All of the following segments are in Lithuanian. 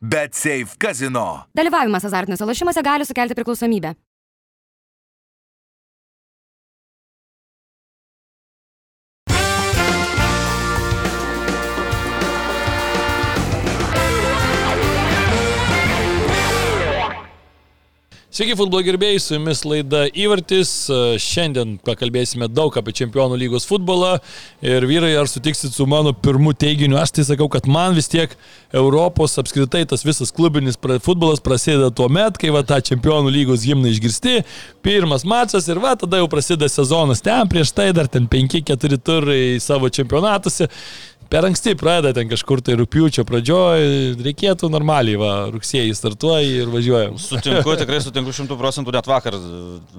Bet Safe Casino. Dalyvavimas azartiniuose lošimuose gali sukelti priklausomybę. Sveiki, futbolo gerbėjai, su jumis laida Įvartis. Šiandien pakalbėsime daug apie Čempionų lygos futbolą. Ir vyrai, ar sutiksit su mano pirmu teiginiu, aš tai sakau, kad man vis tiek Europos apskritai tas visas klubinis futbolas prasideda tuo met, kai va tą Čempionų lygos gimną išgirsti, pirmas mačas ir va tada jau prasideda sezonas. Ten prieš tai dar ten 5-4 turai savo čempionatuose per anksti pradeda ten kažkur tai rūpiučio pradžioje, reikėtų normaliai, va, rugsėjai startuoja ir važiuoja. Sutinku, tikrai sutinku šimtų procentų, net vakar,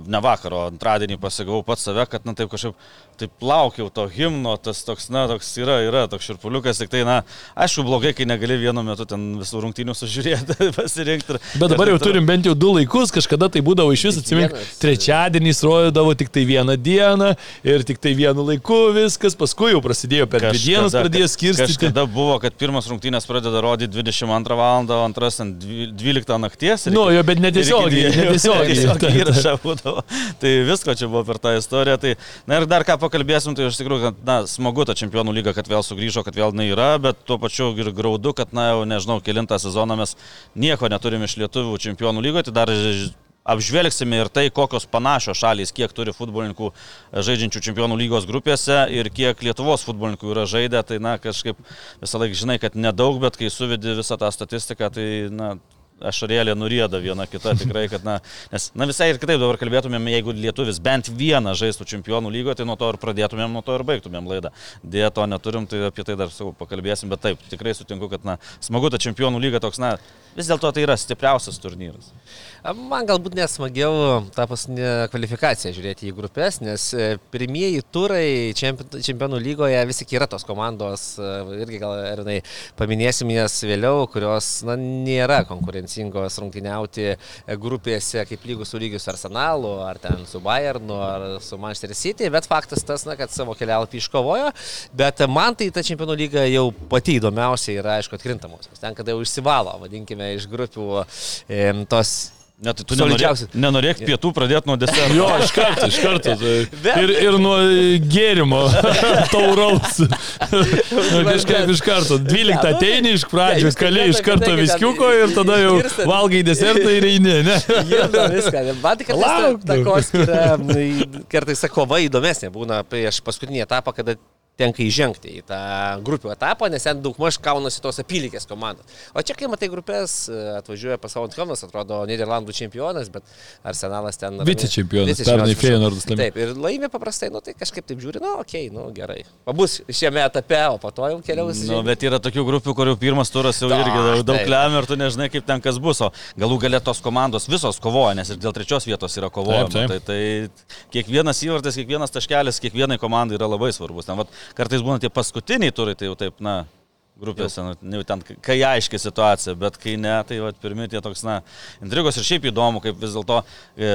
ne vakar, o antradienį pasigavau pats save, kad, na, taip kažkaip, taip laukiau to himno, tas toks, na, toks yra, yra toks širpuliukas, tik tai, na, aišku, blogai, kai negali vienu metu ten visų rungtynių sužiūrėti, pasirinkti. Bet dabar jau turim bent jau du laikus, kažkada tai būdavo iš vis, atsimink, trečiadienį rodydavo tik tai vieną dieną ir tik tai vienu laiku viskas, paskui jau prasidėjo per dvi dienas pradėjo pradėjo skirstyti. Kažkada buvo, kad pirmas rungtynės pradeda rodyti 22 val. antras 12 nakties. Nu, jo, bet netiesiogiai. Netiesiogiai įrašą būdavo. Tai visko čia buvo per tą istoriją. Tai, na ir dar ką pakalbėsim, tai iš tikrųjų, kad, na, smagu ta čempionų lyga, kad vėl sugrįžo, kad vėl jinai yra, bet tuo pačiu ir graudu, kad, na, jau nežinau, kilintą sezoną mes nieko neturim iš lietuvių čempionų lygoje. Tai dar apžvelgsime ir tai, kokios panašios šalys, kiek turi futbolininkų žaidžiančių čempionų lygos grupėse ir kiek Lietuvos futbolininkų yra žaidę, tai na kažkaip visą laiką žinai, kad nedaug, bet kai suvedi visą tą statistiką, tai na, ašarėlė nurėda viena kita tikrai, kad, na, nes, na visai ir kitaip dabar kalbėtumėm, jeigu lietuvis bent vieną žaistų čempionų lygoje, tai nuo to ir pradėtumėm, nuo to ir baigtumėm laidą. Dėja to neturim, tai apie tai dar savo pakalbėsim, bet taip, tikrai sutinku, kad, na, smagu ta čempionų lyga toks, na, vis dėlto tai yra stipriausias turnyras. Man galbūt nesmagiau tą paskutinę kvalifikaciją žiūrėti į grupės, nes e, pirmieji turai čempionų lygoje vis tik yra tos komandos, e, irgi gal ir paminėsim jas vėliau, kurios na, nėra konkurencingos rungtyniauti grupėse kaip lygus su lygius Arsenalu, ar ten su Bayernu, ar su Manchester City, bet faktas tas, na, kad savo kelialapį iškovojo, bet man tai ta čempionų lyga jau pati įdomiausia yra, aišku, atkrintamosios. Ten, kada jau išsivalo, vadinkime, iš grupių e, tos Net tu nenorėk, nenorėk pietų pradėti nuo deserto. Jo, iš karto, iš karto. Tai. Ir, ir nuo gėrimo tauraus. Kažkaip iš karto. 12 ateini iš pradžių, kali iš karto viskiuko ir tada jau valgai desertą ir eini. Ne? Viską. Man tik yra, kartais kova įdomesnė būna prieš paskutinį etapą, kada tenka įžengti į tą grupių etapą, nes ten daugmaž kaunasi tos apylygės komandos. O čia, kai matai grupės, atvažiuoja pasaulio Kaunas, atrodo Niderlandų čempionas, bet Arsenalas ten... Vice čempionas, pernai Feyenoordas laimė. Taip, ir laimė paprastai, nu tai kažkaip taip žiūri, nu okei, okay, nu gerai. Pabus šiame etape, o po to jau keliaus. Nu, bet yra tokių grupių, kurių pirmas turas jau da, irgi daug, daug lemia ir tu nežinai, kaip ten kas bus, o galų galę tos komandos visos kovoja, nes ir dėl trečios vietos yra kovojama. Taip, taip. Tai, tai kiekvienas įvartis, kiekvienas taškelis, kiekvienai komandai yra labai svarbus. Ten, vat, kartais būna tie paskutiniai turai, tai jau taip, na, grupėse, nu, ten, kai aiškiai situacija, bet kai ne, tai va, pirmi tie toks, na, intrigos ir šiaip įdomu, kaip vis dėlto, e,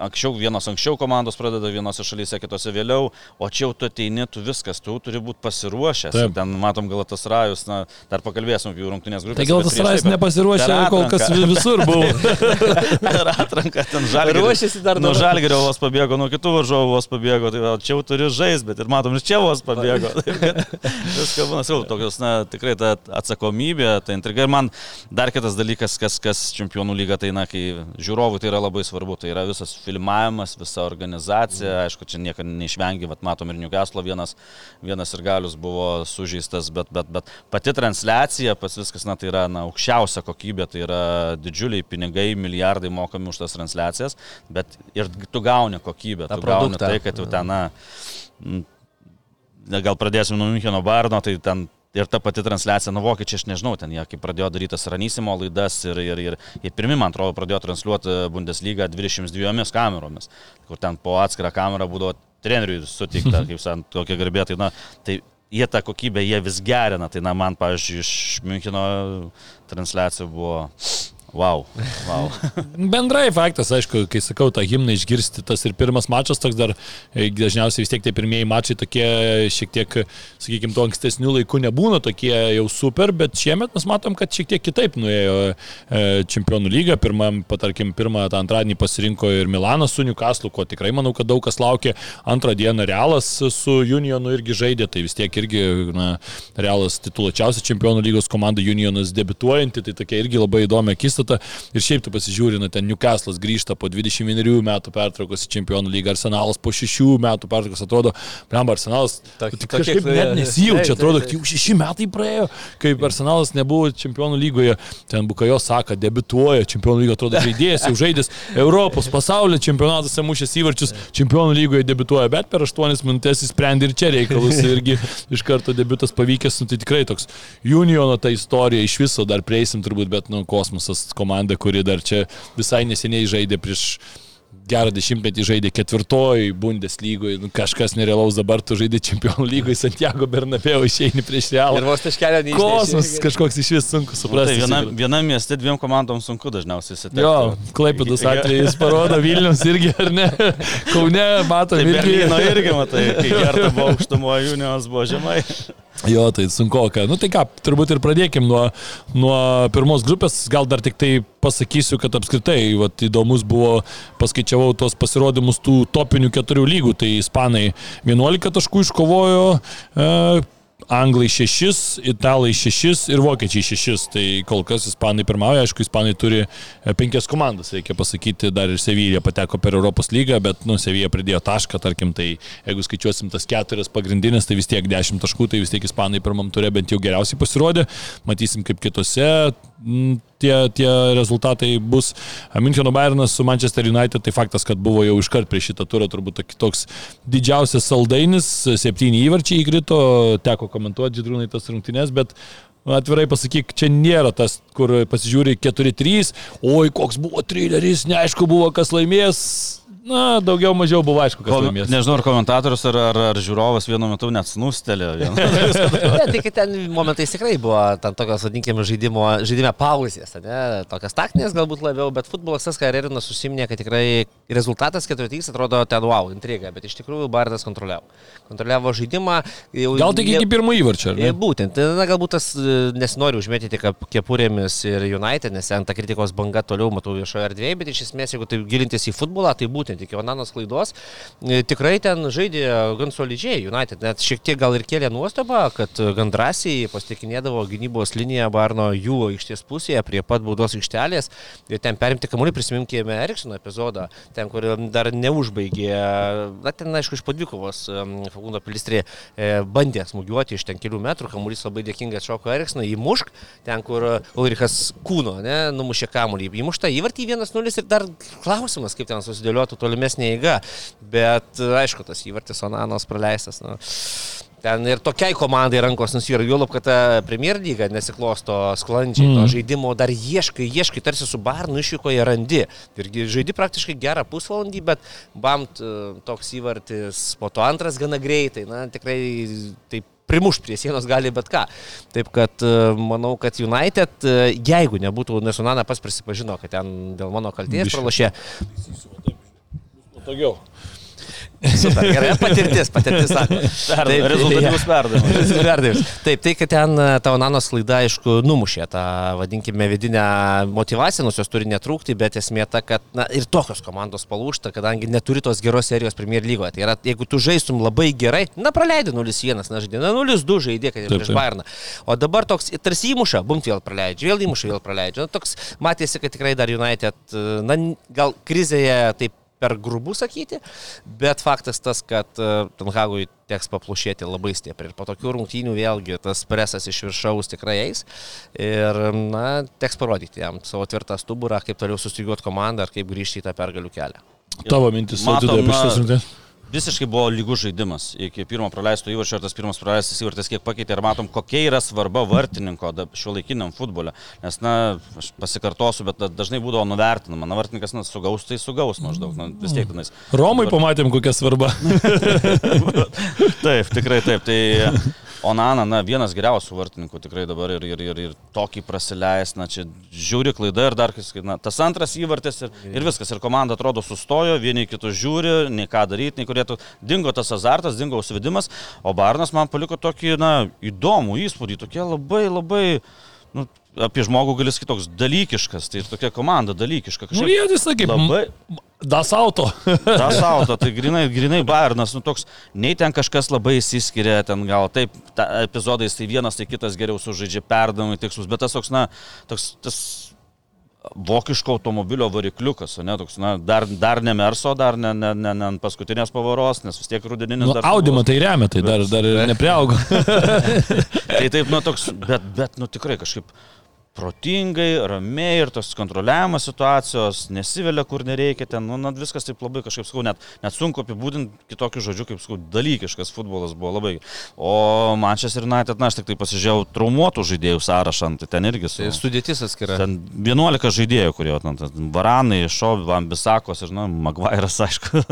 anksčiau vienos anksčiau komandos pradeda vienose šalyse, kitose vėliau, o čia jau tu ateini, tu viskas, tu turi būti pasiruošęs. Taip. Ten matom Galatas Rajus, na, dar pakalbėsim apie jų rungtynės grupės. Tai Galatas Rajus nepasiruošė, kol kas visur buvo. per atranką ten žalgirio. Ruošiasi dar nuo žalgirio vos pabėgo, nuo kitų varžovų vos pabėgo, tai va, čia jau turi žaisti, bet ir matom, ir čia vos pabėgo. Viskas būna, jau tokios tokios, na, tikrai ta atsakomybė, ta intriga. Ir man dar kitas dalykas, kas, kas čempionų lyga, tai, na, kai žiūrovų tai yra labai svarbu, tai yra visas filmavimas, visa organizacija, aišku, čia nieko neišvengi, vat, matom ir Newcastle vienas, vienas ir galius buvo sužeistas, bet, bet, bet pati transliacija, pas viskas, na, tai yra, na, aukščiausia kokybė, tai yra didžiuliai pinigai, milijardai mokami už tas transliacijas, bet ir tu gauni kokybę, tu gauni tai, kad jau ten, na, gal pradėsim nuo Müncheno Barno, tai ten Ir ta pati transliacija, nu vokiečiai, aš nežinau, ten jie kaip pradėjo daryti tas ranysimo laidas ir, ir, ir, ir pirmi, man atrodo, pradėjo transliuoti Bundesliga 22 kameromis, kur ten po atskirą kamerą būdavo treneriui sutikta, kaip sakant, tokia garbė. Tai, na, tai jie tą kokybę, jie vis gerina. Tai, na, man, pavyzdžiui, iš Müncheno transliacijų buvo Wow. wow. Bendrai faktas, aišku, kai sakau tą himną išgirsti, tas ir pirmas mačas toks dar, e, dažniausiai vis tiek tie pirmieji mačai tokie šiek tiek, sakykime, to ankstesnių laikų nebūna tokie jau super, bet šiemet mes matom, kad šiek tiek kitaip nuėjo e, čempionų lyga. Pirmam, patarkim, pirmą tą antradienį pasirinko ir Milanas su Newcastle, ko tikrai manau, kad daug kas laukia. Antrą dieną Realas su Unionu irgi žaidė, tai vis tiek irgi, na, Realas tituluočiausia čempionų lygos komanda, Unionas debituojanti, tai tokia irgi labai įdomi akistata akistata ir šiaip tu pasižiūri, na ten Newcastle'as grįžta po 21 metų pertraukos į Čempionų lygą, Arsenalas po 6 metų pertraukos atrodo, blemba, Arsenalas Tok- tik tokie, kažkaip net kurie- nesijaučia, atrodo, kad jau 6 metai praėjo, kaip Arsenalas nebuvo Čempionų lygoje, ten Bukajo sako, debituoja, Čempionų lygoje atrodo žaidėjas, jau žaidęs Europos pasaulio čempionatuose mušęs įvarčius, Čempionų lygoje debituoja, bet per 8 minutės įsprendė ir čia reikalus irgi iš karto debutas pavykęs, nu, tai tikrai toks Uniono ta istorija iš viso dar prieisim turbūt, bet nu, kosmosas komanda, kuri dar čia visai neseniai žaidė prieš gerą dešimtmetį žaidė ketvirtoj Bundeslygoje, nu, kažkas nerealaus dabar tu žaidė čempionų lygoje, Santiago Bernabeu išeini prieš Ir realą. vos taškelio neįsivaizduoju. Kosmosas kažkoks iš vis sunku Nu, tai suprasti. viena, Sigurd. vienam mieste dviem komandom sunku dažniausiai įsitikti. Jo, Klaipėdas atvejais parodo Vilnius irgi, ar ne? Kaune matom Tai irgi. Berlyno irgi, matai, kai Gerta buvo aukštumo, Junijos buvo žemai. Jo, tai sunku, ką. Nu tai ką, turbūt ir pradėkim nuo, nuo pirmos grupės. Gal dar tik tai pasakysiu, kad apskritai vat, įdomus buvo, paskaičiavau tos pasirodymus tų topinių keturių lygų. Tai Ispanai 11 taškų iškovojo. E, Anglai 6, Italai 6 ir Vokiečiai 6. Tai kol kas Ispanai pirmauja, aišku, Ispanai turi 5 komandas, reikia pasakyti, dar ir Sevilla pateko per Europos lygą, bet, nu, Sevilla pridėjo tašką, tarkim, tai jeigu skaičiuosim tas keturias pagrindinės, tai vis tiek 10 taškų, tai vis tiek Ispanai pirmam turė bent jau geriausiai pasirodė. Matysim, kaip kitose tie, tie rezultatai bus. Müncheno Bayernas su Manchester United, tai faktas, kad buvo jau iškart prieš šitą turą turbūt toks didžiausias saldainis, septyni įvarčiai įkrito, teko komentuoti Džidrūnai tas rungtynes, bet Atvirai pasakyk, čia nėra tas, kur pasižiūri 4-3, oi koks buvo trileris, neaišku buvo, kas laimės. Na, daugiau mažiau buvo aišku, kas laimės. nežinau, ar komentatorius, ar, ar, ar žiūrovas vienu metu net snustelė. Ne, tai kad ten momentais tikrai buvo tam tokios, vadinkime, žaidimo, žaidime pauzės, ne? tokios taktinės galbūt labiau, bet futbolas tas, ką Rerinas užsiminė, kad tikrai rezultatas 4-3 atrodo ten wow, intriga, bet iš tikrųjų Bardas kontroliavo. Kontroliavo žaidimą. Jau, Gal tik iki pirmo įvarčio, ar E, ne? Būtent, na, galbūt tas e, nesinori užmėtyti kepurėmis ir United, nes ten ta kritikos banga toliau matau viešoje erdvėje, bet iš esmės, jeigu tai gilintis į futbolą, tai būtent iki Onanos klaidos e, tikrai ten žaidė gan solidžiai United, net šiek tiek gal ir kėlė nuostabą, kad gan drąsiai pasitikinėdavo gynybos liniją Barno jų aikštės pusėje prie pat baudos aikštelės. Ir ten perimti kamuolį, prisiminkime Eriksono epizodą, ten, kur dar neužbaigė, na ten aišku iš podvikovos Fakundo Pilistrė e, bandė smūgiuoti iš ten kelių metrų, kamuolys labai dėkingas šoko Eriksono, įmušk, ten kur Ulrichas kūno, ne, numušė kamuolį, įmušta įvartį 1-0 ir dar klausimas, kaip ten susidėliotų tolimesnė eiga, bet aišku, tas įvartis Onanos praleistas. Nu. Ten ir tokiai komandai rankos nusvyra, juolab, kad ta Premier lyga nesiklosto sklandžiai, mm. to žaidimo dar ieškai, ieškai, tarsi su Barnu išvykoje randi. Irgi žaidi praktiškai gerą pusvalandį, bet bamt e, toks įvartis, po to antras gana greitai, na tikrai taip primuš prie sienos gali bet ką. Taip kad e, manau, kad United, e, jeigu nebūtų, nes Unana pas prisipažino, kad ten dėl mano kalties pralašė, Patogiau. Super, gerai, patirtis, patirtis. Taip, Rezultatyvus perdavimas. Perdavimas. Taip, tai, kad ten e, tavo nanos klaida, aišku, numušė tą, vadinkime, vidinę motivaciją, nors jos turi netrūkti, bet esmė ta, kad na, ir tokios komandos palūšta, kadangi neturi tos geros serijos Premier lygoje. Tai yra, jeigu tu žaistum labai gerai, na, praleidai 0-1, na, žaidė, na, 0-2 žaidė, kad ir prieš. Bayerną. O dabar toks tarsi įmuša, bumt vėl praleidžia, vėl įmuša, vėl praleidžia. Na, toks matėsi, kad tikrai dar United, e, na, gal krizėje taip per grubu sakyti, bet faktas tas, kad e, Tanhagui teks paplušėti labai stipriai. Ir po tokių rungtynių vėlgi tas presas iš viršaus tikrai eis. Ir, na, teks parodyti jam savo tvirtą stuburą, kaip toliau sustygiuoti komandą ir kaip grįžti į tą pergalių kelią. Tavo mintis, Matom, apie šitas rungtynes. Visiškai buvo lygus žaidimas. Iki pirmo praleisto įvarčio ir tas pirmas praleistas įvartis kiek pakeitė ir matom, kokia yra svarba vartininko šio laikiniam futbole. Nes, na, aš pasikartosiu, bet da- dažnai būdavo nuvertinama. Na, vartininkas, na, sugaus, tai sugaus maždaug. Na, vis tiek tenais. Romai pamatėm, kokia svarba. Taip, tikrai taip. Tai Onana, na, vienas geriausių vartininkų tikrai dabar ir, ir, ir, ir tokį prasileis, na, čia žiūri klaida ir dar na, tas antras įvartis ir, ir viskas. Ir komanda atrodo sustojo, vieni kitus žiūri, nei ką daryti, nei kurėtų. Dingo tas azartas, dingo užsivedimas, o Barnas man paliko tokį, na, įdomų įspūdį, tokie labai, labai, nu, apie žmogų gali sakyti toks dalykiškas, tai tokia komanda dalykiška. Nu, jie visą kaip labai. Das auto. Tas auto, tai grinai, grinai Bayernas, nu toks, nei ten kažkas labai įsiskiria, ten gal taip, ta, epizodais tai vienas, tai kitas geriau sužaidžia perdavimai tikslus, bet tas toks, na, toks, tas vokiško automobilio varikliukas, ne, toks, na, dar, dar ne Merso, dar ne, ne, ne, ne ant paskutinės pavaros, nes vis tiek rudeninis. Nu, audimą tai remia, tai dar, dar ir nepriaugo. tai taip, nu, toks, bet, bet, nu, tikrai kažkaip protingai, ramiai ir tos kontroliavimas situacijos, nesivelia kur nereikia, ten, nu, net viskas taip labai kažkaip, sakau, net, net sunku apibūdinti kitokių žodžių, kaip, sakau, dalykiškas futbolas buvo labai. O Manchester United, na, aš tik tai pasižiūrėjau traumuotų žaidėjų sąrašą, tai ten irgi su... Tai sudėtis atskira. Ten 11 žaidėjų, kurie, ten, ten Varanai, Šov, Ambisakos ir, na, Magvairas, aišku,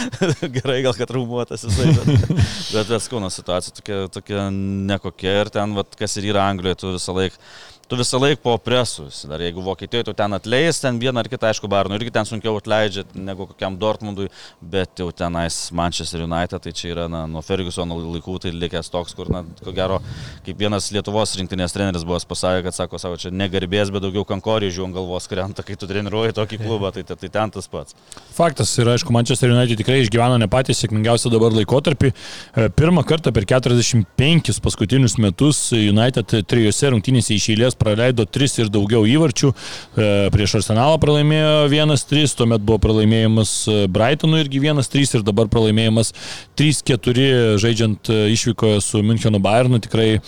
gerai, gal kad traumuotas jisai, bet, bet, bet skūno situacija tokia, tokia nekokia ir ten, vat, kas ir yra Anglijoje, tu visą laiką tu visą laiką po presus. Dar jeigu Vokietijoje tu ten atleis, ten vieną ar kitą, aišku, Barnų irgi ten sunkiau atleidžia negu kokiam Dortmundui, bet jau tenais Manchester United, tai čia yra na, nuo Fergusono laikų tai likęs toks, kur, na, ko gero, kaip vienas Lietuvos rinktinės treneris buvo pasakė, kad sako, savo čia negarbės, bet daugiau kankorėžių ant galvos krenta, kai tu treniruoji tokį klubą, tai, tai, tai ten tas pats. Faktas yra, aišku, Manchester United tikrai išgyveno ne patys sėkmingiausią dabar laikotarpį. E, pirmą kartą per 45 paskutinius metus United trijose rungtynėse iš eilės praleido 3 ir daugiau įvarčių. E, prieš Arsenalą pralaimėjo 1-3, tuomet buvo pralaimėjimas e, Brightonui irgi 1-3 ir dabar pralaimėjimas 3-4 žaidžiant e, išvykoje su Müncheno Bayernu. Tikrai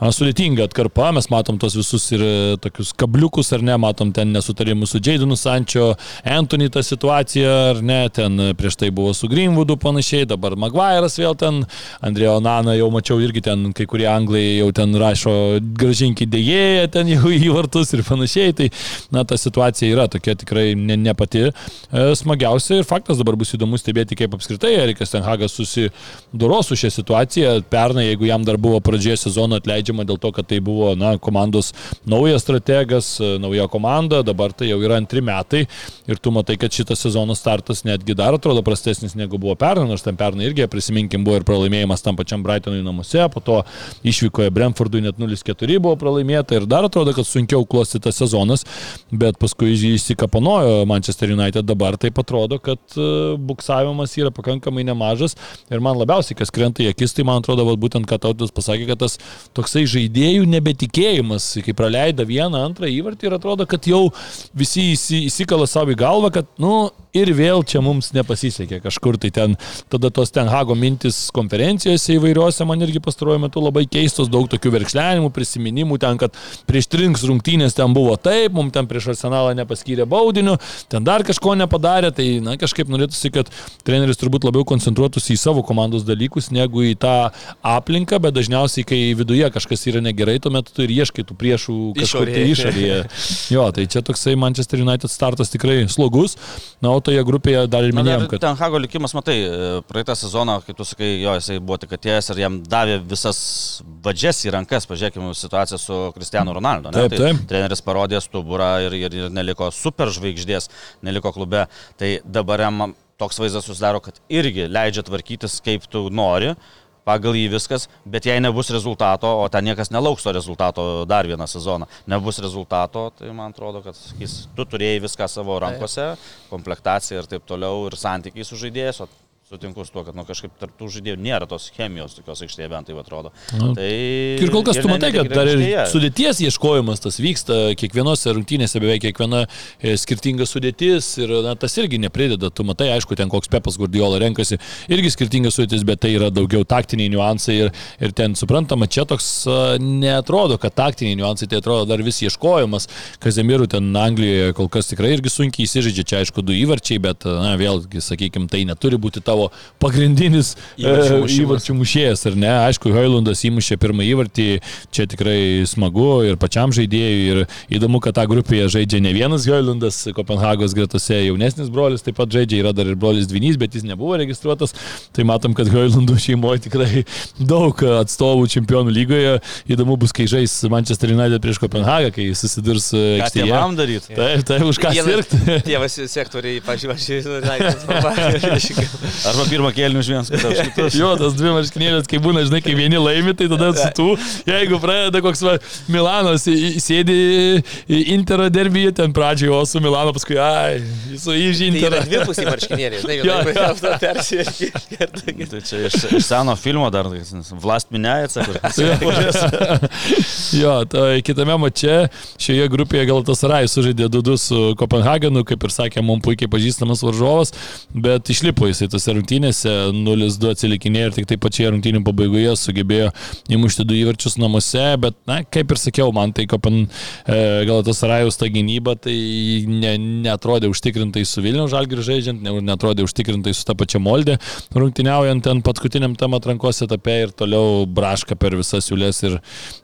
sudėtinga atkarpa, mes matom tos visus ir tokius kabliukus, ar ne, matom ten nesutarimus su Jadenu Sančio, Anthony tą situaciją, ar ne, ten prieš tai buvo su Greenwoodu panašiai, dabar Maguire'as vėl ten, Andrėjo Nana jau mačiau irgi ten, kai kurie anglai jau ten rašo gražinki dėjėją ten jau į vartus ir panašiai, tai na ta situacija yra tokia tikrai ne, ne pati e, smagiausia ir faktas dabar bus įdomu stebėti, kaip apskritai Erikas Tenhagas susidoro su šią situaciją, pernai, jeigu jam dar buvo pradžioje sezono atleidžiama, leidžiama dėl to, kad tai buvo na, komandos naujas strategas, nauja komanda, dabar tai jau yra antri metai ir tu matai, kad šitas sezono startas netgi dar atrodo prastesnis negu buvo pernai, nors ten pernai irgi, prisiminkim, buvo ir pralaimėjimas tam pačiam Brightonui namuose, po to išvykoje Brentfordui net 0-4 buvo pralaimėta ir dar atrodo, kad sunkiau klostytas sezonas, bet paskui įsikapanojo Manchester United dabar taip atrodo, kad e, buksavimas yra pakankamai nemažas ir man labiausiai, kas krenta į akis, tai man atrodo, va, būtent, kad tautas pasakė, kad tas toksai toksai žaidėjų nebetikėjimas, kai praleido vieną, antrą įvartį ir atrodo, kad jau visi įsikala savo į galvą, kad, nu, ir vėl čia mums nepasisekė kažkur tai ten, tada tos ten Hago mintis konferencijose įvairiuose man irgi pastaruoju metu labai keistos, daug tokių verkšlenimų, prisiminimų ten, kad prieš trinks rungtynės ten buvo taip, mums ten prieš arsenalą nepaskyrė baudinių, ten dar kažko nepadarė, tai na, kažkaip norėtųsi, kad treneris turbūt labiau koncentruotųsi į savo komandos dalykus negu į tą aplinką, bet dažniausiai, kai viduje kažkas yra negerai, tuomet tu ir ieškai tų priešų kažkur tai išorėje. Jo, tai čia toksai Manchester United startas tikrai slogus. Na, o toje grupėje dar ir minėjom, kad... Ten Hago likimas, matai, praeitą sezoną, kaip tu sakai, jo, jisai buvo tik atėjęs ir jam davė visas vadžias į rankas, pažiūrėkime situaciją su Cristiano Ronaldo. Ne? Taip, taip. Tai treneris parodė stuburą ir, ir, ir neliko superžvaigždės, neliko klube. Tai dabar jam toks vaizdas susidaro, kad irgi leidžia tvarkytis kaip tu nori pagal jį viskas, bet jei nebus rezultato, o ten niekas nelauks to rezultato dar vieną sezoną, nebus rezultato, tai man atrodo, kad sakys, tu turėjai viską savo rankose, komplektaciją ir taip toliau, ir santykiai su žaidėjais, o sutinku su tuo, kad nu, kažkaip tarptų žaidėjų nėra tos chemijos tokios aikštėje bent tai atrodo. Nu, tai, ir kol kas ir tu matai, kad dar ir sudėties ieškojimas tas vyksta, kiekvienose rungtynėse beveik kiekviena e, skirtinga sudėtis ir na, tas irgi neprideda. Tu matai, aišku, ten koks Pepas Guardiola renkasi, irgi skirtinga sudėtis, bet tai yra daugiau taktiniai niuansai ir, ir ten suprantama, čia toks a, neatrodo, kad taktiniai niuansai, tai atrodo dar vis ieškojimas. Kazemirų ten Anglijoje kol kas tikrai irgi sunkiai įsižaidžia, čia aišku du įvarčiai, bet na, vėlgi, sakykime, tai neturi būti tavo tavo pagrindinis Įvarčių e, įvarčių mušėjas, ar ne? Aišku, Hoilandas įmušė pirmą įvartį, čia tikrai smagu ir pačiam žaidėjui. Ir įdomu, kad tą grupėje žaidžia ne vienas Hoilandas, Kopenhagos gretose jaunesnis brolis taip pat žaidžia, yra dar ir brolis Dvinys, bet jis nebuvo registruotas. Tai matom, kad Hoilandų šeimoje tikrai daug atstovų čempionų lygoje. Įdomu bus, kai žais Manchester United prieš Kopenhagą, kai susidurs e, Ką aikštėje. tėvam daryti? Taip, taip, už ką sirgti. Tėvas sektoriai, pažiūrėjau, Arba pirmą kėlinį už vienas kitą. už kitus. Jo, tas dvi marškinėlės, kai būna, žinai, kai vieni laimi, tai tada su tų, jeigu pradeda koks va, Milanas, sėdi Intero derbyje ten pradžioje, o su Milano paskui, ai, su Tai įžinterą. yra dvipusiai marškinėliai, žinai, jau taip tarsi. Tai čia iš, iš seno filmo dar, Vlast Minėjaca, kur jo, tai kitame mače šioje grupėje Galatasaray sužaidė 2-2 su Kopenhagenu, kaip ir sakė, mums puikiai pažįstamas varžovas, bet išlipo jisai tose rungtynėse, 0-2 atsilikinėjo ir tik tai pačioje rungtynių pabaigoje sugebėjo įmušti du įvarčius namuose, bet, na, kaip ir sakiau, man tai Kopen e, Galatasarayus ta gynyba, tai ne, netrodė užtikrintai su Vilniaus žalgiriu žaidžiant, ne, netrodė užtikrintai su ta pačia Moldė, rungtyniaujant ten paskutiniam tam atrankos etape ir toliau braška per visas siūlės ir,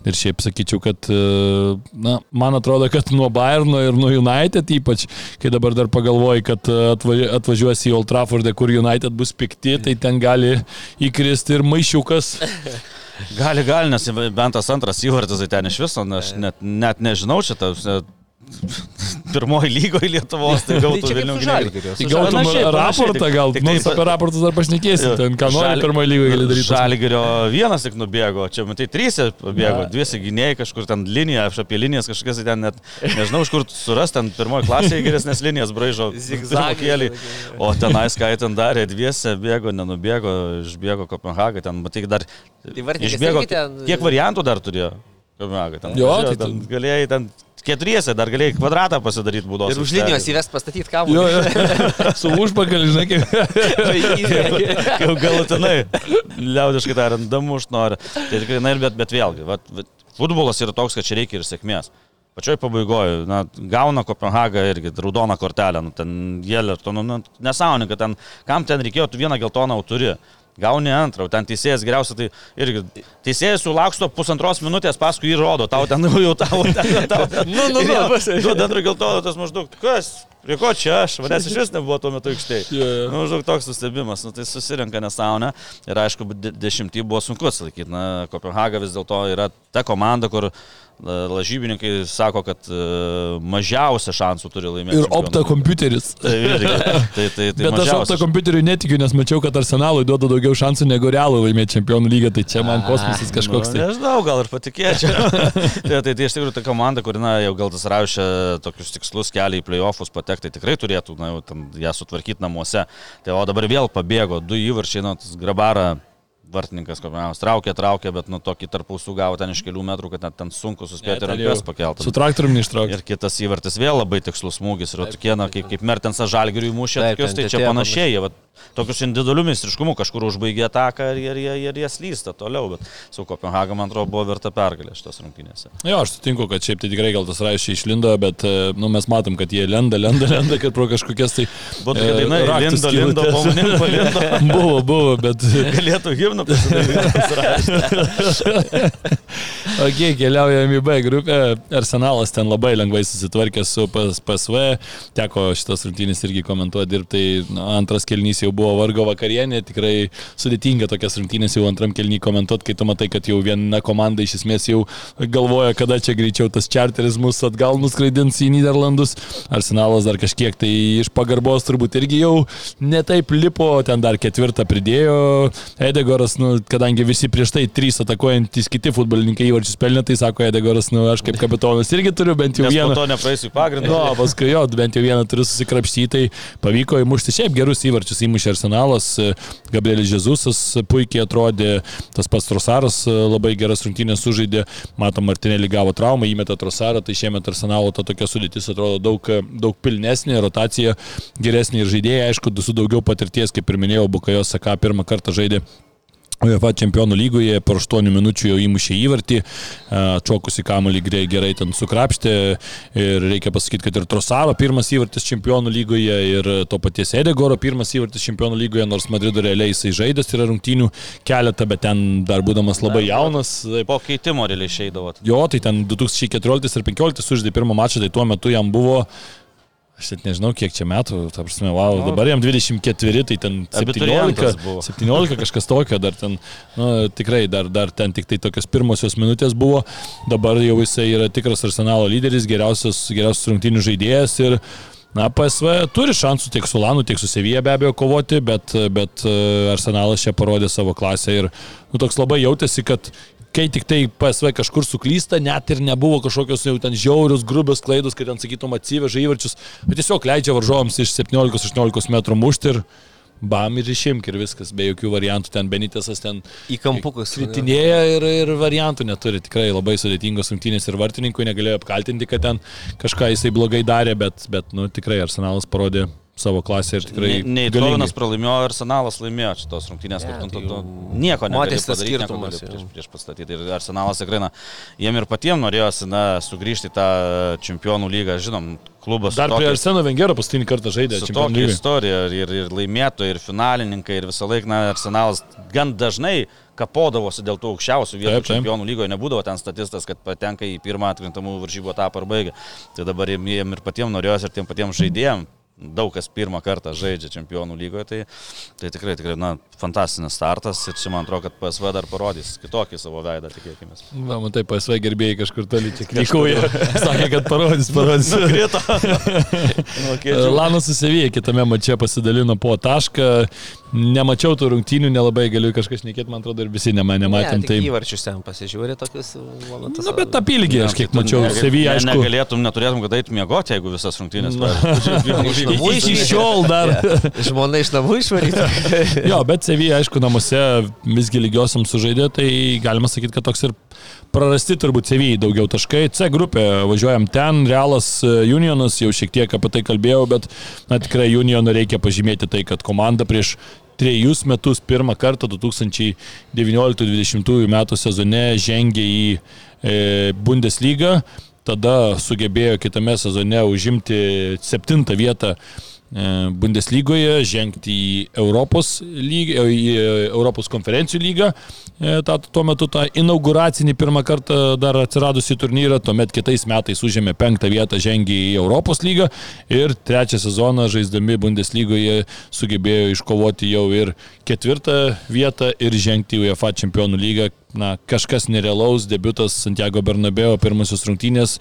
ir šiaip sakyčiau, kad, e, na, man atrodo, kad nuo Bayerno ir nuo United ypač, kai dabar dar pagalvoji, kad e, atvaži- atvažiuosi į Old Traffordą, kur United bus pikti, tai ten gali įkristi ir maišiukas. Gali, gali, nes bent tas antras įvartis, tai ten iš viso, aš net, net nežinau šitą. Pirmoji lygoje Lietuvos, tai gautų Vilnių gynėjai. Tai gautum panašiai, raportą, gal, tik nu, tai- apie raportus dar pašnekėsim, ten ką nori pirmoje lygoje gali daryti. Žalgirio vienas tik nubėgo, čia matai, trys pabėgo, Na. dvi gynėjai kažkur ten linija, aš apie linijas kažkas ten net nežinau, iš kur suras, ten pirmoji klasėje geresnės linijas braižo. Zigzagai. kėlį. O tenais, ką ten darė, dviese bėgo, nenubėgo, išbėgo Kopenhagą, ten matai dar Tai vartininkas išbėgo. irgi ten- Kiek variantų dar turėjo Kopenhagą? Ten, Jo, tai ten galėjai ten keturiese, dar galėjai kvadratą pasidaryti būdos. Ir už linijos įvest pastatyti kamuolį. Jo, jo. Su užpakaliu, žinai, kaip. jau galutinai, liaudiškai tariant, damuš nori. Tai tikrai, na ir bet, bet vėlgi, vat, vat, futbolas yra toks, kad čia reikia ir sėkmės. Pačioj pabaigoje, na, gauna Kopenhaga irgi raudoną kortelę, nu, ten Jelerto, nu, nu, nesąmoninga, ten, kam ten reikėjo, tu vieną geltoną jau turi. Gauni antrą, ten teisėjas geriausia, tai irgi teisėjas sulaksto pusantros minutės, paskui jį rodo, tau ten jau tau, ten, tau, Nu, nu, nu, bus. Duoda antrą geltoną, tas maždaug, kas, prie ko čia aš, manęs iš vis nebuvo tuo metu aikštėje. Jo. Nu, maždaug toks nustebimas, nu, tai susirenka nesąmonę ir aišku, de dešimtį buvo sunku atsilaikyti. Na, Kopenhaga vis dėlto yra ta komanda, kur lažybininkai sako, kad uh, mažiausia šansų turi laimėti. Ir opta kompiuteris. Tai, irgi, tai, tai, tai Bet aš opta kompiuteriu netikiu, nes mačiau, kad Arsenalui duoda daugiau šansų negu Realui laimėti čempionų lygą, tai čia man kosmosas kažkoks. Nu, Tai. nežinau, gal ir patikėčiau. tai, tai, tai iš tikrųjų ta komanda, kuri, na, jau gal tas raušia tokius tikslus kelią į playoffus patekti, tai tikrai turėtų, na, jau ten ją sutvarkyti namuose. Tai o dabar vėl pabėgo, du įvarčiai, tas grabara vartininkas, kopiamas, traukė, traukė, bet nu tokį tarpusų gavo ten iš kelių metrų, kad net ten sunku suspėti ten rankas pakelti. Su traktoriumi neištraukti. Ir kitas įvartis vėl labai tikslus smūgis. Ir tokie, na, kaip, kaip Mertensas Žalgiriui mušė, Taip, tokius, tai čia panašiai. jie, Tokius individualių meistriškumų kažkur užbaigė ataką ir, ir, ir, ir jie slysta toliau. Bet su Kopenhaga, man atrodo, buvo verta pergalė šitos rungtynėse. Jo, aš sutinku, kad šiaip tai tikrai gal tas raišiai išlindo, bet e, nu, mes matom, kad jie lenda, lenda, lenda, kad pro kažkokias tai... Buvo tokia daina, raktų lindo, lindo, manim palindo. Buvo, buvo, bet... Galėtų himną pasidaryti. Ok, keliaujam į B grupę. Arsenalas ten labai lengvai susitvarkė su PS PSV. Teko šitas rungtynės irgi komentuoti dirbti. Na, antras kelnys jau buvo vargo vakarienė. Tikrai sudėtinga tokias rungtynės jau antram kelny komentuoti, kai tu matai, kad jau viena komanda iš esmės jau galvoja, kada čia greičiau tas čarteris mus atgal nuskraidins į Niderlandus. Arsenalas dar kažkiek tai iš pagarbos turbūt irgi jau netaip lipo. Ten dar ketvirtą pridėjo Edegoras, nu, kadangi visi prieš tai trys atakuojantis kiti futbolininkai įvarčius pelnė, tai sako Edegoras, nu, aš kaip kapitonas irgi turiu bent jau Nes po vieną. to nepraeisiu pagrindą. Nu, paskui jo, bent jau vieną turiu susikrapštyti, tai pavyko įmušti šiaip gerus įvarčius, įmušė Arsenalas, Gabrielis Jezusas puikiai atrodė, tas pats Trosaras labai geras rungtynės sužaidė, matom, Martinėlį gavo traumą, įmetė Trosarą, tai šiemet Arsenalo ta tokia sudėtis atrodo daug, daug pilnesnė, rotacija geresnė ir žaidėjai, aišku, su daugiau patirties, kaip ir minėjau, Bukajos Saka pirmą kartą žaidė UEFA čempionų lygoje po 8 minučių jau įmušė įvartį, čokusi kamuolį gerai ten sukrapštė ir reikia pasakyti, kad ir Trosaro pirmas įvartis čempionų lygoje ir to paties Edegoro pirmas įvartis čempionų lygoje, nors Madrido realiai jisai žaidęs yra rungtynių keletą, bet ten dar būdamas labai jaunas. Po keitimo realiai išeidavo. Jo, tai ten 2014 ir 2015 sužaidė pirmą mačą, tai tuo metu jam buvo Aš net nežinau, kiek čia metų, ta prasme, wow, no. dabar jam 24, tai ten 17, 17 kažkas tokio, dar ten, nu, tikrai, dar, dar ten tik tai tokios pirmosios minutės buvo, dabar jau jisai yra tikras arsenalo lyderis, geriausias, geriausias rungtynių žaidėjas ir, na, PSV turi šansų tiek su Lanu, tiek su Sevija be abejo kovoti, bet, bet e, arsenalas čia parodė savo klasę ir, nu, toks labai jautėsi, kad kai tik tai PSV kažkur suklysta, net ir nebuvo kažkokios jau ten žiaurius, grubios klaidos, kad ten sakytum atsiveža įvarčius, bet tiesiog leidžia varžovams iš 17-18 metrų mušti ir bam ir išimk ir viskas, be jokių variantų, ten Benitėsas ten į kampukus. Kritinėja ir, ir variantų neturi, tikrai labai sudėtingos rungtynės ir vartininkui negalėjo apkaltinti, kad ten kažką jisai blogai darė, bet, bet nu, tikrai Arsenalas parodė savo klasę ir tikrai... Neįdominas pralaimėjo, Arsenalas laimėjo šitos rungtynės, ja, kur tu, tu nieko nieko gali prieš, prieš pastatyti. Ir Arsenalas tikrai, na, jiem ir patiems norėjosi, na, sugrįžti į tą čempionų lygą, žinom, klubas. Dar tokia, prie Arseno Vengero paskutinį kartą žaidė. Su tokia istorija ir, ir laimėtojai, ir finalininkai, ir visą laiką, na, Arsenalas gan dažnai kapodavosi dėl tų aukščiausių vietų taip, taip. čempionų lygoje, nebūdavo ten statistas, kad patenka į pirmą atkrintamų varžybų etapą ar baigė. Tai dabar jiem ir patiems norėjosi ir tiem patiems žaidėjams daug kas pirmą kartą žaidžia čempionų lygoje, tai, tai tikrai, tikrai, na, fantastinis startas ir čia man atrodo, kad PSV dar parodys kitokį savo veidą, tikėkime. Na, matai, PSV gerbėjai kažkur toli čia klykuoja, sakė, kad parodys, parodys. Nukrito. Lanas susivėjo, kitame mače pasidalino po tašką, Nemačiau tų rungtynių, nelabai galiu kažkas nekėti, man atrodo, ir visi ne, nematėm. Ne, tai įvarčius ten pasižiūrė tokius momentus. Na, bet apylygė, aš kiek mačiau, Sevija, aišku. Negalėtum, neturėtum, kad eit miegoti, jeigu visas rungtynės. Iki šiol dar. Žmona iš namų išvaryta. jo, bet Sevija, aišku, namuose visgi lygiosiam sužaidė, tai galima sakyti, kad toks ir prarasti turbūt Sevijai daugiau taškai. C grupė, važiuojam ten, Realas Unionas, jau šiek tiek apie tai kalbėjau, bet na, tikrai Unioną reikia pažymėti tai, kad komanda prieš trejus metus pirmą kartą 2019-2020 metų sezone žengė į e, Bundesliga, tada sugebėjo kitame sezone užimti septintą vietą Bundeslygoje, žengti į Europos, lygą, į Europos konferencijų lygą, e, tą, tuo metu tą inauguracinį pirmą kartą dar atsiradusi turnyrą, tuomet kitais metais užėmė penktą vietą, žengė į Europos lygą ir trečią sezoną žaisdami Bundeslygoje sugebėjo iškovoti jau ir ketvirtą vietą ir žengti į UEFA čempionų lygą. Na, kažkas nerealaus, debutas Santiago Bernabeo, pirmasis rungtynės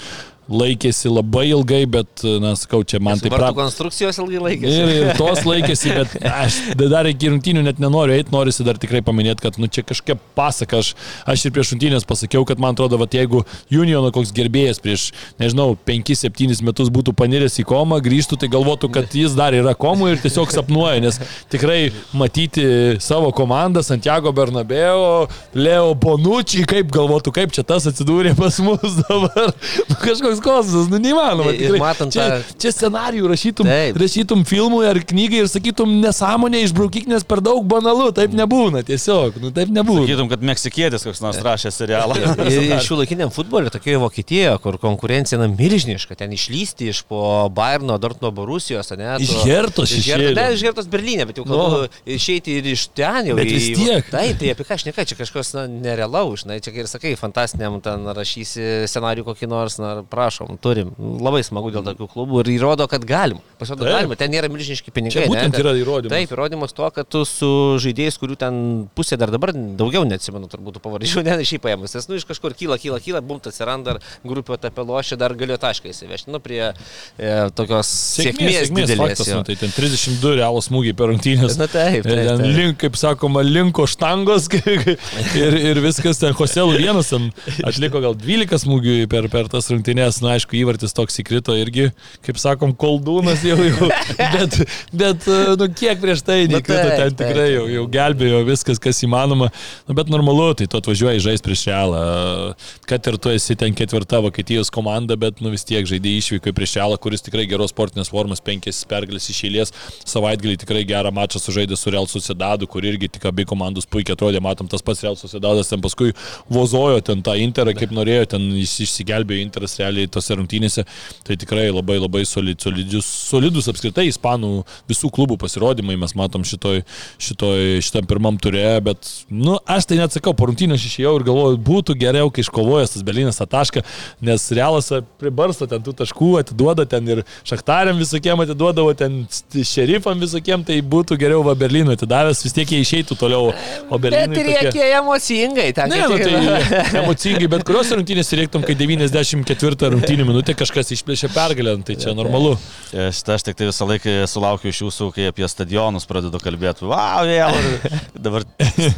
laikėsi labai ilgai, bet, na, sakau, čia man taip pat. konstrukcijos ilgai laikėsi. Ir, ir tos laikėsi, bet aš dar iki rungtynių net nenoriu eiti, norisi dar tikrai paminėti, kad, nu, čia kažkokia pasaka, aš, aš ir prieš rungtynės pasakiau, kad man atrodo, kad jeigu Uniono koks gerbėjas prieš, nežinau, 5-7 metus būtų paniręs į komą, grįžtų, tai galvotų, kad jis dar yra komų ir tiesiog sapnuoja, nes tikrai matyti savo komandą, Santiago Bernabeo, Leo Bonucci, kaip galvotų, kaip čia tas atsidūrė pas mus dabar. Nu, kažkoks toks kosmosas, nu neįmanoma. Ir matant čia, tą... čia scenarijų rašytum, taip. rašytum filmui ar knygai ir sakytum nesąmonė išbraukik, nes per daug banalu, taip nebūna, tiesiog, nu taip nebūna. Sakytum, kad meksikietis koks nors rašė serialą. ir šių laikiniam futbolui, tokioje Vokietijoje, kur konkurencija na, milžiniška, ten išlysti iš po Bayerno, Dortmundo Borusijos, ne? Iš Hertos, iš Hertos. Ne, iš Hertos Berlyne, bet jau kalbu no. išeiti ir iš ten jau. Bet vis tiek. Taip, tai apie ką aš nekai, čia kažkas na, nerealaus, žinai, čia ir sakai, fantastiniam ten rašysi scenarių kokį nors, na, prašau prašom, turim. Labai smagu dėl tokių klubų ir įrodo, kad galim. Pasirodo, galima, ten nėra milžiniški pinigai. Čia būtent ne, yra įrodymas. Taip, įrodymas to, kad tu su žaidėjais, kurių ten pusė dar dabar daugiau neatsimenu, turbūt pavardžių, ne šiaip paėmus. Nes, nu, iš kažkur kyla, kyla, kyla, bumt atsiranda, grupė apie lošį dar galiu tašką įsivežti. Nu, prie e, tokios sėkmės, sėkmės didelės. Faktas, nu, tai ten 32 realos smūgiai per rungtynės. Na taip. taip, taip. taip. Link, kaip sakoma, linko štangos ir, ir viskas ten Hoselų vienas ten atliko gal 12 smūgių per, per tas rungtynės Realas, na aišku, įvartis toks įkrito irgi, kaip sakom, koldūnas jau, jau bet, bet, nu, kiek prieš tai neįkrito, ten tikrai jau, jau gelbėjo viskas, kas įmanoma, nu, bet normalu, tai tu atvažiuoji žais prieš Realą, kad ir tu esi ten ketvirta Vokietijos komanda, bet, nu, vis tiek žaidėjai išvyko prieš Realą, kuris tikrai geros sportinės formos, penkis pergalės iš eilės, savaitgalį tikrai gerą mačą sužaidė su Real Sociedadu, kur irgi tik abi komandos puikiai atrodė, matom, tas pats Real Sociedadas ten paskui vozojo ten tą Interą, kaip norėjo, ten jis išsigelbėjo Interas realiai tose rungtynėse, tai tikrai labai labai solid, solidus, solidus apskritai ispanų visų klubų pasirodymai, mes matom šitoj, šitoj, šitam pirmam turė, bet, nu, aš tai net sakau, po rungtynės išėjau ir galvoju, būtų geriau, kai iškovojęs tas Berlynas tą tašką, nes Realas pribarsto ten tų taškų, atiduoda ten ir Šachtariam visokiem atiduodavo, ten šerifam visokiem, tai būtų geriau va Berlyno atidavęs, vis tiek jie išeitų toliau. O Berlynui... Bet reikia tokie... emocingai, ten. Ne, nu, tai emocingai, bet kurios rungtynės reiktum, kai 94 rungtynių minutė kažkas išplėšė pergalę, nu, tai čia normalu. Šitą aš tik tai visą laiką sulaukiu iš jūsų, kai apie stadionus pradedu kalbėti. Wow, vėl. Dabar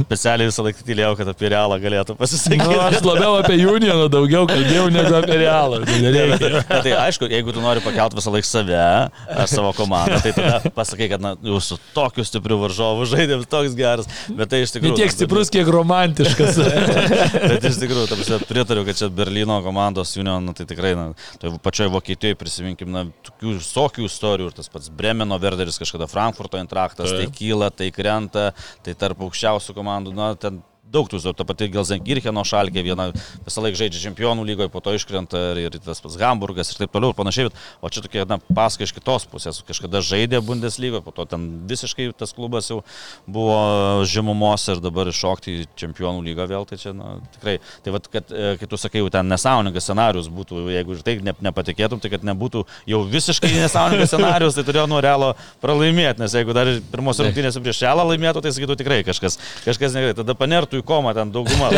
specialiai visą laiką tylėjau, kad apie realą galėtų pasisakyti. Nu, aš labiau apie Unioną daugiau kalbėjau negu apie realą. Tai, tai aišku, jeigu tu nori pakelti visą laiką save ar savo komandą, tai tada pasakai, kad na, jūs su tokiu stipriu varžovu žaidėm toks geras, bet tai iš tikrųjų... Ne tiek stiprus, kiek romantiškas. bet iš tikrųjų, pritariu, kad čia Berlyno komandos Union, na, tai tikrai, na, tai pačioje Vokietijoje prisiminkim, na, tokių visokių istorijų ir tas pats Bremeno Verderis kažkada Frankfurto intraktas, tai kyla, tai krenta, tai tarp aukščiausių komandų, na, ten daug tų, ta pati Gelsenkircheno šalkė, viena visą laiką žaidžia čempionų lygoje, po to iškrenta ir, ir tas pats Hamburgas ir taip toliau ir panašiai. O čia tokia, na, paska iš kitos pusės, kažkada žaidė Bundeslygoje, po to ten visiškai tas klubas jau buvo žemumos ir dabar iššokti į čempionų lygą vėl, tai čia, na, tikrai, tai vad, kad, e, kai tu sakai, jau ten nesąmoningas scenarius būtų, jeigu ir tai ne, nepatikėtum, tai kad nebūtų jau visiškai nesąmoningas scenarius, tai turėjo nuo realo pralaimėti, nes jeigu dar pirmos rungtynės prieš realą laimėtų, tai sakytų tikrai kažkas, kažkas negerai, tada panertų į komą ten dauguma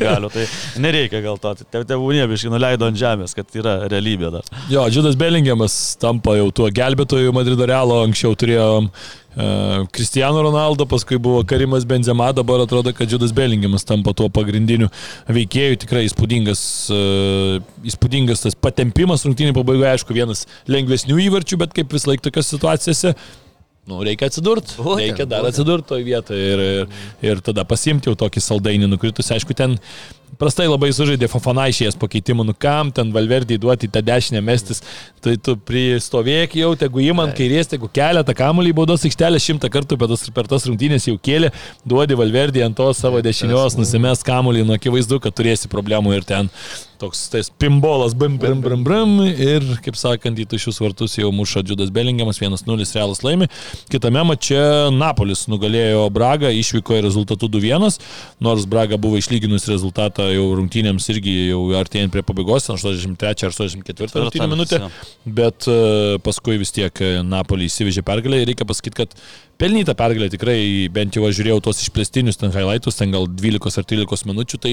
galių, tai nereikia gal to, tai tėvų nebiškai nuleido ant žemės, kad yra realybė dar. Jo, Džudas Belingiamas tampa jau tuo gelbėtoju Madrido Realo, anksčiau turėjom Kristijano e, Ronaldo, paskui buvo Karimas Benzema, dabar atrodo, kad Džudas Belingiamas tampa tuo pagrindiniu veikėju, tikrai įspūdingas, uh, įspūdingas tas patempimas rungtynį pabaigoje, aišku, vienas lengvesnių įvarčių, bet kaip vis laik tokios situacijose Nu, reikia atsidurti, reikia dar atsidurti toje vietoje ir, ir, ir tada pasimti jau tokį saldainį nukritus. Aišku, ten prastai labai sužaidė Fofana išėjęs pakeitimų, nu kam ten Valverdį duoti tą dešinę mestis, tai tu pristovėk jau, tegu įman kairės, tegu keletą kamuolį baudos aikštelę šimtą kartų per tas, per tas rungtynės jau kėlė, duodi Valverdį ant to savo dešinios, nusimes kamuolį, nu akivaizdu, kad turėsi problemų ir ten toks tais pimbolas, bim, bim, bim, bim, ir, kaip sakant, į tušius vartus jau muša Džudas Belingiamas, 1-0 realas laimi. Kitame mače Napolis nugalėjo Bragą, išvyko į rezultatų 2-1, nors Braga buvo išlyginus rezultatą jau rungtynėms irgi jau artėjant prie pabaigos, 83 ar 84 rungtynė minutė, bet e, paskui vis tiek e, Napolį įsivežė pergalę. Ir reikia pasakyti, kad pelnyta pergalė tikrai, bent jau aš žiūrėjau tos išplėstinius ten highlightus, ten gal 12 ar 13 minučių, tai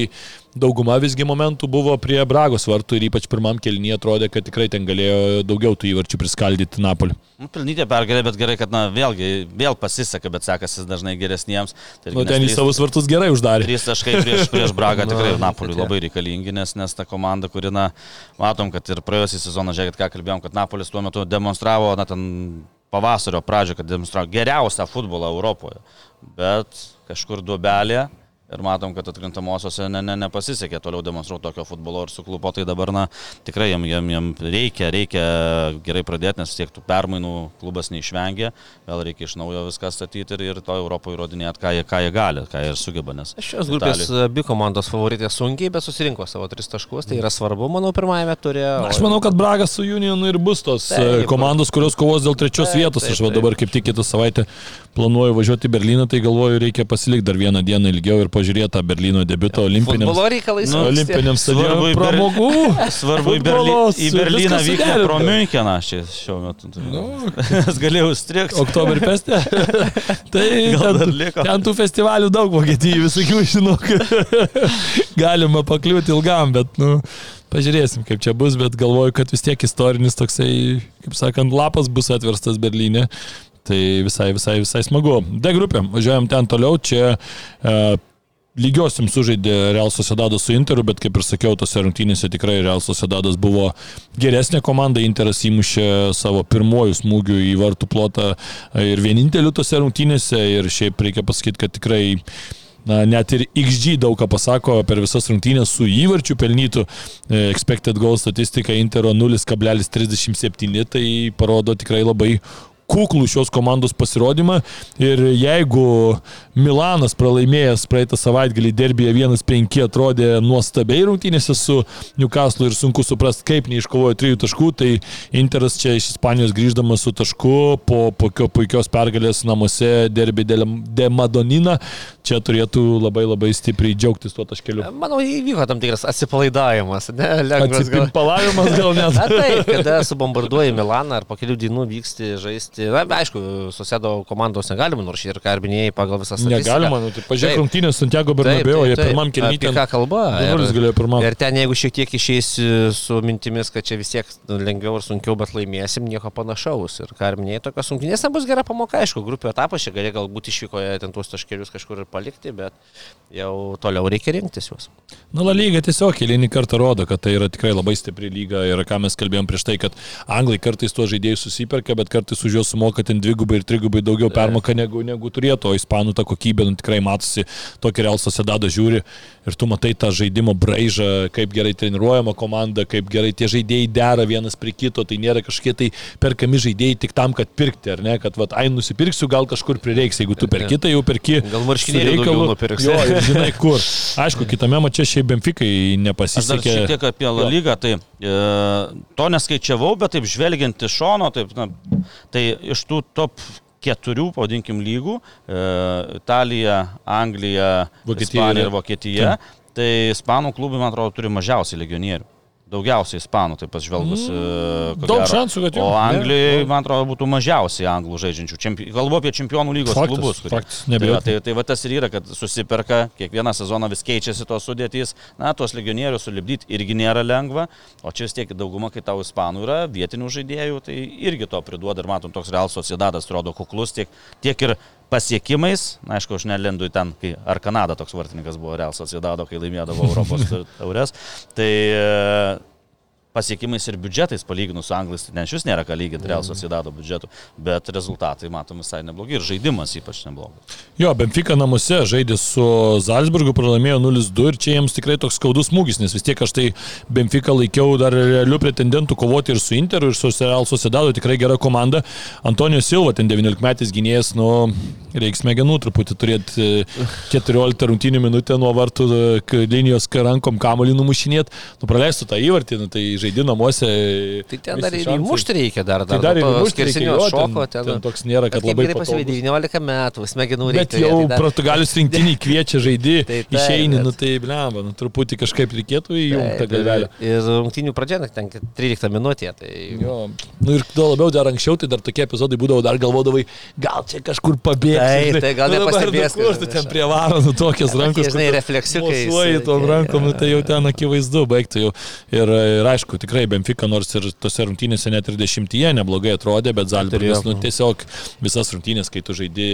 dauguma visgi momentų buvo prie Bragos vartų ir ypač pirmam kelnyje atrodė, kad tikrai ten galėjo daugiau tų įvarčių priskaldyti Napolį. Nu, pelnytė pergalė, bet gerai, kad, na, vėlgi, vėl pasiseka, bet sekasi dažnai geresniems. Tai nu, ten į savus vartus gerai uždarė. Trys taškai prieš, prieš Bragą tikrai Napoliui labai reikalingi, nes, nes ta komanda, kuri, na, matom, kad ir praėjusią sezoną, žiūrėkit, ką kalbėjom, kad Napolis tuo metu demonstravo, na, ten pavasario pradžio, kad demonstravo geriausią futbolą Europoje. Bet kažkur duobelė Ir matom, kad atkrintamosiose ne, ne, nepasisekė toliau demonstruoti tokio futbolo ir suklupo, tai dabar, na, tikrai jam, jam, jam reikia, reikia gerai pradėti, nes tiek tų permainų klubas neišvengia, vėl reikia iš naujo viską statyti ir, ir to Europoje įrodinėti, ką jie, ką jie gali, ką jie ir sugeba. Nes šios grupės Italija... abi komandos favoritės sunkiai, bet susirinko savo tris taškus, tai yra svarbu, manau, pirmajame turė. O... Aš manau, kad Bragas su Unionu ir bus tos Taip, e, komandos, kurios kovos dėl trečios taip, vietos. Taip. Aš dabar kaip tik kitą savaitę planuoju važiuoti į Berliną, tai galvoju, reikia pasilikti dar vieną dieną ilgiau ir pažiūrėti tą Berlyno. Futbolo reikalais. Nu, olimpiniams stadionams. Pramogų. Svarbu į, Berly, į Berlyną vykti pro Müncheną šiuo metu. Nu, Aš galėjau strikti. Oktober feste. tai ten, ten tų festivalių daug Vokietijų, visokių žinok. Galima pakliūti ilgam, bet, nu, pažiūrėsim, kaip čia bus, bet galvoju, kad vis tiek istorinis toksai, kaip sakant, lapas bus atverstas Berlyne. Tai visai, visai, visai smagu. D grupė, važiuojam ten toliau, čia uh, lygiosiam sužaidė Real Sociedadas su Interu, bet kaip ir sakiau, tose rungtynėse tikrai Real Sociedadas buvo geresnė komanda, Interas įmušė savo pirmojų smūgių į vartų plotą ir vieninteliu tose rungtynėse ir šiaip reikia pasakyti, kad tikrai Na, net ir XG daug ką pasako per visas rungtynės su įvarčiu pelnytų. E, expected goal statistika Intero 0,37, tai parodo tikrai labai kuklų šios komandos pasirodymą ir jeigu Milanas pralaimėjęs praeitą savaitgalį derbėje 1-5 atrodė nuostabiai rungtynėse su Newcastle ir sunku suprasti, kaip neiškovojo trijų taškų, tai Interas čia iš Ispanijos grįždamas su tašku po pokio puikios pergalės namuose derbė de Madonina, čia turėtų labai labai stipriai džiaugtis tuo taškeliu. Manau, įvyko tam tikras atsipalaidavimas, ne, lengvas gal. Atsipalavimas gal net. Na taip, kada subombarduoji Milaną ar po kelių dienų vyksti žaisti, na, aišku, Susėdo komandos negalima, nors ir karbinėjai pagal visas Negalima, nu, tai pažiūrėk rungtynės Santiago Bernabeu, jie pirmam kelnytė. Ką kalba? Ir. Ir ten, jeigu šiek tiek išeisi su mintimis, kad čia vis tiek lengviau ir sunkiau, bet laimėsim, nieko panašaus. Ir karminėjai tokios rungtynės bus gera pamoka, aišku, grupių etapas, čia gali galbūt išvykoje ten tuos taškelius kažkur ir palikti, bet jau toliau reikia rinktis juos. Nu, La lyga tiesiog eilinį kartą rodo, kad tai yra tikrai labai stipri lyga ir ką mes kalbėjom prieš tai, kad anglai kartais tuos žaidėjus susiperka, bet kartais už juos sumoka ten dvigubai ir trigubai daugiau permoka negu, negu turėtų, o ispanų ta kokybė nu, tikrai matosi, tokį Real Sociedado žiūri ir tu matai tą žaidimo braižą, kaip gerai treniruojama komanda, kaip gerai tie žaidėjai dera vienas prie kito, tai nėra kažkokie tai perkami žaidėjai tik tam, kad pirkti, ar ne, kad, va, ai, nusipirksiu, gal kažkur prireiks, jeigu tu perki, tai jau perki. Gal marškinėliai nupirksi. Jo, ir žinai kur. Aišku, kitame mače šiaip Benfikai nepasisekė. Šiek tiek apie La Lygą, tai e, to neskaičiavau, bet taip žvelgiant iš šono, taip, na, tai iš tų top keturių, pavadinkim, lygų e, - Italija, Anglija, Vokietija Ispanija ir Vokietija. Tai, tai ispanų klubai, man atrodo, turi mažiausiai legionierių. Daugiausiai ispanų, taip pažvelgus. Mm, daug gero. šansų, kad jau. O Anglijoje, man atrodo, būtų mažiausiai anglų žaidžiančių. Čempi... Kalbu apie čempionų lygos faktas, klubus. Kurie... Faktas, tai, va, tai, tai va tas ir yra, kad susiperka, kiekvieną sezoną vis keičiasi tos sudėtys. Na, tuos legionierius sulibdyti irgi nėra lengva. O čia vis tiek dauguma, kai tau ispanų yra, vietinių žaidėjų, tai irgi to priduoda ir matom, toks Real Sociedadas atrodo kuklus tiek, tiek ir pasiekimais, na, aišku, aš nelendu į ten, kai ar Kanada toks vartininkas buvo Real Sociedado, kai laimėdavo Europos taures, tai pasiekimais ir biudžetais palyginus su anglais, tai ne šis nėra ką lyginti Real Sociedado biudžetu, bet rezultatai matom visai neblogi ir žaidimas ypač neblogas. Jo, Benfica namuose žaidė su Salzburgu, pralaimėjo 0-2 ir čia jiems tikrai toks skaudus smūgis, nes vis tiek aš tai Benfica laikiau dar realių pretendentų kovoti ir su Interu, ir su Real Sociedado, tikrai gera komanda. Antonijo Silva, ten 19 metais gynėjas, nu, reiks smegenų truputį turėti 14 rungtynių minutę nuo vartų linijos rankom kamolį numušinėti, nu praleistų tą įvartį, nu, tai žaidė žaidži namuose. Tai ten dar ir įmušti reikia, dar, dar, tai dar ir įmušti reikia. Jo, šoko, ten, ten, ten toks nėra, kad labai pasivadė 19 metų, smegenų reikia. Bet jau dar... Portugalijos rinktinį kviečia žaidži, tai, tai, išeini, bet... nu tai blemba, nu truputį kažkaip reikėtų įjungti tą galvelę. Ir rungtinių pradžia, ten 13 minutė. Tai... Jo, nu ir tuo labiau dar anksčiau, tai dar tokie epizodai būdavo, dar galvodavai, gal čia kažkur pabėgti. Tai, tai gal nu, nepastebės. Kur tu ten prie varo, nu tokias rankos. Žinai, refleksiukai. Suoji tom rankom, nu, tai jau ten akivaizdu, baigtų jau. Ir, ir aišku, tikrai Benfica nors ir tose rungtynėse net ir dešimtyje neblogai atrodė, bet Zalburgas, nu, tiesiog visas rungtynės, kai tu žaidži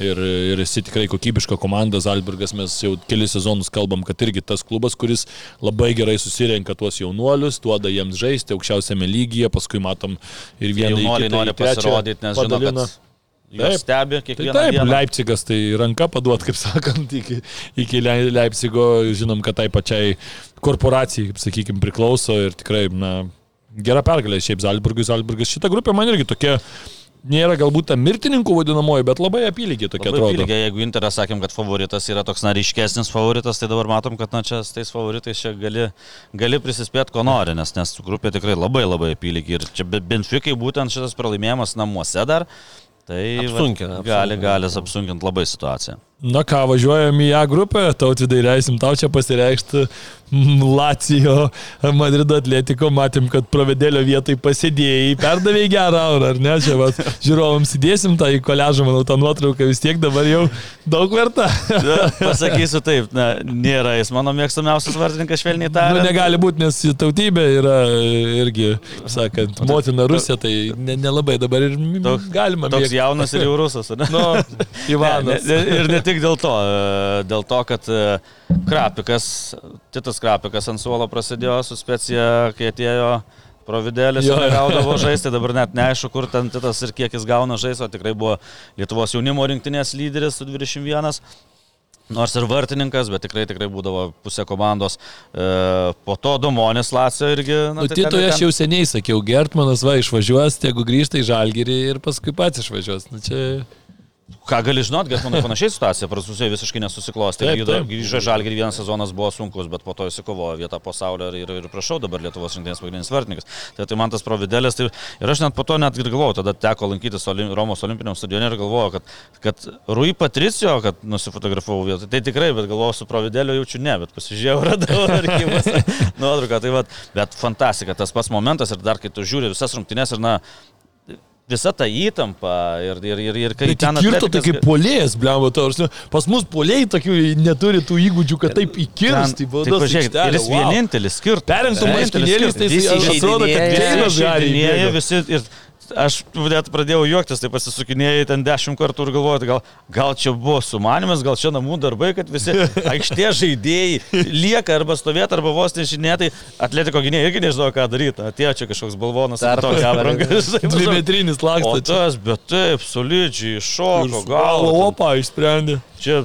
ir, ir esi tikrai kokybiška komanda, Zalburgas mes jau kelius sezonus kalbam, kad irgi tas klubas, kuris labai gerai susirenka tuos jaunuolius, duoda jiems žaisti aukščiausiame lygyje, paskui matom ir vieną jaunuolį nori pasirodyti, nes žino, kad Jis stebi kiekvieną tai taip, dieną. Leipzigas tai ranka paduot, kaip sakant, iki, iki Leipzigo, žinom, kad tai pačiai korporacijai, kaip sakykime, priklauso ir tikrai, na, gera pergalė šiaip Zalburgui, Zalburgas. Šita grupė man irgi tokia nėra galbūt ta mirtininkų vadinamoji, bet labai apylygiai tokia labai atrodo. Apylygiai, jeigu Interas sakėm, kad favoritas yra toks nariškesnis favoritas, tai dabar matom, kad na čia su tais favoritais čia gali, gali prisispėti, ko nori, nes, nes grupė tikrai labai labai apylygiai. Ir čia Benfikai būtent šitas pralaimėjimas namuose dar, tai apsunkina, va, gali, gali apsunkinti labai situaciją. Na ką, važiuojam į A grupę, tautvidai leisim tau čia pasireikšti. Lacijo, Madrido atletiko, matėm, kad pravedėlio vietai pasėdėjai, perdavėjai gerą aurą, ar ne? Čia va, žiūrovams įdėsim tą į koležą, manau, tą nuotrauką vis tiek dabar jau daug verta. Na, pasakysiu taip, na, nėra jis mano mėgstamiausias vartininkas švelniai tariant. Nu, negali būti, nes tautybė yra irgi, sakant, motina Rusija, tai nelabai ne dabar ir toks, galima. Toks mėgti. jaunas ir jau rusas, ne? Nu, Ivanas. Ne, ne, ir ne tik dėl to, e, dėl to, kad e, Krapikas, Titas Krapikas ant suolo prasidėjo su specija, kai atėjo Providėlis gaudavo žaisti, dabar net neaišku, kur ten Titas ir kiek jis gauna žaisti, o tikrai buvo Lietuvos jaunimo rinktinės lyderis su 21. Nors ir vartininkas, bet tikrai, tikrai būdavo pusė komandos. E, po to Domonis Lacio irgi. Nu, tai Titoje ten- aš jau seniai sakiau, Gertmanas va išvažiuos, jeigu grįžta į Žalgirį ir paskui pats išvažiuos. Nu, čia... Ką gali žinot, kad mano panašiai situacija, prancūzijai visiškai nesusiklostė. Taip, Grįžo, Žalgirį, vienas sezonas buvo sunkus, bet po to įsikovojo vietą pasaulio ir, ir, ir prašau dabar Lietuvos rinktinės pagrindinis vartininkas. Tai, tai man tas providelis, tai ir aš net po to net ir galvojau, tada teko lankytis Olim, Romos olimpiniam stadione ir galvojau, kad, kad Rui Patricio, kad nusifotografavau vietą, tai tikrai, bet galvojau su provideliu jaučiu ne, bet pasižiūrėjau, radau archyvuose nuotrauką. Tai vat, bet fantastika, tas pats momentas ir dar kai tu žiūri visas rungtynes ir na, visa ta įtampa ir, ir, ir, ir kai Tai ten kirto tai Atletikas- kaip polėjas, blemba, tau. Pas mus polėjai tokių neturi tų įgūdžių, kad taip įkirsti. Ten- tai pažiūrėkit, ir jis vienintelis skirtas. Perrinktų marškinėliais, tai jis atrodo, kad gali. Žaidinėja visi ir aš net pradėjau juoktis, tai pasisukinėjai ten dešimt kartų ir galvojau, tai gal, gal čia buvo sumanimas, gal čia namų darbai, kad visi aikštė žaidėjai lieka arba stovėti, arba vos nežinėtai, atletiko gynėjai irgi nežino, ką daryti. Atėjo čia kažkoks balvonas, ar tokia apranga. Dvimetrinis čia. tas, bet taip, solidžiai, šoko, Gal gal. opą išsprendė. Čia,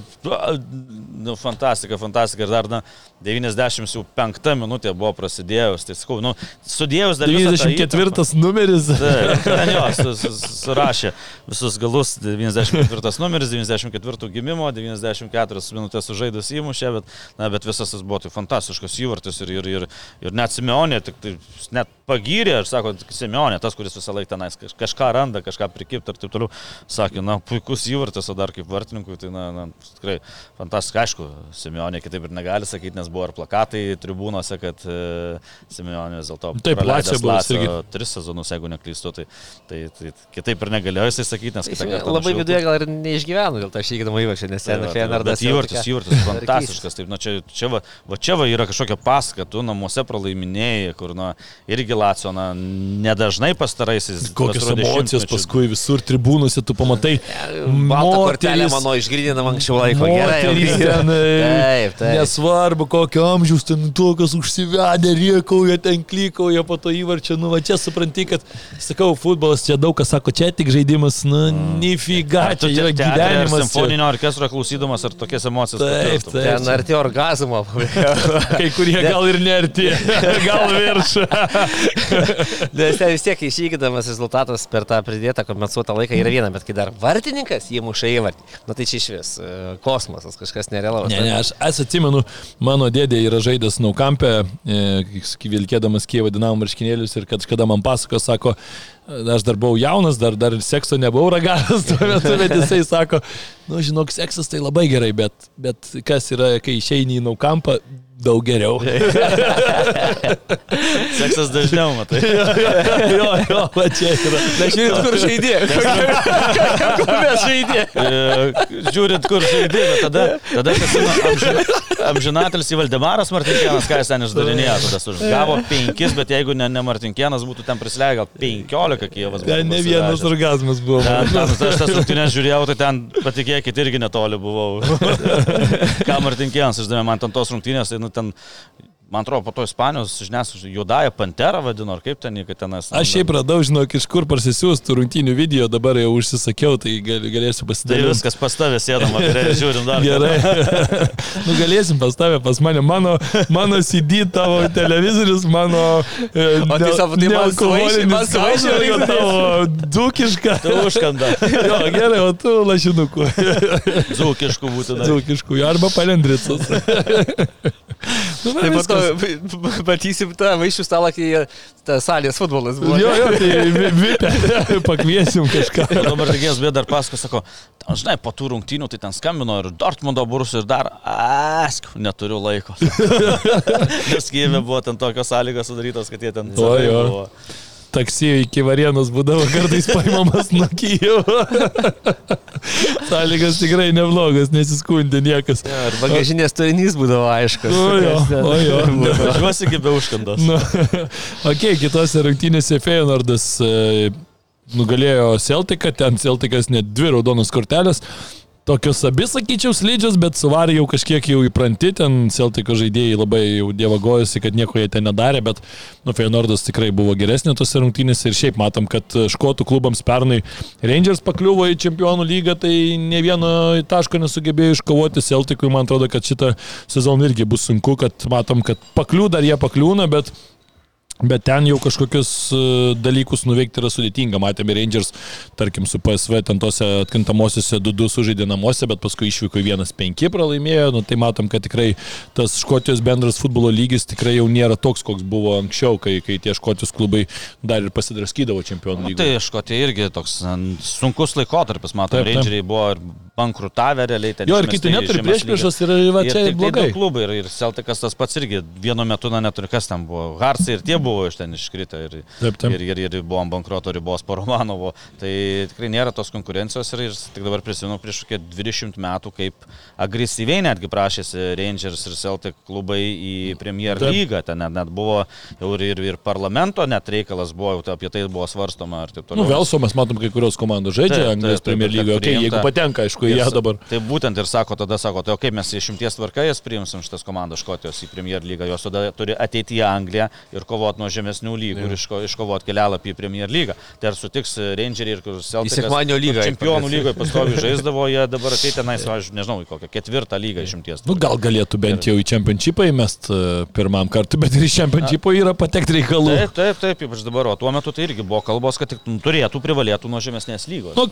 nu, fantastika, fantastika. Ir dar, na, 95 minutė buvo prasidėjus. Tai sakau, nu, sudėjus dar visą tą įtampą- 94 numeris. Taip, ten jo, su- su- surašė visus galus 94 numeris, 94 gimimo, 94 minutės sužaidus įmušė, bet, na, bet visas tas buvo tai fantastiškas įvartis ir, ir, ir, ir net Simeonė, tik tai net pagyrė, aš sako, Simeonė, tas, kuris visą laiką tenais kaž- kažką randa, kažką prikipti ir taip toliau, sakė, na, puikus įvartis, o dar kaip vartininkui, tai, na, na tikrai fantastiška, aišku, Simeonė kitaip ir negali sakyti, nes buvo ir plakatai tribūnose, kad e, Simeonė vis dėlto Taip, Lazio buvo irgi. tris sezonus, jeigu neklystu, tai, tai, tai kitaip ir negalėjo jisai sakyti, nes kitą kartą. Labai viduje gal ir neišgyveno dėl to šįgydama įvačią, nes Tai ten tai Fenerdas. Įvartis, įvartis fantastiškas. Taip, na, čia, čia, va, va, čia va yra kažkokia paska, tu namuose pralaiminėjai, kur na, irgi Lacio, na, nedažnai pastaraisiais. Kokios pastaruoju emocijos paskui visur tribūnose tu pamatai. Baltą kortelę mano išgrinina anksčiau laiko. Gerai, Moterys grįžta. ten, e, Taip, taip. Nesvarbu, kokio amžiaus ten tokios užsivedę, riekauja, ten klykauja po to įvarčio. Nu, va čia supranti, kad, sakau, futbolas čia daug kas sako, čia tik žaidimas, nu, nifiga, Tu čia yra gyvenimas. čia. Simfoninio orkestro klausydamas ar tokias emocijas. Taip, taip. Ten arti orgazmo. Kai kurie gal ir nerti, gal virš. Nes ten vis tiek išįgydamas rezultatas per tą pridėtą kompensuotą laiką yra viena, bet kai dar vartininkas jį muša įvartį, na tai čia iš vis e, kosmosas, kažkas nerealaus. Ne, ne, aš, aš atsimenu, mano dėdė yra žaidęs Naukampė, e, vilkėdamas Kievą dinamų marškinėlius ir kad kažkada man pasako, sako, aš dar buvau jaunas, dar, dar sekso nebuvau ragavęs tuo metu, bet jisai sako, nu žinok, seksas tai labai gerai, bet, bet kas yra, kai išeini į Naukampą, daug geriau. Seksas dažniau, matai. jo, jo, va čia yra. Na, žiūrint, kur žaidė. Mes žaidė. E, Žiūrint, kur žaidė, tada, tada amžina, amžinatelis į Valdemaras Martinkienas, ką jis ten išdarinėjo, tada sužgavo penkis, bet jeigu ne, ne Martinkienas būtų ten prisileidęs, gal penkiolika Kievas būtų. Ten ne vienas orgasmas buvo. Ten, ten, aš tas rungtynės žiūrėjau, tai ten, patikėkit, irgi netoli buvau. Ką Martinkienas išdavė man ten tos rungtynės, tai nu, ten, man atrodo, po to Ispanijos žiniasklaidos juodąją panterą vadino, ar kaip ten, kad tenas. Aš šiaip radau, žinok, iš kur parsisiųstų rungtynių video, dabar jau užsisakiau, tai gal, galėsiu Tai pasidalinti. viskas pas tavę sėdama, tai žiūrim dar. Gerai. nu, galėsim pas tavę, pas mane. Mano, mano CD tavo televizorius, mano... E, O tai savo- tai man jo, laikas. tavo dukišką. Tu užkanda. jo, gerai, o tu lašinukų. Dzūkiškų būtų dar. Dukiškų, arba palendricus. Nu, va, Tai viskas. to matysim tą vaišių stalą, kai ta salės futbolas buvo. Jo, jo, tai vi- vipė, pakviesim kažką. Dabar reikės bėda dar pasako, sako, ten, žinai, po tų rungtynių tai ten skambino ir Dortmundo burus ir dar, ask, neturiu laiko. Nes Kyivė buvo ten tokios sąlygos sudarytos, kad jie ten... O, jo. buvo. Taksi iki Varienos būdavo kartais paimamas nuo Kyjevo. Sąlygas tikrai neblogas, nesiskundė niekas. Ir bagažinės turinys būdavo aiškus. O jo, o jo. Važiuosi iki be užkandos. Nu, ok, kitose rungtynėse Feyenoordas e, nugalėjo Celticą, ten Celticas net dvi raudonos kortelės. Tokios abi, sakyčiau, slidžios, bet suvarė jau kažkiek jau įpranti, ten Celtico žaidėjai labai jau dievagojusi, kad nieko jie ten nedarė, bet, nu, Feyenoordas tikrai buvo geresnė tose rungtynėse ir šiaip matom, kad škotų klubams pernai Rangers pakliuvo į čempionų lygą, tai ne vieno taško nesugebėjo iškovoti Celticui, man atrodo, kad šitą sezoną irgi bus sunku, kad matom, kad pakliū dar jie pakliūna, bet Bet ten jau kažkokius e, dalykus nuveikti yra sudėtinga. Matėme Rangers, tarkim, su PSV ten tose atkintamosiose 2-2 sužaidė namuose, bet paskui išvyko 1-5 pralaimėjo. Nu, tai matom, kad tikrai tas Škotijos bendras futbolo lygis tikrai jau nėra toks, koks buvo anksčiau, kai, kai tie Škotijos klubai dar ir pasidraskydavo čempionų lygoje. Tai Škotija irgi toks sunkus laikotarpis, matom, Rangeriai buvo ir bankrutavę realiai. Jo, ir kiti net ir prieš priešas yra, va, čia ir blogai. Tai klubai ir, ir Celticas tas pats irgi vienu metu, na, neturi kas ten buvo. Harsai ir tie buvo iš ten iškritę ir, taip, taip. ir, ir, ir buvom bankruoto ribos po Romanovo. Tai tikrai nėra tos konkurencijos ir, ir tik dabar prisimenu prieš kokią 20 metų, kaip agresyviai netgi prašėsi Rangers ir Celtic klubai į Premier lygą. Ten net, net buvo jau ir, ir, ir parlamento net reikalas buvo, tai apie tai buvo svarstoma ir taip toliau. Nu, Velso mes matom, kai kurios komandos žaidžia Anglijos Premier lygoje, okay, jeigu patenka, aišku, jie dabar. Tai būtent ir sako, tada sako, tai o kaip mes išimties tvarka jas priimsim šitas komandas Škotijos į Premier lygą, jos tada turi ateiti į Angliją ir kovoti nuo žemesnių lygų ir iško, iškovoti kelialapį į Premier lygą. Tai ar sutiks Rangeriai ir Celtic? Sekmanio lygą. Čempionų lygoje pastovi žaisdavo, jie dabar ateina tenais, aš nežinau, į kokią ketvirtą lygą išimties. Nu, gal galėtų bent jau į Championshipą įmest e, pirmam kartui, bet ir į Championshipą yra patekti reikalų. Taip, taip, taip, ypač dabar, o tuo metu tai irgi buvo kalbos, kad tik turėtų, privalėtų nuo žemesnės lygos. Nu,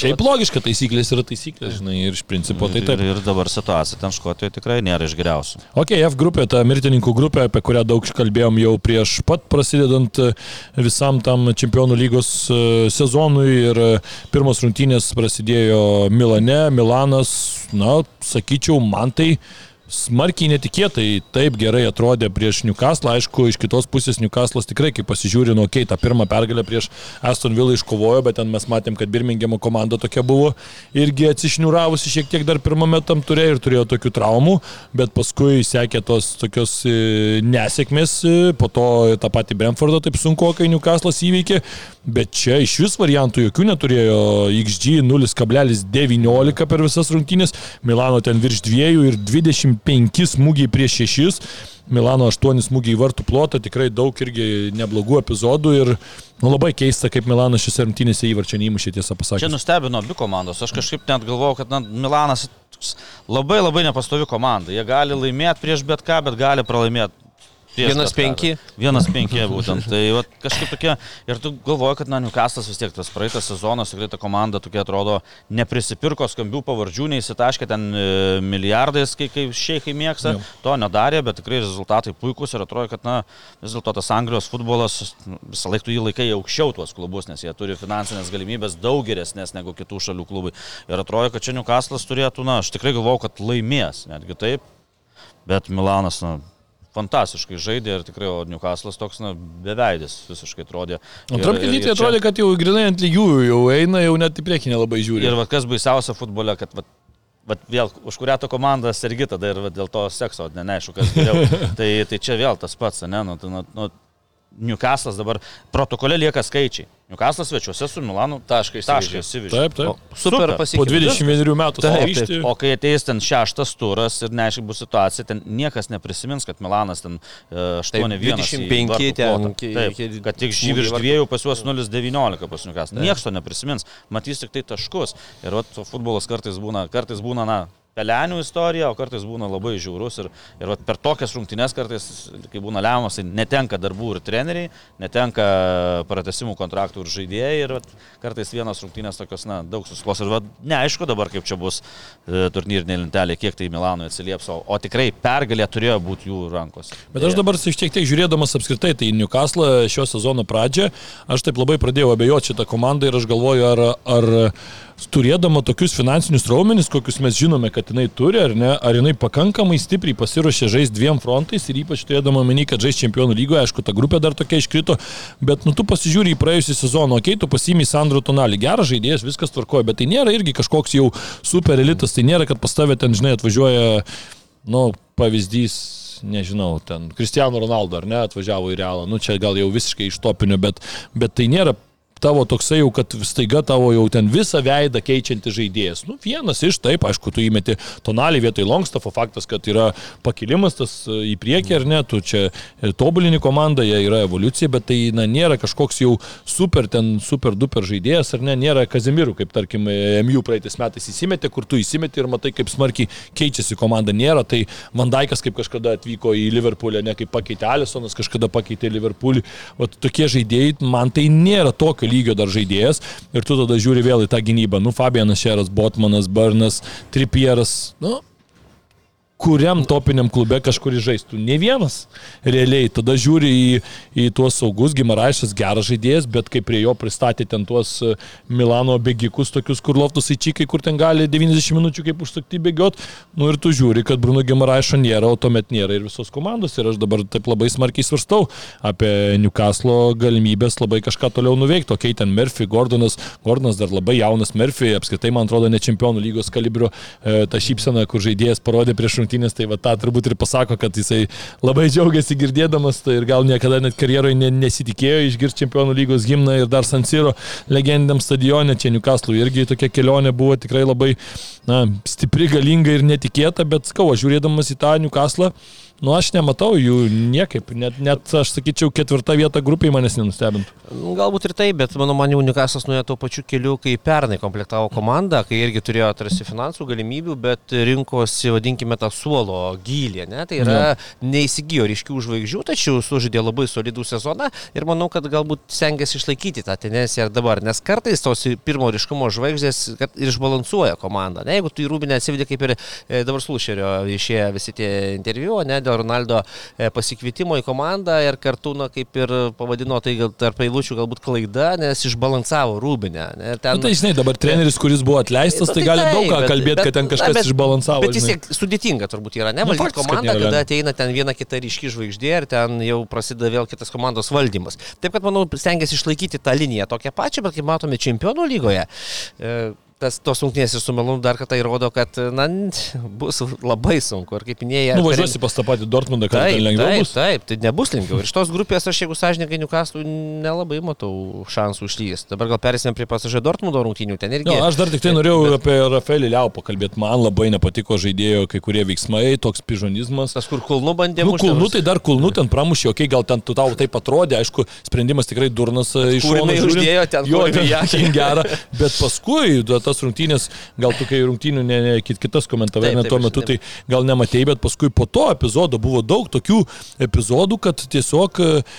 šiaip logiška, taisyklės yra taisyklės, žinai, ir iš principo tai taip. Ir, ir dabar situacija ten Škotijoje tikrai nėra iš geriausių. Ok, F grupė, ta mirtininkų grupė, apie kurią daug kalbėjom jau prieš pat prasidedant e, visam tam čempionų lygos e, sezonui ir e, pirmos rungtynės prasidėjo Milane, Milanas, na, sakyčiau, man tai smarkiai netikėtai taip gerai atrodė prieš Newcastle. Aišku, iš kitos pusės Newcastle'as tikrai, kai pasižiūrė, nu, okei, okay, tą pirmą pergalę prieš Aston Villa iškovojo, bet ten mes matėm, kad Birmingemo komanda tokia buvo irgi atsišniuravusi šiek tiek dar pirmame tam turėjo ir turėjo tokių traumų, bet paskui sekė tos tokios e, nesėkmės, e, po to tą patį Brentfordą taip sunku, kai Newcastle'as įveikė, bet čia iš vis variantų jokių neturėjo XG 0,19 per visas rungtynės, Milano ten virš 2 ir 20 5 smūgiai prieš 6, Milano 8 smūgiai į vartų plotą, tikrai daug irgi neblogų epizodų ir nu, labai keista, kaip Milanas šis rungtynėse įvarčio neįmušė tiesą pasakyti. Čia nustebino abi komandos, aš kažkaip net galvojau, kad na, Milanas labai labai nepastovi komanda, jie gali laimėti prieš bet ką, bet gali pralaimėti Vienas penki. Vienas penki būtent. Tai va, kažkaip tokia, ir tu galvoji, kad, na, Newcastas vis tiek tas praeitas sezonas, tikrai ta komanda tokia atrodo neprisipirko skambių pavardžių, neįsitaškė ten e, milijardais, kai, kai šeikai mėgsta, Jau. to nedarė, bet tikrai rezultatai puikūs ir atrodo, kad, na, vis dėlto tas Anglijos futbolas visą laiką jį laikai aukščiau tuos klubus, nes jie turi finansinės galimybės daug geresnės negu kitų šalių klubai. Ir atrodo, kad čia Newcastas turėtų, na, aš tikrai galvoju, kad laimės, netgi taip, bet Milanas, na, fantastiškai žaidė ir tikrai, o Newcastle'as toks, na, beveidis visiškai atrodė. Antram kelytį atrodė, kad jau grinai ant lygiųjų jau eina, jau net į priekį nelabai žiūri. Ir va, kas baisiausia futbole, kad va, Vat vėl, už kurią to komandą sergi tada ir dėl to sekso, ne, neaišku, kas geriau. tai, tai čia vėl tas pats, ne, nu, nu, nu, Newcastle'as dabar protokole lieka skaičiai. Newcastle'as svečiuose su Milanu taškai įsivyžė. Taip, taip. O, super, super pasikeitė. Po 21 metų taip, taip. O kai ateis ten šeštas turas ir neaiškiai bus situacija, ten niekas neprisimins, kad Milanas ten 8-1. 25 ten. Taip, kad tik žyvirš dviejų pas juos 0-19 pas Newcastle. Niekas to neprisimins. Matys tik tai taškus. Ir vat, futbolas kartais būna, kartais būna, na, pelenių istorija, o kartais būna labai žiaurus ir, ir vat, per tokias rungtynes kartais, kai būna lemiamas, tai netenka darbų ir treneriai, netenka pratesimų kontraktų ir žaidėjai ir vat, kartais vienas rungtynės tokios, na, daug susiklos ir vat, neaišku dabar, kaip čia bus e, turnyrinė lentelė, kiek tai Milanui atsilieps, o, o tikrai pergalė turėjo būti jų rankose. Bet aš dabar šiek tiek žiūrėdamas apskritai tai Newcastle šio sezono pradžią, aš taip labai pradėjau abejoti šitą komandą ir aš galvoju, ar, ar turėdama tokius finansinius raumenis, kokius mes žinome, kad jinai turi, ar ne, ar jinai pakankamai stipriai pasiruošė žaisti dviem frontais ir ypač turėdama meni, kad žais čempionų lygoje, aišku, ta grupė dar tokia iškrito, bet nu tu pasižiūri į praėjusią sezoną, okei, okay, tu pasimį Sandro Tonalį, geras žaidėjas, viskas tvarkoja, bet tai nėra irgi kažkoks jau super elitas, tai nėra, kad pas tavę ten, žinai, atvažiuoja, nu, pavyzdys nežinau, ten Cristiano Ronaldo ar ne, atvažiavo į Realą, nu čia gal jau visiškai iš topinio, bet, bet tai nėra tavo toksai jau, kad staiga tavo jau ten visą veidą keičianti žaidėjas. Nu, vienas iš taip, aišku, tu įmeti tonalį vietoj Longstaffo, faktas, kad yra pakilimas tas e, į priekį ar ne, tu čia tobulini komandą, jie yra evoliucija, bet tai na, nėra kažkoks jau super, ten super duper žaidėjas ar ne, nėra Kazemirų, kaip tarkim MU praeitais metais įsimetė, kur tu įsimeti ir matai, kaip smarkiai keičiasi komanda. Nėra, tai Vandaikas kaip kažkada atvyko į Liverpoolį, ne kaip pakeitė Alisonas, kažkada pakeitė Liverpoolį. O tokie žaidėjai, man tai nėra tokio lygio dar žaidėjas ir tu tada žiūri vėl į tą gynybą. Nu, Fabianas Šeras, Botmanas, Barnas, Tripieras, nu, kuriam topiniam klube kažkur žaistų. Ne vienas. Realiai. Tada žiūri į, į tuos saugus, Gimaraišas geras žaidėjas, bet kai prie jo pristatė ten tuos e, Milano bėgikus, tokius kur loftus į čikai, kur ten gali 90 minučių kaip užsakti bėgiot, nu ir tu žiūri, kad Bruno Gimaraišo nėra, o tuomet nėra ir visos komandos. Ir aš dabar taip labai smarkiai svarstau apie Newcastle galimybės labai kažką toliau nuveikti. O Keitan Murphy, Gordonas, Gordonas dar labai jaunas Murphy, apskritai man atrodo ne čempionų lygos kalibrio e, ta šypsena, kur žaidėjas parodė prieš rungtynės, tai va tą turbūt ir pasako, kad jisai labai džiaugiasi girdėdamas tai ir gal niekada net karjeroje nesitikėjo išgirsti čempionų lygos gimną ir dar San Siro legendiniam stadione, čia Newcastle irgi tokia kelionė buvo tikrai labai na, stipri, galinga ir netikėta, bet skau, žiūrėdamas į tą Newcastle, Nu, aš nematau jų niekaip, net, net aš sakyčiau, ketvirta vieta grupiai manęs nenustebintų. Nu, galbūt ir taip, bet mano maniau, Nikasas nuėjo tuo pačiu keliu, kai pernai komplektavo komandą, kai irgi turėjo tarsi finansų galimybių, bet rinkosi, vadinkime, tą suolo gylį, ne? tai yra ja. neįsigijo ryškių žvaigždžių, tačiau sužaidė labai solidų sezoną ir manau, kad galbūt stengiasi išlaikyti tą tendenciją ir dabar, nes kartais tos pirmo ryškumo žvaigždės ir išbalansuoja komandą. Ne? Jeigu tu į Rūbinę atsivedė kaip ir e, dabar Slušerio išėję visi tie interviu, ne, dėl Ronaldo e, pasikvietimo į komandą ir kartu, na, kaip ir pavadino tai gal tarp eilučių galbūt klaida, nes išbalansavo Rūbinę. Ten... Na, nu, tai žinai, dabar treneris, kuris buvo atleistas, tai, tai gali daug ką kalbėti, kad ten kažkas bet, išbalansavo. Bet vis tiek sudėtinga turbūt yra, ne? Nu, Valdyti komandą, kada ateina ten viena kita ryški žvaigždė ir ten jau prasideda vėl kitas komandos valdymas. Taip kad, manau, stengiasi išlaikyti tą liniją tokią pačią, bet kaip matome čempionų lygoje, e, tas tos ir su Melonu dar kartą įrodo, kad na, bus labai sunku. Ir kaip minėjai, nu, važiuosi pas tą patį Dortmundą, kad taip, tai lengviau taip, bus. Taip, tai nebus lengviau. Ir iš tos grupės aš, jeigu sąžininkai Newcastle, nelabai matau šansų išlysti. Dabar gal perėsime prie pasažė Dortmundo rungtynių. Ten irgi. No, aš dar tik tai norėjau bet... apie Rafaelį Liau pakalbėti. Man labai nepatiko žaidėjo kai kurie veiksmai, toks pižonizmas. Tas, kur kulnu bandė. Nu, kulnu tai dar kulnu ten pramušė, okei, okay, gal ten tu tau taip atrodė, aišku, sprendimas tikrai durnas e, iš šono. Uždėjo ten, jo, ten gerą, bet paskui tas rungtynės gal tu kai rungtynių ne, ne, kit, kitas komentavai, ne tuo metu, tai gal nematėjai, bet paskui po to epizodo buvo daug tokių epizodų, kad tiesiog uh,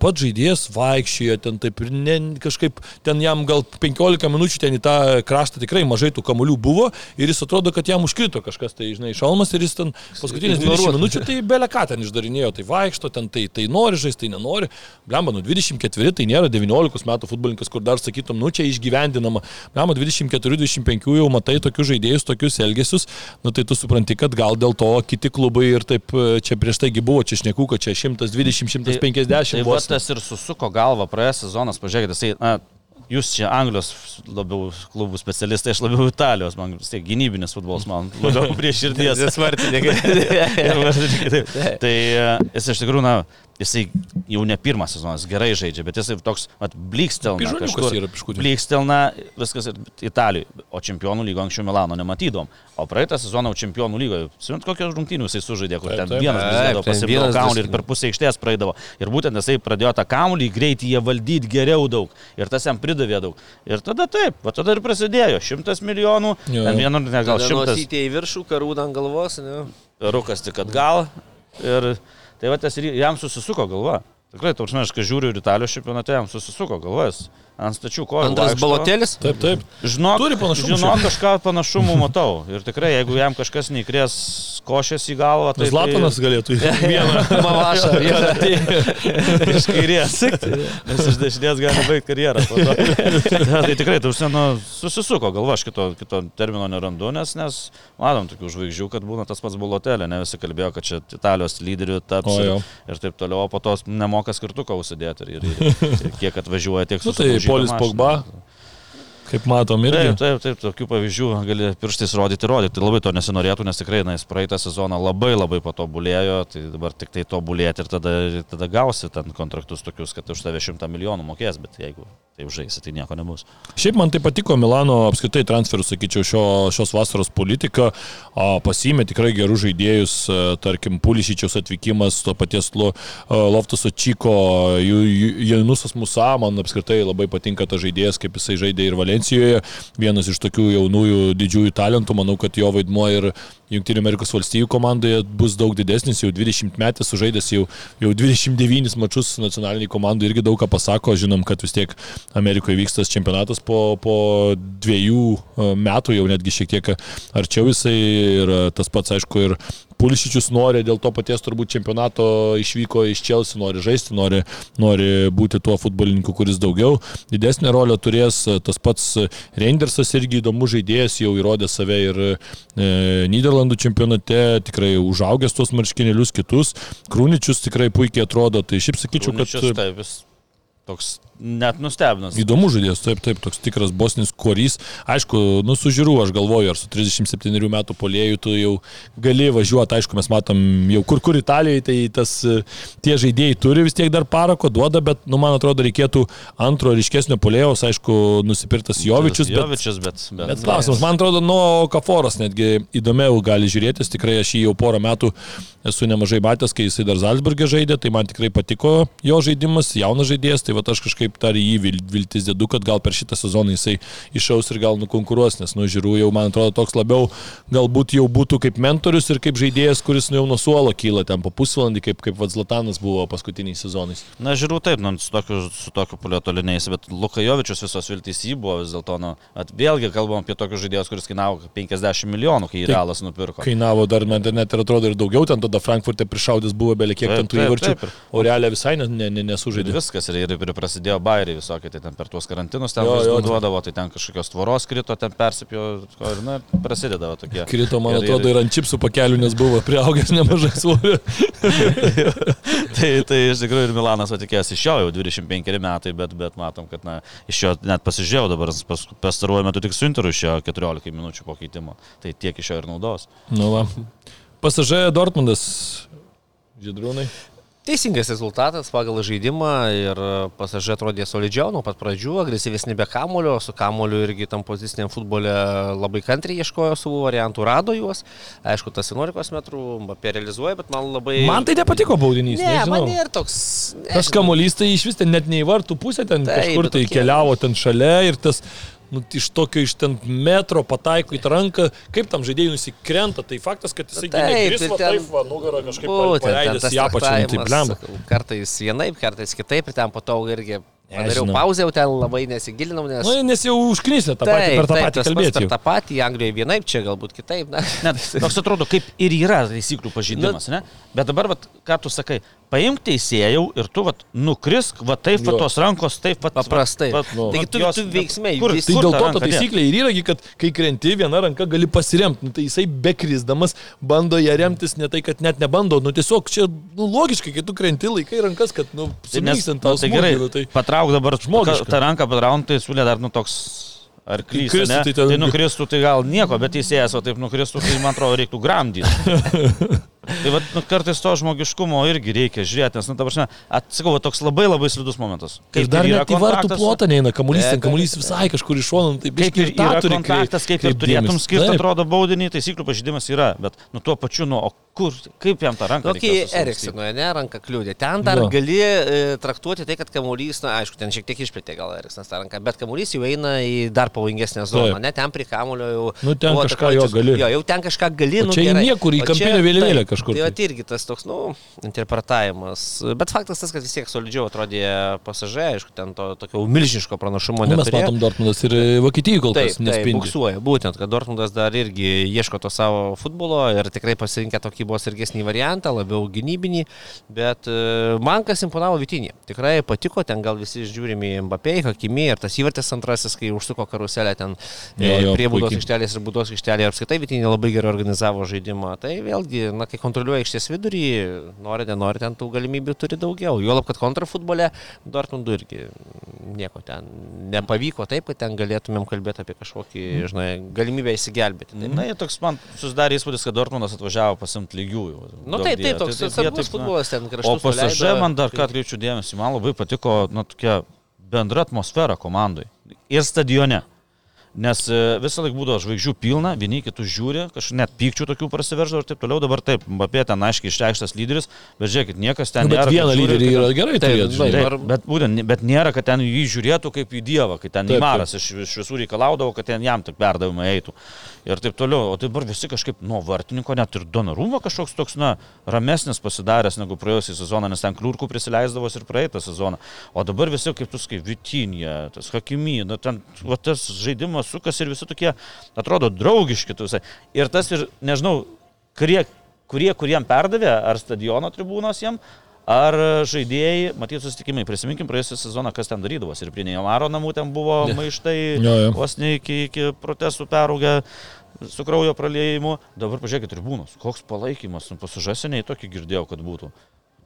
pats žaidėjas vaikščiojo ten taip ir ne, kažkaip ten jam gal 15 minučių ten į tą kraštą tikrai mažai tų kamuolių buvo ir jis atrodo, kad jam užkrito kažkas, tai žinai, šalmas ir jis ten paskutinės 20 minučių tai belia ką ten išdarinėjo, tai vaikšto, ten tai, tai nori žaisti, tai nenori. Blemba, nu 24 tai nėra 19 metų futbolininkas, kur dar sakytum, nu čia išgyvendinama. Blemba, 24-25 jau matai tokius žaidėjus, tokius elgesius, nu tai tu supranti, kad gal dėl to kiti klubai ir taip e, čia prieš taigi buvo, čia šnekų, kad čia 120-150. Tai, tai va tas ir susuko galvą praėjęs sezonas, pažiūrėkite, jisai, na, jūs čia Anglijos labiau klubų specialistai, aš labiau Italijos, man vis tiek gynybinis futbolas, man labiau prie širdies. Nesvartininkai. tai e, jis iš tikrųjų, na, jisai jau ne pirmas sezonas gerai žaidžia, bet jisai toks, mat, blikstelna kažkur. Yra piškutė. Blikstelna viskas Italijoje, o čempionų lygo anksčiau Milano nematydom. O praeitą sezoną čempionų lygoje, žinot, kokios rungtynių jisai sužaidė, kur ten vienas žaidėjo pasibėgo kamuolį ir per pusę aikštės praeidavo. Ir būtent jisai pradėjo tą kamuolį greitai jie valdyti geriau daug. Ir tas jam pridavė daug. Ir tada taip, va tada ir prasidėjo. Šimtas milijonų, ten vienur, ne gal šimtas. Įtė į viršų, karūną ant galvos, ne? Rukas tik atgal. Ir Tai va tas jam susisuko galva. Tikrai, taursime, aš kai žiūriu ir Italijos čempionate, jam susisuko galvas. Ant stačių kojų. Antras balotėlis? Taip, taip. Žinok, Turi panašumų. Žinok, kažką panašumų matau. Ir tikrai, jeigu jam kažkas neįkrės košės į galvą, tai... Zlatanas tai... galėtų į vieną. Mavašą. Iš kairės. Nes iš dešinės gali baigti karjerą. ja, tai tikrai, tai užsienio susisuko galva, aš kito, kito termino nerandu, nes, nes matom tokių žvaigždžių, kad būna tas pats bulotelė, ne visi kalbėjo, kad čia Italijos lyderių taps o, ir, ir taip toliau, o po to nemoka skirtuką užsidėti ir, ir, ir, ir kiek atvažiuoja, tiek susitikti. Nu, tai Polis Pogba. Kaip matom, irgi. Taip, taip, taip, tokių pavyzdžių gali pirštais rodyti, rodyti. Labai to nesinorėtų, nes tikrai, na, jis praeitą sezoną labai labai patobulėjo, tai dabar tik tai tobulėti ir tada, tada gausi ten kontraktus tokius, kad už tave šimtą milijonų mokės, bet jeigu taip žaisi, tai nieko nebus. Šiaip man tai patiko Milano apskritai transferų, sakyčiau, šio, šios vasaros politika. A, Pasiėmė tikrai gerų žaidėjus, tarkim, Pulišyčiaus atvykimas, to paties Loftuso Čiko, Janusas Musa, man apskritai labai patinka tas žaidėjas, kaip jisai žaidė ir Valencijoje. Vienas iš tokių jaunųjų didžiųjų talentų, manau, kad jo vaidmuo ir Junktinių Amerikos valstybių komandoje bus daug didesnis, jau 20 metais sužaidęs jau, jau 29 mačius nacionaliniai komandai irgi daug ką pasako, žinom, kad vis tiek Amerikoje vyksta tas čempionatas po, po dviejų e, metų, jau netgi šiek tiek arčiau jisai ir e, tas pats, aišku, ir Pulšičius nori dėl to paties turbūt čempionato išvyko iš Čelsi, nori žaisti, nori, nori būti tuo futbolininku, kuris daugiau didesnę rolę turės. Tas pats Reindersas irgi įdomus žaidėjas, jau įrodė save ir e, Niderlandų čempionate, tikrai užaugęs tuos marškinėlius kitus. Krūničius tikrai puikiai atrodo, tai šiaip sakyčiau, Krūničius, kad taip, vis toks net nustebinus. Įdomus žaidėjas, taip, taip, toks tikras bosnis korys. Aišku, nu su žiūru, aš galvoju, ar su 37 metų polėjų tu jau gali važiuoti, aišku, mes matom jau kur kur Italijoje, tai tas tie žaidėjai turi vis tiek dar parako, duoda, bet, nu, man atrodo, reikėtų antro ryškesnio polėjos, aišku, nusipirktas Jovičius, bet, Jovičius, bet... bet, Bet klausimas, man atrodo, nuo Kaforas netgi įdomiau gali žiūrėtis, tikrai aš jį jau porą metų esu nemažai matęs, kai jisai dar Zalzburgė žaidė, tai man tikrai patiko jo žaidimas, jaunas žaidėjas, tai va aš kažkaip dar į jį vil- viltis dėdu, kad gal per šitą sezoną jisai išaus ir gal nukonkuruos, nes, nu, žiūrėjau, jau man atrodo toks labiau galbūt jau būtų kaip mentorius ir kaip žaidėjas, kuris nu, jau nuo suolo kyla ten po pusvalandį, kaip, kaip Vadzlatanas buvo paskutiniais sezonais. Na, žiūrėjau taip, nu, su tokiu, su tokiu polieto linėjais, bet Lukajovičius visos viltys jį buvo vis dėlto, nu, vėlgi kalbam apie tokius žaidėjus, kuris kainavo 50 milijonų, kai Taip. realas nupirko. Kainavo dar man net ir atrodo ir daugiau, ten tada Frankfurte prišaudęs buvo belie kiek ten tų įvarčių, o realiai visai ne, ne, ne, nesužaidė. viskas, ir, ir, ir prasidėjo bairiai visokie, tai ten per tuos karantinus ten Jo, jo, duodavo, tai ten kažkokios tvoros krito, ten persipjo, ir, na, prasideda tokie. Krito, man Ir- atrodo, ir ant čipsų pakelių, nes buvo prieaugęs nemažai svorio. tai, tai iš tikrųjų ir Milanas atikėjęs iš jo jau 25 metai, bet, bet matom, kad na, iš jo net pasižiūrėjau dabar, pas, pastaruoju metu tik su Interu išėjo 14 minučių po keitimo. Tai tiek iš jo ir naudos. Nu, va. Pasažė Dortmundas. Žydrūnai. Teisingas rezultatas pagal žaidimą ir pasažė atrodė solidžiau nuo pat pradžių, agresyvesni be kamulio, su kamuliu irgi tam poziciniam futbole labai kantriai ieškojo savų variantų, rado juos. Aišku, tas 11 metrų Mbappé realizuoja, bet man labai... Man tai nepatiko baudinys. Ne, nežinau. man ir toks... Tas nežinau. kamuolys tai iš vis ten net ne į vartų pusę, ten Taip, kažkur tai tokie- keliavo ten šalia ir tas, nu, iš tokio iš ten metro pataiko į ranką, kaip tam žaidėjui nusikrenta, tai faktas, kad jisai Taip, gynė ir Krisvą, ten- taip, va, nugarą kažkaip Būtent, ten paleidęs į apačią, nu, tai blemba. Kartais vienaip, kartais kitaip ir ten po to irgi padariau pauzę, jau ten labai nesigilinau, nes... Nu, nes jau užknysė tą patį, per tą patį tas pats kalbėti. Per tą patį, Anglijoje vienaip, čia galbūt kitaip. Na. Net toks atrodo, kaip ir yra taisyklių pažeidimas, ne? Bet dabar, vat, ką tu sakai, paimk teisėjau ir tu vat, nukrisk, va taip, va tos rankos, taip, va Paprastai. Nu. Taigi tu- tu veiksmai, Kur, visi- Tai dėl ta to ta ranka taisyklė ir yra, kad kai krenti, viena ranka gali pasiremti. Nu, tai jisai bekrisdamas bando ją remtis, ne tai, kad net nebando. Nu, tiesiog čia nu, logiškai, kai tu krenti, laikai rankas, kad nu, Tai, nes, sumystant nu, tau tai gerai, Nu, tai... patrauk dabar žmogišką. tą ranką, patrauk, tai siūlė dar, nu, toks ne? tai Tai, ten- tai nukristų, tai gal nieko, bet teisėjas, o taip nukristų, tai man atrodo reiktų gramdyti. tai va, nu, kartais to žmogiškumo irgi reikia žiūrėti, nes, nu, ta prasme, atsakau, toks labai labai slidus momentas. Ir dar net į vartų plotą neina, kamuolys, ten kamuolys visai kažkur iš šono, nu, tai Kaip ir ir tą yra turi kontaktas, kaip ir kreipt turėtum skirti, atrodo, baudinį, taisyklių pažydimas yra, bet nu tuo pačiu, nu, o kur, kaip jam tą ranką? Tokį? Eriksoną, ne, ranką kliūdė. Ten dar Jo. gali e, traktuoti tai, kad kamuolys, na, aišku, ten šiek tiek išplėtė gal Eriksonas tą ranką, bet kamuolys jau eina į dar pavojingesnę zoną, ne, ten prie kamulio jau... Nu, ten kažką jo gali. Jo, jau ten kažką gali, nu, čia gerai. niekur, į kampinę vėliavėlę kažkur Tai tai. irgi tas toks, nu, interpretavimas. Bet faktas tas, kad vis tiek solidžiau atrodė pasažė, aišku, ten to tokio milžiniško pranašumo Nu, mes matom Dortmundas ir Vokietijai kol kas nespindi. buksuoja. Būtent, kad Dortmundas dar irgi ieško to savo futbolo ir tikrai pasirinkę tokį buvo sargesnį variantą, labiau gynybinį, bet e, man kas imponavo Vitinį. Tikrai patiko, ten gal visi žiūrime į Mbappé, Hakimi ir tas įvartis antrasis, kai užsuko karuselę ten Jo, e, jo, prie būdos aikštelės ir būdos aikštelėje ir apskaitai Vitinį labai gerai organizavo žaidimą. Tai vėlgi, na, kai kontroliuoja aikštės vidurį, nori, nenori, ten tų galimybių turi daugiau. Juolab, kad kontrafutbole Dortmundų irgi nieko ten nepavyko taip, kad ten galėtumėm kalbėti apie kažkokį, žinai, galimybę įsigelbėti. Taip. Na, jie toks man susidarė įspūdis, kad Dortmundas atvažiavo pasimti lygiųjų. Nu Duok taip, taip, toks Tai- tai taip, na, futbolas ten O kraštus. pasažė man dar ką atkreipčiau dėmesį, man labai patiko, na, tokia bendra atmosfera komandai ir stadione. Nes e, visą laiką būdavo žvaigždžių pilna, vieni kitus žiūri, kažkaip net pykčių tokių prasiveržo ir taip toliau. Dabar taip, Mbappé ten aiškiai išreikštas lyderis, bet žiūrėkit, niekas ten Nu, bet nėra. kad vieną lyderį kad- yra gerai nu, žinai. Bet būtent, bet nėra, kad ten jį žiūrėtų kaip į Dievą, kai ten Neimaras iš, iš visų reikalaudavo, kad ten jam tik perdavimai eitų. Ir taip toliau. O dabar visi kažkaip nuo vartininko, net ir Donarumo kažkoks toks, na, ramesnis pasidaręs negu praėjusią sezoną, nes ten kliurkų prisileisdavos ir praeitą sezoną. O dabar visi, kaip tu sakai, Vitinė, tas Hakimy, na, ten va, tas žaidimas sukas ir visi tokie, atrodo, draugiški tu visai. Ir tas ir, nežinau, kurie, kurie kuriem perdavė, ar stadiono tribūnos jiem, Ar žaidėjai, matyt, susitikimai, prisiminkim praėjusią sezoną, kas ten darydavosi. Ir prie Neymaro namų ten buvo maištai, Jo, jo. vos ne iki, iki protestų perūgę su kraujo praleidimu. Dabar pažiūrėkit tribūnos, koks palaikymas, nu, pasižaseniai tokį girdėjau, kad būtų.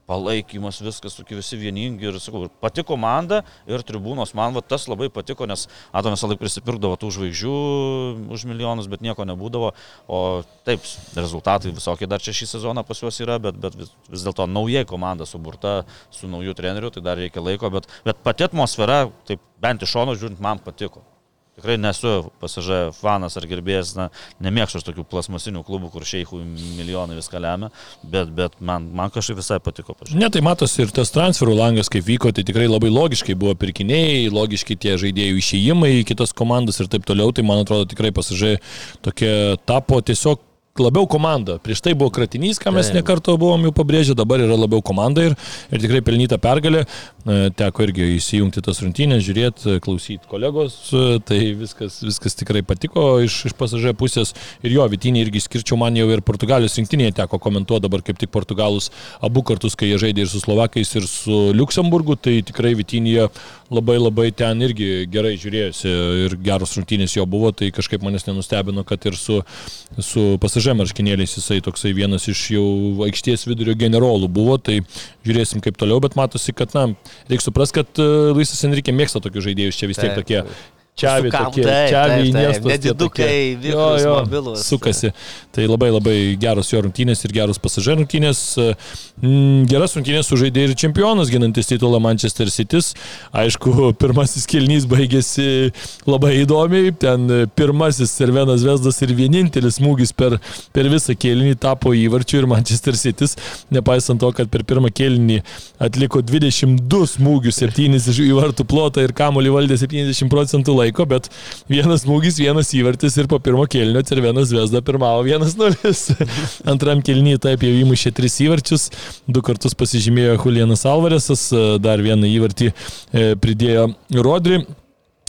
Palaikymas, viskas, tokie visi vieningi ir, sakau, pati komanda ir tribūnos, man va, tas labai patiko, nes Atomas laiką prisipirkdavo tų žvaigždžių už milijonus, bet nieko nebūdavo. O taip, rezultatai visokie dar čia šį sezoną pas juos yra, bet, bet vis, vis dėlto naujai komanda suburta su nauju treneriu, tai dar reikia laiko, bet, bet pati atmosfera, taip bent iš šono žiūrint, man patiko. Tikrai nesu pasažė fanas ar gerbėjas, na, nemėgstu aš tokių plasmasinių klubų, kur šeichų milijonai viską lemia, bet, bet man, man kažkaip visai patiko. Pažiūrėjau. Ne, tai matosi ir tas transferų langas, kaip vyko, tai tikrai labai logiškai buvo pirkiniai, logiškai tie žaidėjų išėjimai į kitas komandas ir taip toliau, tai man atrodo tikrai pasažai tokie tapo tiesiog labiau komanda. Prieš tai buvo kratinys, ką mes nekarto buvom jau pabrėžę, dabar yra labiau komanda ir, ir tikrai pelnyta pergalė. Teko irgi įsijungti tas rungtynės, žiūrėti, klausyti kolegos, tai viskas, viskas tikrai patiko iš, iš pasažė pusės. Ir jo, Vitinį irgi skirčiau man jau ir Portugalijos rinktinėje teko komentuoti dabar kaip tik Portugalus abu kartus, kai jie žaidė ir su Slovakais, ir su Luksemburgu, tai tikrai Vitinėje labai labai ten irgi gerai žiūrėjosi ir geros rungtynės jo buvo, tai kažkaip manęs nenustebino, kad ir su, su pasažė marškinėliais jisai toksai vienas iš jau aikštės vidurio generolų buvo, tai žiūrėsim kaip toliau, bet matosi, kad, na, reikia suprasti, kad uh, Luisas Enrique mėgsta tokius žaidėjus, čia vis tiek tokie. Čiavi, tokie, čiavi, tie nedidukai, tokie. vikrūs, mobilūs. Sukasi. Tai labai labai geros jo rungtynės ir geros pasažė rungtynės. Mm, Geras rungtynės sužaidė ir čempionas, ginantis titulą Manchester City. Aišku, pirmasis kilnys baigėsi labai įdomiai. Ten pirmasis Servenas Vesdas ir vienintelis smūgis per, per visą kėlinį tapo įvarčiu ir Manchester City, nepaisant to, kad per pirmą kėlinį atliko 22 smūgius, 7 iš į vartų plotą ir kamuolį valdė 70 procentų laiko, bet vienas smūgis, vienas įvartis ir po pirmo kėlinio Cervenas Vesda pirmavo 1-0. Antram kėlinį taip jau įmušė 3 įvarčius, du kartus pasižymėjo Julianas Alvarėsas, dar vieną įvartį e, pridėjo Rodri.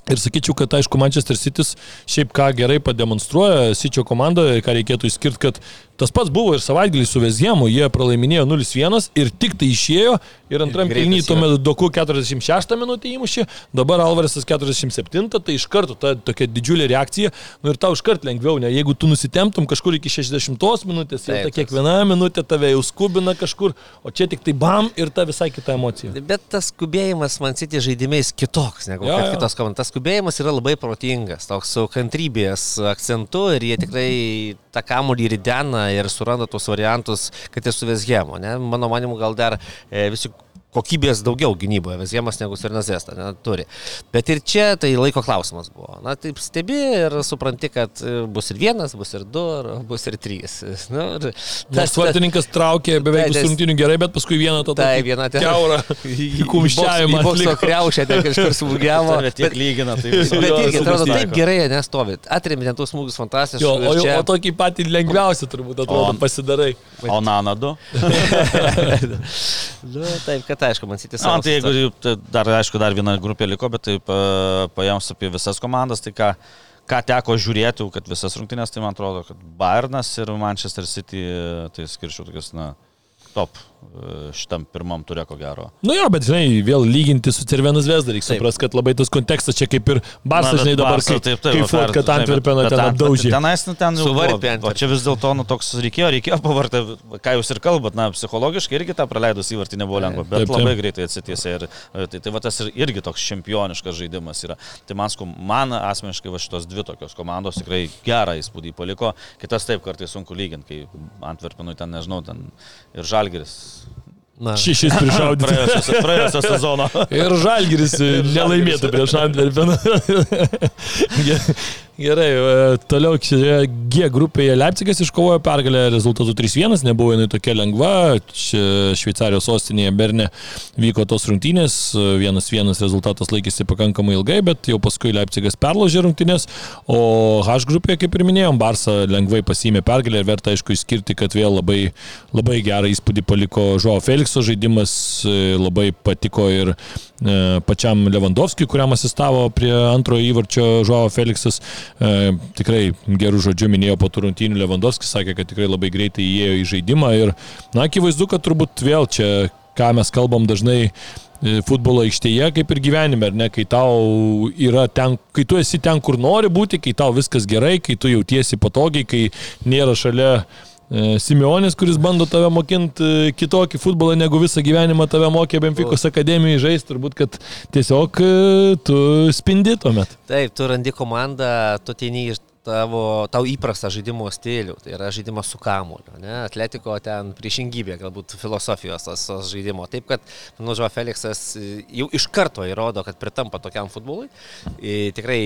Ir sakyčiau, kad aišku, Manchester City šiaip ką gerai pademonstruoja Sičio komandoje, ką reikėtų išskirti, kad tas pats buvo ir savaitgalį su Vezjemu, jie pralaiminėjo 0-1 ir tik tai išėjo ir antram yra. tuomet Doku 46 minutę įmušė, dabar Alvaresas 47, tai iš karto ta tokia didžiulė reakcija, nu ir tau iš karto lengviau, ne, jeigu tu nusitemptum kažkur iki 60 minutės, Taip, ta kiekviena minutė tave jau skubina kažkur, o čia tik tai bam ir ta visai kita emocija. Bet tas skubėjimas man city žaidimais kitoks negu kad jo. kitos komandos. Tas skubėjimas yra labai protingas, toks su kantrybės akcentu ir jie tikrai tą kamulį ridena ir suranda tuos variantus, kad ir su Vesgemo. Ne? Mano manimu, gal dar e, visi kokybės daugiau gynyboje Vesgemas negu Sernazesta turi. Bet ir čia tai laiko klausimas buvo. Na, taip stebi ir supranti, kad bus ir vienas, bus ir du, ir bus ir trys. Nu, ir Nors vartininkas traukė beveik Tai, visų tas- rungtynių gerai, bet paskui vieną to Tai viena ten. keurą Į kumščiavimą bokso- kriaušę ten kažkur smūgiavo. Bet tiek lygina, tai Bet irgi atrodo taip gerai, nestovi. Atrėmė ten tuos smūgius fantastiškus. Jo, o, jau, čia- o tokį patį lengviausią turbūt atrodo O- pasidarai. O Nana 2? Nu, taip, kad aišku, man sitis. Na, tai jeigu tai dar, aišku, dar viena grupė liko, bet taip paėmus apie visas komandas, tai ką, ką teko žiūrėti, kad visas rungtynės, tai man atrodo, kad Bayernas ir Manchester City, tai skirčiau tokias, na, top šitam pirmam turė ko gero. Nu jo, bet žinai, vėl lyginti su Cervenas Vesda, reikia suprasti, kad labai tas kontekstas čia kaip ir bet žinai, dabar Barca, kaip, taip, taip, kaip va, fort, kad bet- ten apdaužė. Tenais, nu, ten jau buvo. O čia vis dėlto, nu, toks reikėjo, reikėjo pavartą, ką jūs ir kalbat, na, psichologiškai irgi tą praleidus įvartį nebuvo lengva, bet Taip, taip. labai greitai atsitiesė ir e, tai, tai va tas ir, irgi toks čempioniškas žaidimas yra. Tai man, sku- man asmeniškai va šitos dvi tokios komandos tikrai gerą įspūdį paliko, kitas taip kartais sunku lyginti, kai Antverpenui ten, nežinau, ten ir Žalgeris Na. šešis prišaudyti. Praėjusio, praėjusio sezono. Ir Žalgiris nelaimėtų prieš Antverpeną. Gerai, e, toliau G grupėje Leipzigas iškovojo pergalę rezultatų 3-1, nebuvo jinai tokia lengva, Šveicarijos sostinėje Berne vyko tos rungtynės, 1-1 rezultatas laikėsi pakankamai ilgai, bet jau paskui Leipzigas perložė rungtynės, o H grupėje, kaip ir minėjom, Barsa lengvai pasimė pergalę ir verta aišku išskirti, kad vėl labai, labai gerą įspūdį paliko Žuo Felikso žaidimas, e, labai patiko ir e, pačiam Lewandowskiui, kuriam asistavo prie antrojo įvarčio Žuo Feliksas. E, tikrai gerų žodžių minėjo po turrungtynių Lewandowskis, sakė, kad tikrai labai greitai įėjo į žaidimą ir, na, akivaizdu, kad turbūt vėl čia, ką mes kalbam dažnai e, futbolo aikštėje, kaip ir gyvenime, ar ne, kai tau yra ten, kai tu esi ten, kur nori būti, kai tau viskas gerai, kai tu jautiesi patogiai, kai nėra šalia e, Simeonis, kuris bando tave mokinti kitokį futbolą, negu visą gyvenimą tave mokė Benfikos akademijoje žaisti, turbūt, kad tiesiog tu spindi tuomet. Taip, tu randi komandą, tu teini iš tavo, tau įprastą žaidimo stilių, tai yra žaidimas su kamuoliu, ne? Atletiko ten priešingybė, galbūt filosofijos tos, tos žaidimo. Taip, kad, manau, Žuo Felixas jau iš karto įrodo, kad pritampa tokiam futbolui. Ir tikrai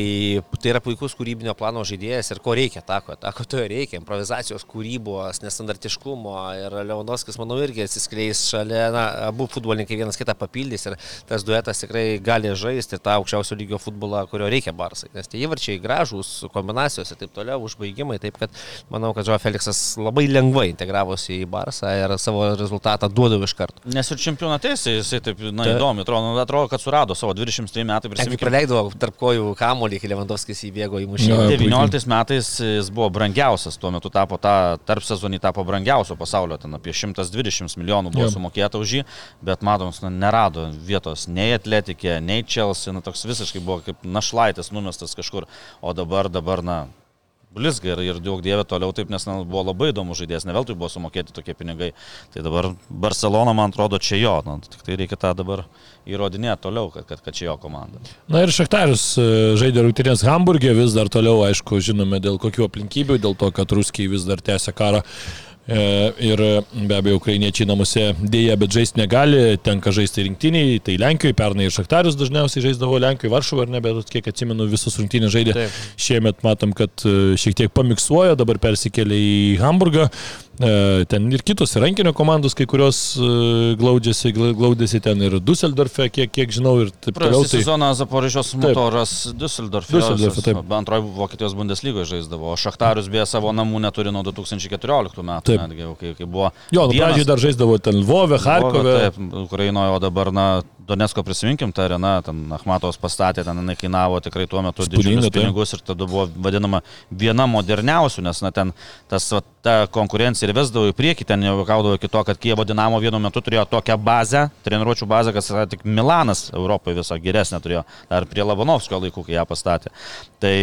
tai yra puikus kūrybinio plano žaidėjas ir ko reikia tako, tako to reikia, improvizacijos kūrybos, nestandartiškumo ir Leonovskis, manau, irgi atsiskleis šalia, na, abu futbolininkai vienas kitą papildys ir tas duetas tikrai gali žaisti tą aukščiausio lygio futbolą, kurio reikia Barsai, nes tie įvarčiai gražūs, kombinacijos ir taip toliau, užbaigimai. Taip kad manau, kad Žo Feliksas labai lengvai integravosi į Barsą ir savo rezultatą duodavo iš karto. Nes ir čempionate jisai, taip, na, Ta. įdomu, atrodo, atrodo, kad surado savo 23 metai prisimenu. Praleido tarp kojų kamolį, kai Lewandowskis įbėgo į mušimą. 19 metais jis buvo brangiausias, tuo metu tapo tą tarp sezonį tapo brangiausio pasaulio, ten apie 120 milijonų buvo jo. sumokėta už jį, bet matom, na, nerado vietos nei atletikė, nei Chelsea, na, toks visiškai buvo kaip našlaitis numestas kažkur, o dabar, dabar, na, blizga ir, ir daug dievė toliau taip, nes na, buvo labai įdomu žaidėjas, ne veltui buvo sumokėti tokie pinigai. Tai dabar Barcelona, man atrodo, čia jo, na, tik tai reikia tą dabar įrodinėti toliau, kad, kad, kad čia jo komanda. Na ir Šachtarius e, žaidė rungtynės Hamburgė, vis dar toliau, aišku, žinome dėl kokių aplinkybių, dėl to, kad ruskiai vis dar tęsia karą ir be abejo, ukrainiečiai namuose dėja, bet žaisti negali, tenka žaisti rinktiniai, tai Lenkijoje, pernai ir Šaktarius dažniausiai žaisdavo Lenkijoje, Varšuvoje, ar ne, bet kiek atsimenu, visus rungtynės žaidė. Taip. Šiemet matom, kad e, šiek tiek pamiksuoja, dabar persikėlė į Hamburgą, E, ten ir kitos rankinio komandos, kai kurios e, glaudžiasi, glaudėsi ten ir Düsseldorfe, kiek, kiek žinau, ir taip toliau. Tai sezoną Zaporižios motoras Düsseldorfe. Düsseldorfe taip. Antroji Vokietijos Bundeslygoje žaisdavo, o Šachtarius beje savo namų neturi nuo 2014 metų. Taip. Netgi, kai, kai buvo. Jo, nu, pradžioje dar žaisdavo ten Lvove, Harkove. Taip, Ukrainoje, o dabar, na, Donetsko prisiminkim, ta arena, ten Ahmatovas pastatė, ten jinai kainavo tikrai tuo metu didžiulius pinigus ir tada buvo vadinama viena moderniausių, nes na, ten tas, va, ta konkurencija ir vesdavo į priekį, ten jau gaudavo iki to, kad Kievo Dinamo vienu metu turėjo tokią bazę, treniruočio bazę, kas yra tik Milanas Europoje viso geresnė turėjo, dar prie Labanovskio laikų, kai ją pastatė. Tai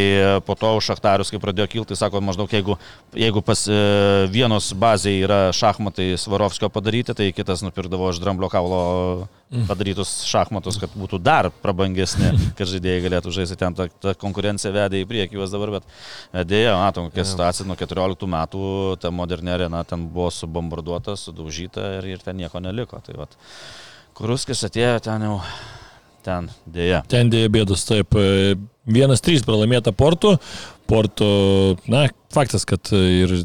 po to Šachtarius, kai pradėjo kilti, sako, maždaug jeigu, jeigu pas e, vienos bazėje yra šachmatai Svarovskio padaryti, tai kitas nupirkdavo iš Dramblio kaulo. Padarytus šachmatus, kad būtų dar prabangesni, kad žaidėjai galėtų žaisti ten. Ta, ta konkurencija vedė į priekį juos dabar, bet dėja, matom, kokia situacija nuo 14 metų, ta moderni arena ten buvo subombarduota, sudaužyta ir, ir ten nieko neliko. Tai vat, Kuruskis atėjo ten jau, ten dėja. Ten dėja bėdos, taip. Vienas trys pralaimėta Portu. Porto, na, faktas, kad ir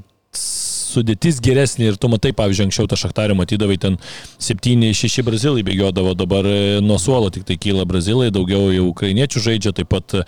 sudėtis geresnė ir tu matai, pavyzdžiui, anksčiau tą šachtarį matydavai ten 7-6 brazilai bėgiodavo, dabar e, nuo suolo tik tai kyla brazilai, daugiau jau ukrainiečių žaidžia, taip pat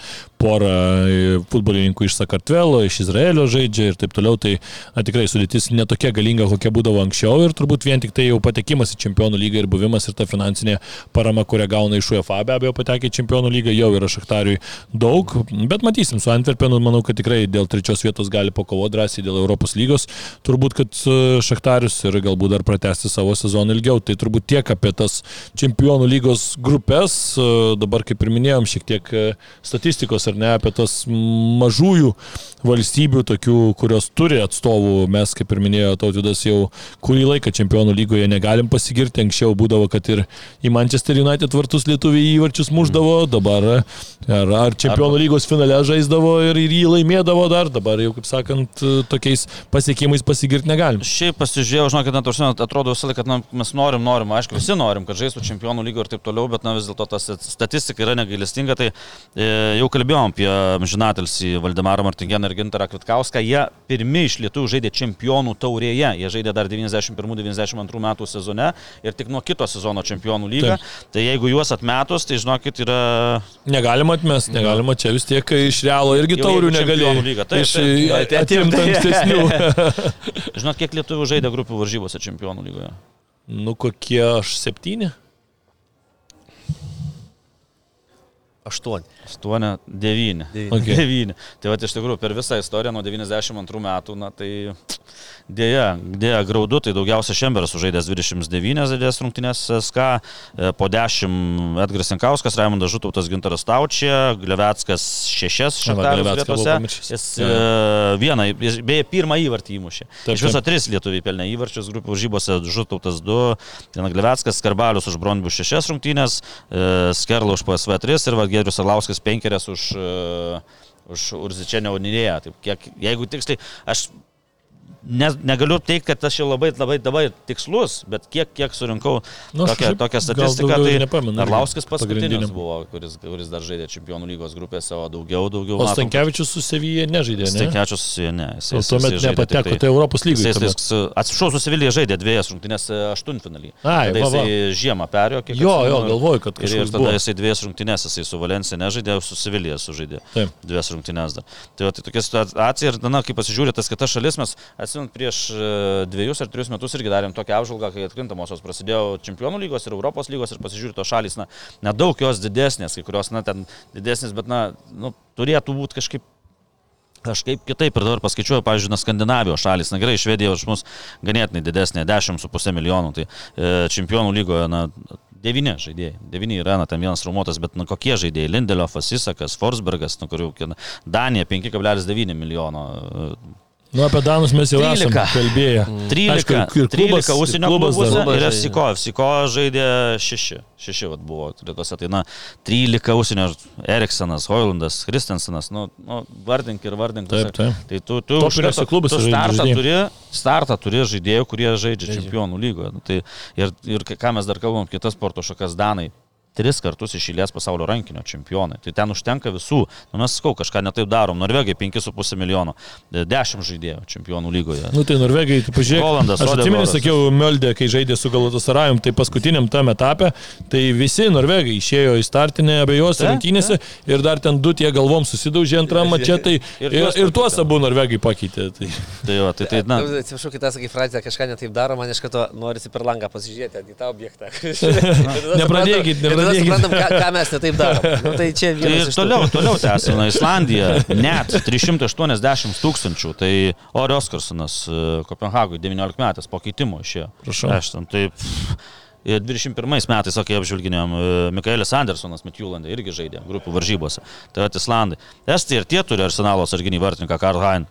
pora e, futbolininkų iš Sakartvelo, iš Izraelio žaidžia ir taip toliau, tai na, tikrai sudėtis netokia galinga, kokia būdavo anksčiau ir turbūt vien tik tai jau patekimas į čempionų lygą ir buvimas ir ta finansinė parama, kurią gauna iš UEFA, be abejo patekę į čempionų lygą jau yra šachtariui daug, bet matysim su Antverpenu, manau, kad tikrai dėl trečios vietos gali pakovoti drąsiai dėl Europos lygos. Tur turbūt, kad e, Šachtarius ir galbūt dar pratesti savo sezoną ilgiau. Tai turbūt tiek apie tas čempionų lygos grupės. E, dabar, kaip ir minėjom, šiek tiek statistikos ar ne, apie tos mažųjų valstybių, tokių, kurios turi atstovų. Mes, kaip ir minėjo Tautvydas, jau kurį laiką čempionų lygoje negalim pasigirti. Anksčiau būdavo, kad ir į Manchester United vartus lietuviai įvarčius muždavo, dabar ar, ar čempionų lygos finale žaisdavo ir, ir jį laimėdavo dar, dabar jau, kaip sakant, tokiais pasiekimais pasigirti negalim. Šiaip pasižiūrėjau, žinokit, net užsienio, atrodo visą laiką, kad na, mes norim, norim, aišku, visi norim, kad žaistų čempionų lygio ir taip toliau, bet na, vis dėlto ta statistika yra negailestinga. Tai e, jau kalbėjom apie žinatelsi Valdemarą Martingeną ir Gintarą Kvitkauską. Jie pirmi iš lietuvių žaidė čempionų taurėje. Jie žaidė dar 91-92 metų sezone ir tik nuo kito sezono čempionų lygą. Taip. Tai jeigu juos atmetus, tai žinokit, yra... Negalima atmesti, negalima čia vis tiek iš realo irgi taurių negalėjo. Taip, iš atimtų ankstesnių. Žinot, kiek lietuvių žaidė grupių varžybose čempionų lygoje? Nu kokie aš septyni? Aštuoni. 8, 9. 9. Okay. 9. Tai va, iš tikrųjų, per visą istoriją nuo 92 metų, na tai dėja, dėja graudu, tai daugiausia Šemberas sužaidęs 29 dėdės rungtynės SK, e, po 10 Edgaras Sinkauskas, Raimondas Žutautas, Gintaras Taučia, Glevetskas 6 šaktarius vietose. Jis. E, vieną, jis beje, pirmą įvartį įmušė. Taip, Iš viso 3 lietuviai pelnė įvarčius grupų varžybose, Žutautas 2, Viena Glevetskas, Skarbalius už Bronbių 6 rungtynės, e, Skerla už PSV 3 ir Vadgėrius Arlauskas penkerias už, uh, už. Taip, kiek, jeigu tiksliai, aš ne, negaliu teikti, kad aš jau labai, labai dabar tikslus, bet kiek, kiek surinkau nu, tokią, tokią statistiką, tai nepamenu. Arlauskas paskutinis buvo, kuris, kuris dar žaidė Čempionų lygos grupėse, o daugiau, daugiau. O Stankievičius su Sevyje nežaidė, ne? Stankievičius su Sevyje ne. Jis, o tuomet jis nepateko, tai, tai Europos lygoje. Atsiprašau, su Sevyje žaidė dviejas rungtynės e, aštuntfinalį. Ai, tada jisai žiemą perėjo, kiek Jo, jo, galvoju, kad kažkas. Ir tada jisai dviejas rungtynės, jisai su Valencija nežaidė, su Sevyje sužaidė. Taip. Dviejas rungtynės dar. Tai, va, tai tokia situacija ir, na, kai pasižiūrė tas kitas šalis, mes atsimint prieš e, dviejus ar trijus metus irgi darėm tokią apžvalgą, kai atkrintamosios prasidėjo Čempionų lygos ir Europos lygos ir pasižiūrė tos šalys, na, nedaug jos didesnės, kai kurios, na, ten didesnės, bet, na, nu, turėtų būti kažkaip kažkaip kitaip ir dabar paskaičiuoju, pavyzdžiui, na, Skandinavijos šalis, na gerai, Švedija už mus ganėtinai didesnė, 10,5 milijonų, tai e, čempionų lygoje, na, devyni žaidėjai, devyni yra, na, ten vienas rumuotas, bet, na, kokie žaidėjai, Lindelofas, Isakas, Forsbergas, nu, kurių, Danija 5,9 milijono. E, Nu, apie Danus mes jau 13. esame kalbėję. 13. Aišku, ir klubas, 13 užsienio klubuose ir Siko. Siko žaidė 6. 6 vat, buvo rytuose. Tai, na, 13 užsienio Eriksonas, Hoilandas, Kristensenas. Nu, nu, vardink ir vardink. Taip, taip. Tai tu, tu, klubas, tu startą, turi, startą turi žaidėjų, kurie žaidžia Žaidžia. čempionų lygoje. Nu, tai, ir, ir ką mes dar kalbam, kitas sporto šakas Danai tris kartus išėlės pasaulio rankinio čempionai. Tai ten užtenka visų. Nu, mes sakau, kažką netaip darom. Norvegai 5,5 milijono. 10 žaidėjų čempionų lygoje. Nu tai Norvegai, tu pažiūrėk. Rolandas. Aš atsimenu, sakiau, Meldė, kai žaidė su Galatasarajum, tai paskutiniam tam etape, tai visi Norvegai išėjo į startinę abiejose rungtynėse ir dar ten du tie galvom susidaužė antram mačetai ir, ir, ir tuos abu Norvegai pakeitė. Tai, tai, va, tai, tai na. Atsiprašau, kitą sakai frazę, kažką netaip daro, man iš karto norisi per langą pasižiūrėti į tą objektą. nepradėkit, nepradėkit tada suprantam, ką, ką mes netaip darom. Nu, tai čia tai toliau, toliau tęsime. Islandija net 380 tūkstančių. Tai Ori Oskarsonas e, Kopenhagui 19 metais po keitimo išėjo. Prašau. Aš ten taip. 21 metais, kai apžvelginėjom, e, Mikaelis Andersonas Mitjulandai irgi žaidė grupių varžybose. Tai yra Islandai. Estai ir tie turi arsenalo sarginį vartininką Karl Hein.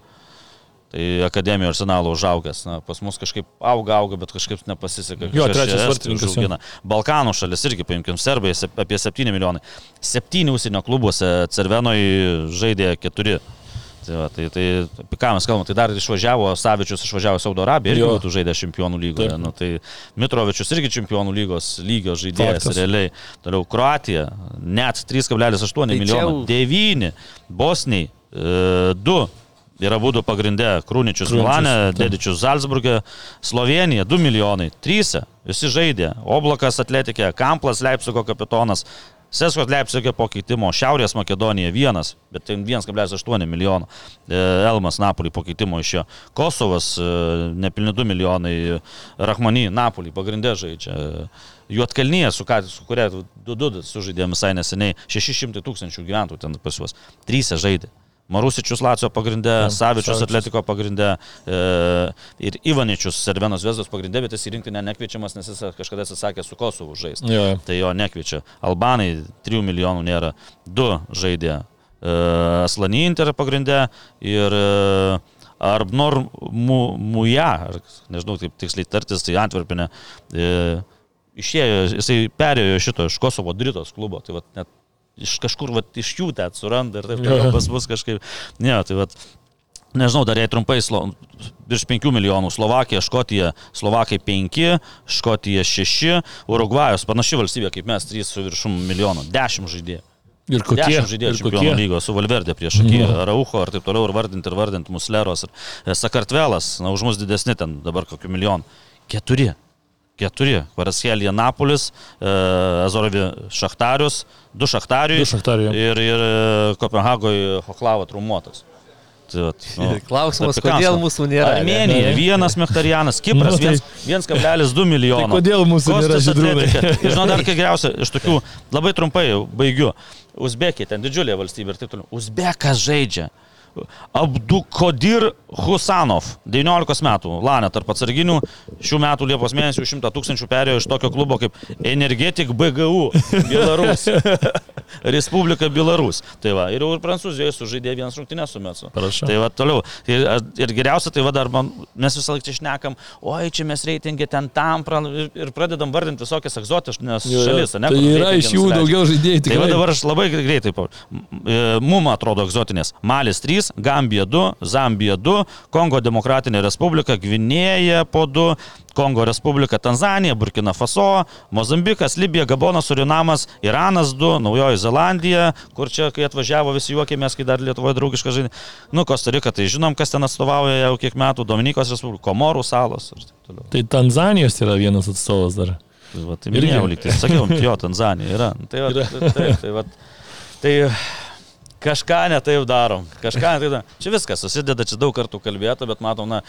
Tai akademijoje arsenalo užaugęs. Na, pas mus kažkaip auga, auga, bet kažkaip nepasiseka. Jo, trečias vartininkas. Balkanų šalis irgi, paimkim, Serbai apie 7 milijonai. 7 užsienio klubuose Cervenoje žaidė 4. Tai, va, tai, tai apie ką mes kalbame, tai dar išvažiavo, Savičius išvažiavo Saudo Arabiją, irgi būtų žaidęs čempionų lygoje. Nu, tai Mitrovičius irgi čempionų lygos lygio žaidėjas Faktas. realiai. Toliau Kroatija, net 3,8 tai milijonų, čia... 9, Bosniai, 2. E, yra būdų pagrindė Krūničius Milane, Dedičius Salzburgė, Slovenija 2 milijonai, 3, visi žaidė, Oblakas atletikė, Kamplas Leipzigo kapitonas, Seskos Leipzigė po keitimo, Šiaurės Makedonija 1, bet 1,8 milijono, e, Elmas Napolį po keitimo išėjo, Kosovas e, nepilni 2 milijonai, Rahmany Napolį pagrindė žaidžia. Juotkalnyje, su, su kuria 2-2 sužaidėm visai neseniai, 600 tūkstančių gyventojų ten pas juos, 3 žaidė. Marusičius Lacijo pagrindė, ja, Savičius Atletiko pagrindė e, ir Ivaničius Servenos Vesdos pagrindė, bet jis į rinktinę nekviečiamas, nes jis kažkada atsisakė su Kosovu žaisti. Ja. Tai jo nekviečia. Albanai 3 milijonų nėra, 2 žaidė. Aslanį Inter pagrindė ir e, Arbnor Mu- Muja, ar nežinau kaip tiksliai tartis, tai Antverpinė. E, išėjo, jisai perėjo šito iš Kosovo Dritos klubo, tai vat, net iš kažkur vat, iš jų ten suranda ir taip toliau pas mus kažkaip. Ne, tai vat, Nežinau, dar jei trumpai, slo, virš 5 milijonų. Slovakija, Škotija, Slovakai 5, Škotija 6, Urugvajus, panaši valstybė kaip mes, 3 su viršum milijonų, 10 žaidėjų. Ir kokie? 10 žaidėjų ir čempionų lygos su Valverdė prieš akį, Mhm. Raucho ir taip toliau, ir vardinti, ir vardinti, Musleros, ir e, Sakartvelas, na, už mus didesni ten dabar kokiu milijonu. Keturi. Keturi. Varaskelė Napolis, e, Azorovi Šachtarius, du Šachtariui Du Šachtariui. ir, ir e, Kopenhagoje Hoklava trumuotas. Tai, vat, nu, Klausimas, ką kodėl mūsų nėra? Armenija, vienas Mechtarianas, Nu, Kipras, tai- 1,2 milijono. Tai kodėl mūsų nėra Kostas. Ir žinau, dar kai geriausia, iš tokių, labai trumpai baigiu. Uzbekija, ten didžiulė valstybė ir taip toliau. Uzbekas žaidžia. Abdukodir Husanov, 19 metų, Lanė tarp atsarginių, šių metų Liepos mėnesį 100 tūkstančių perėjo iš tokio klubo kaip Energetik BGU, Belarus, Respublika Belarus. Tai va, ir jau ir Prancūzijoje sužaidė vienas rungtynės su Metsu. Prašau. Tai va, toliau. A, ir geriausia, tai va dar man, mes visą laiką čia šnekam, oi, čia mes reitingė ten tam, pra- ir, ir pradedam vardinti visokias egzotiškas šalis, ne? Tai yra iš jų nusileidžia. daugiau žaidėjų. Tai va dabar aš labai greitai, mum atrodo egzotinės. Malis 3, Gambija 2, Zambija 2, Kongo Demokratinė Respublika, Gvinėja po 2, Kongo Respublika, Tanzanija, Burkina Faso, Mozambikas, Libija, Gabonas, Surinamas, Iranas 2, Naujoji Zelandija, kur čia, kai atvažiavo, visi juokėmės, kai dar Lietuvoje draugiška žaidė. Nu, Kostarika, tai žinom, kas ten atstovauja jau kiek metų, Dominikos Respublika, Komorų salos ir taip toliau. Tai Tanzanijos yra vienas atstovas dar. Tai, va, tai minėjau, lyg tai sakiau, jo, Tanzanija yra. Nu, Tai, va, Yra. tai, tai, tai, va, tai kažką netaip darom, kažką netaip darom. Čia viskas susideda, čia daug kartų kalbėta, bet matom, na,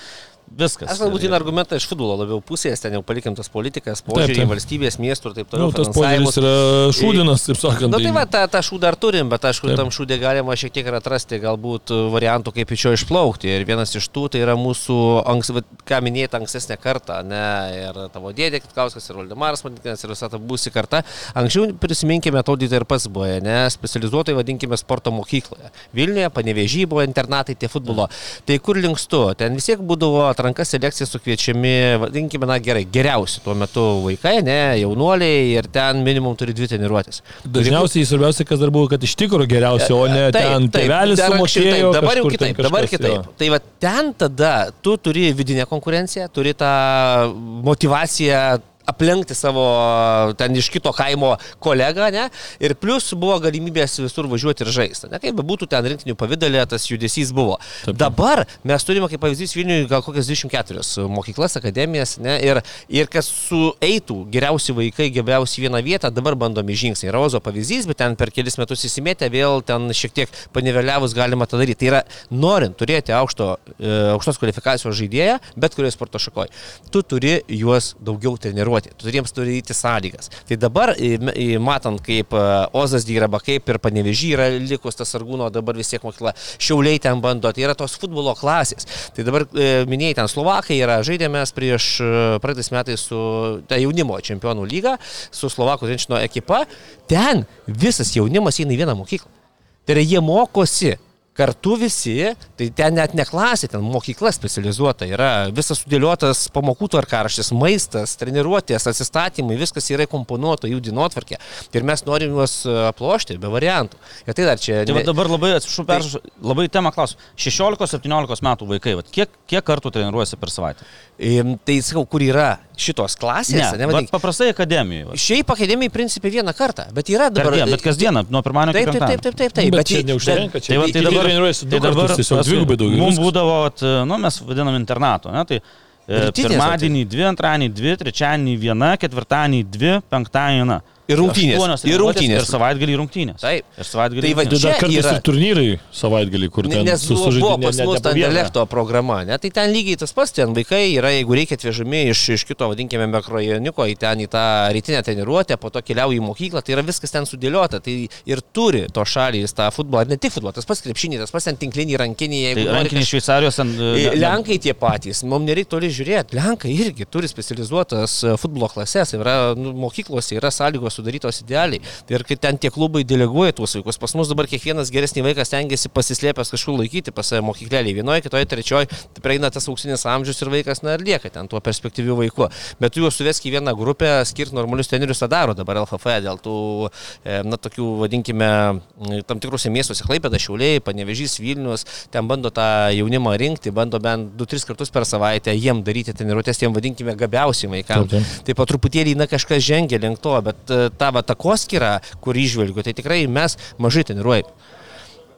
viskas. Aš galbūt Ir- argumentą iš futbolo labiau pusės, ten jau palikim tas politikas, požiūrį į valstybės, miestų ir taip Nu, toliau. tas finansavimus. požiūris yra šūdinas, taip sakant. Na tai va, tą, tą šūdą dar turim, bet aišku, tam šūdė galima šiek tiek ir atrasti galbūt variantų, kaip iš jo išplaukti. Ir vienas iš tų tai yra mūsų, anks, ką minėjai, ankstesnė karta, ne, ir tavo dėdė Kitkauskas, ir Valdemaras Matikinas, ir visa ta būsi karta. Anksčiau prisiminkime, taudytai ir pats buvo, ne, specializuotai vadinkime sporto mokykloje. Vilniuje, panevežy buvo internatai tie futbolo. Tai kur linkstu? Ten vis tiek būdavo atranka selekcija sukviečiami, vadinkime, na gerai, geriausi tuo metu vaikai, ne, jaunuoliai ir ten minimum turi dvi treniruotės. Dažniausiai svarbiausia, kas dar buvo, kad iš tikrųjų geriausia, o ne ten tėvelis sumokėjo. taip, dabar jau kitaip, dabar kažkas, kitaip. jo. Tai va ten tada tu turi vidinę konkurenciją, turi tą motivaciją aplenkti savo ten iš kito kaimo kolegą, ne? Ir plus buvo galimybės visur važiuoti ir žaisti. Ne kaip bebūtų ten rinktinių pavydalė, tas judesys buvo. Taip. Dabar mes turime kaip pavyzdys Vilniuje gal kokias 24 mokyklas, akademijas, ne? Ir, ir kas sueitų geriausi vaikai, geriausi vieną vietą, dabar bandomi žingsniai. Rozo pavyzdys, bet ten per kelis metus įsimėtę, vėl ten šiek tiek paniveliavus galima tą daryti. Tai yra, norint turėti aukšto, e, aukštos kvalifikacijos žaidėją, bet kurioje sporto šakoje, tu turi juos daugiau treniruoti, tu turi jiems turėti sąlygas. Tai dabar, matant, kaip e, Ozas dirba, kaip ir panevežį yra likus tas argūno, dabar vis tiek mokykla, šiauliai ten bando, tai yra tos futbolo klasės. Tai dabar e, minėjai, ten Slovakai yra, žaidėmės prieš e, praeitais metais su ta jaunimo čempionų lyga, su Slovakų Renčino ekipa, ten visas jaunimas eina į vieną mokyklą. Tai yra jie mokosi kartu visi, tai ten net ne klasė, ten mokykla specializuota yra, visas sudėliotas pamokų tvarkaraštis, maistas, treniruotės, atsistatymai, viskas yra komponuota jų dienotvarkė. Ir mes norim juos e, aplošti be variantų. Ir tai dar čia... Tai ne- dabar labai, atsiprašau, peršau, labai temą klausiu. 16-17 metų vaikai, va, kiek, kiek kartų treniruojasi per savaitę? Tai sakau, kur yra šitos klasės, Ne, vadink- bet paprastai akademijoje. va. Šiaip akademijai principai vieną kartą, bet yra dabar... dieną, bet kasdieną, nuo pirmadienio iki Taip, taip, taip, penktadienio. taip, taip, taip. Bet čia tai- neužtenka, čia Tai, va, tai dabar, treniruojasi du tai dabar kartus, tiesiog dvigubai daugiau. Mums būdavo, nu, mes vadinam internato, ne, tai e, Rytinės, pirmadienį dvi, antradienį dvi, trečiadienį viena, ketvirtadienį dvi, penktadienį viena. Ir rungtynės, Aštuonios ir rungtynės. Ir savaitgalį rungtynės. Taip. Ir savaitgalį Tai va, Tai rungtynės. dar kartais yra- ir turnyrai savaitgalį, kur ten Nes buvo, buvo ne- pas mus vieną. dialekto programa, ne? tai ten lygiai tas pats, ten vaikai yra, jeigu reikia atvežami iš, iš kito, vadinkime, mikrojoniuko į ten į tą rytinę treniruotę, po to keliauja į mokyklą, tai yra viskas ten sudėliota, tai ir turi to šalys tą futbolą, ne tik futbolą, tas pats krepšinį, tas pats ten tinklinį, rankinį, Tai jeigu nori rankiniai Šveicarijos ant... E, Lenkai tie patys, mums nereikia toli žiūrėti. Lenkai irgi turi specializuotas e, futbolo klases, yra nu, mokyklose, yra sąlygos sudarytos idealiai. Ir kai ten tie klubai deleguoja tuos vaikus, pas mus dabar kiekvienas geresnis vaikas tengiasi pasislėpęs kažkur laikyti pas save mokyklelį. Vienoje, kitoje, trečioje, tai praeina tas auksinis amžius ir vaikas, na ir lieka ten tuo perspektyviu vaiku. Bet tu juos suveski į vieną grupę, skirti normalius trenerius, tą daro dabar LFF dėl tų, e, na, tokių, vadinkime, tam tikrose miestuose, Klaipėda, Šiauliai, Panevežys, Vilnius, ten bando tą jaunimą rinkti, bando bent 2-3 kartus per savaitę jiem daryti treniruotės, tiem vadinkime gabiausiai vaikams. Taip, taip. tai po truputėlį, na, kažkas žengia link to, bet ta va takoskira, kur išvelgiu, tai tikrai mes mažai treniruojame.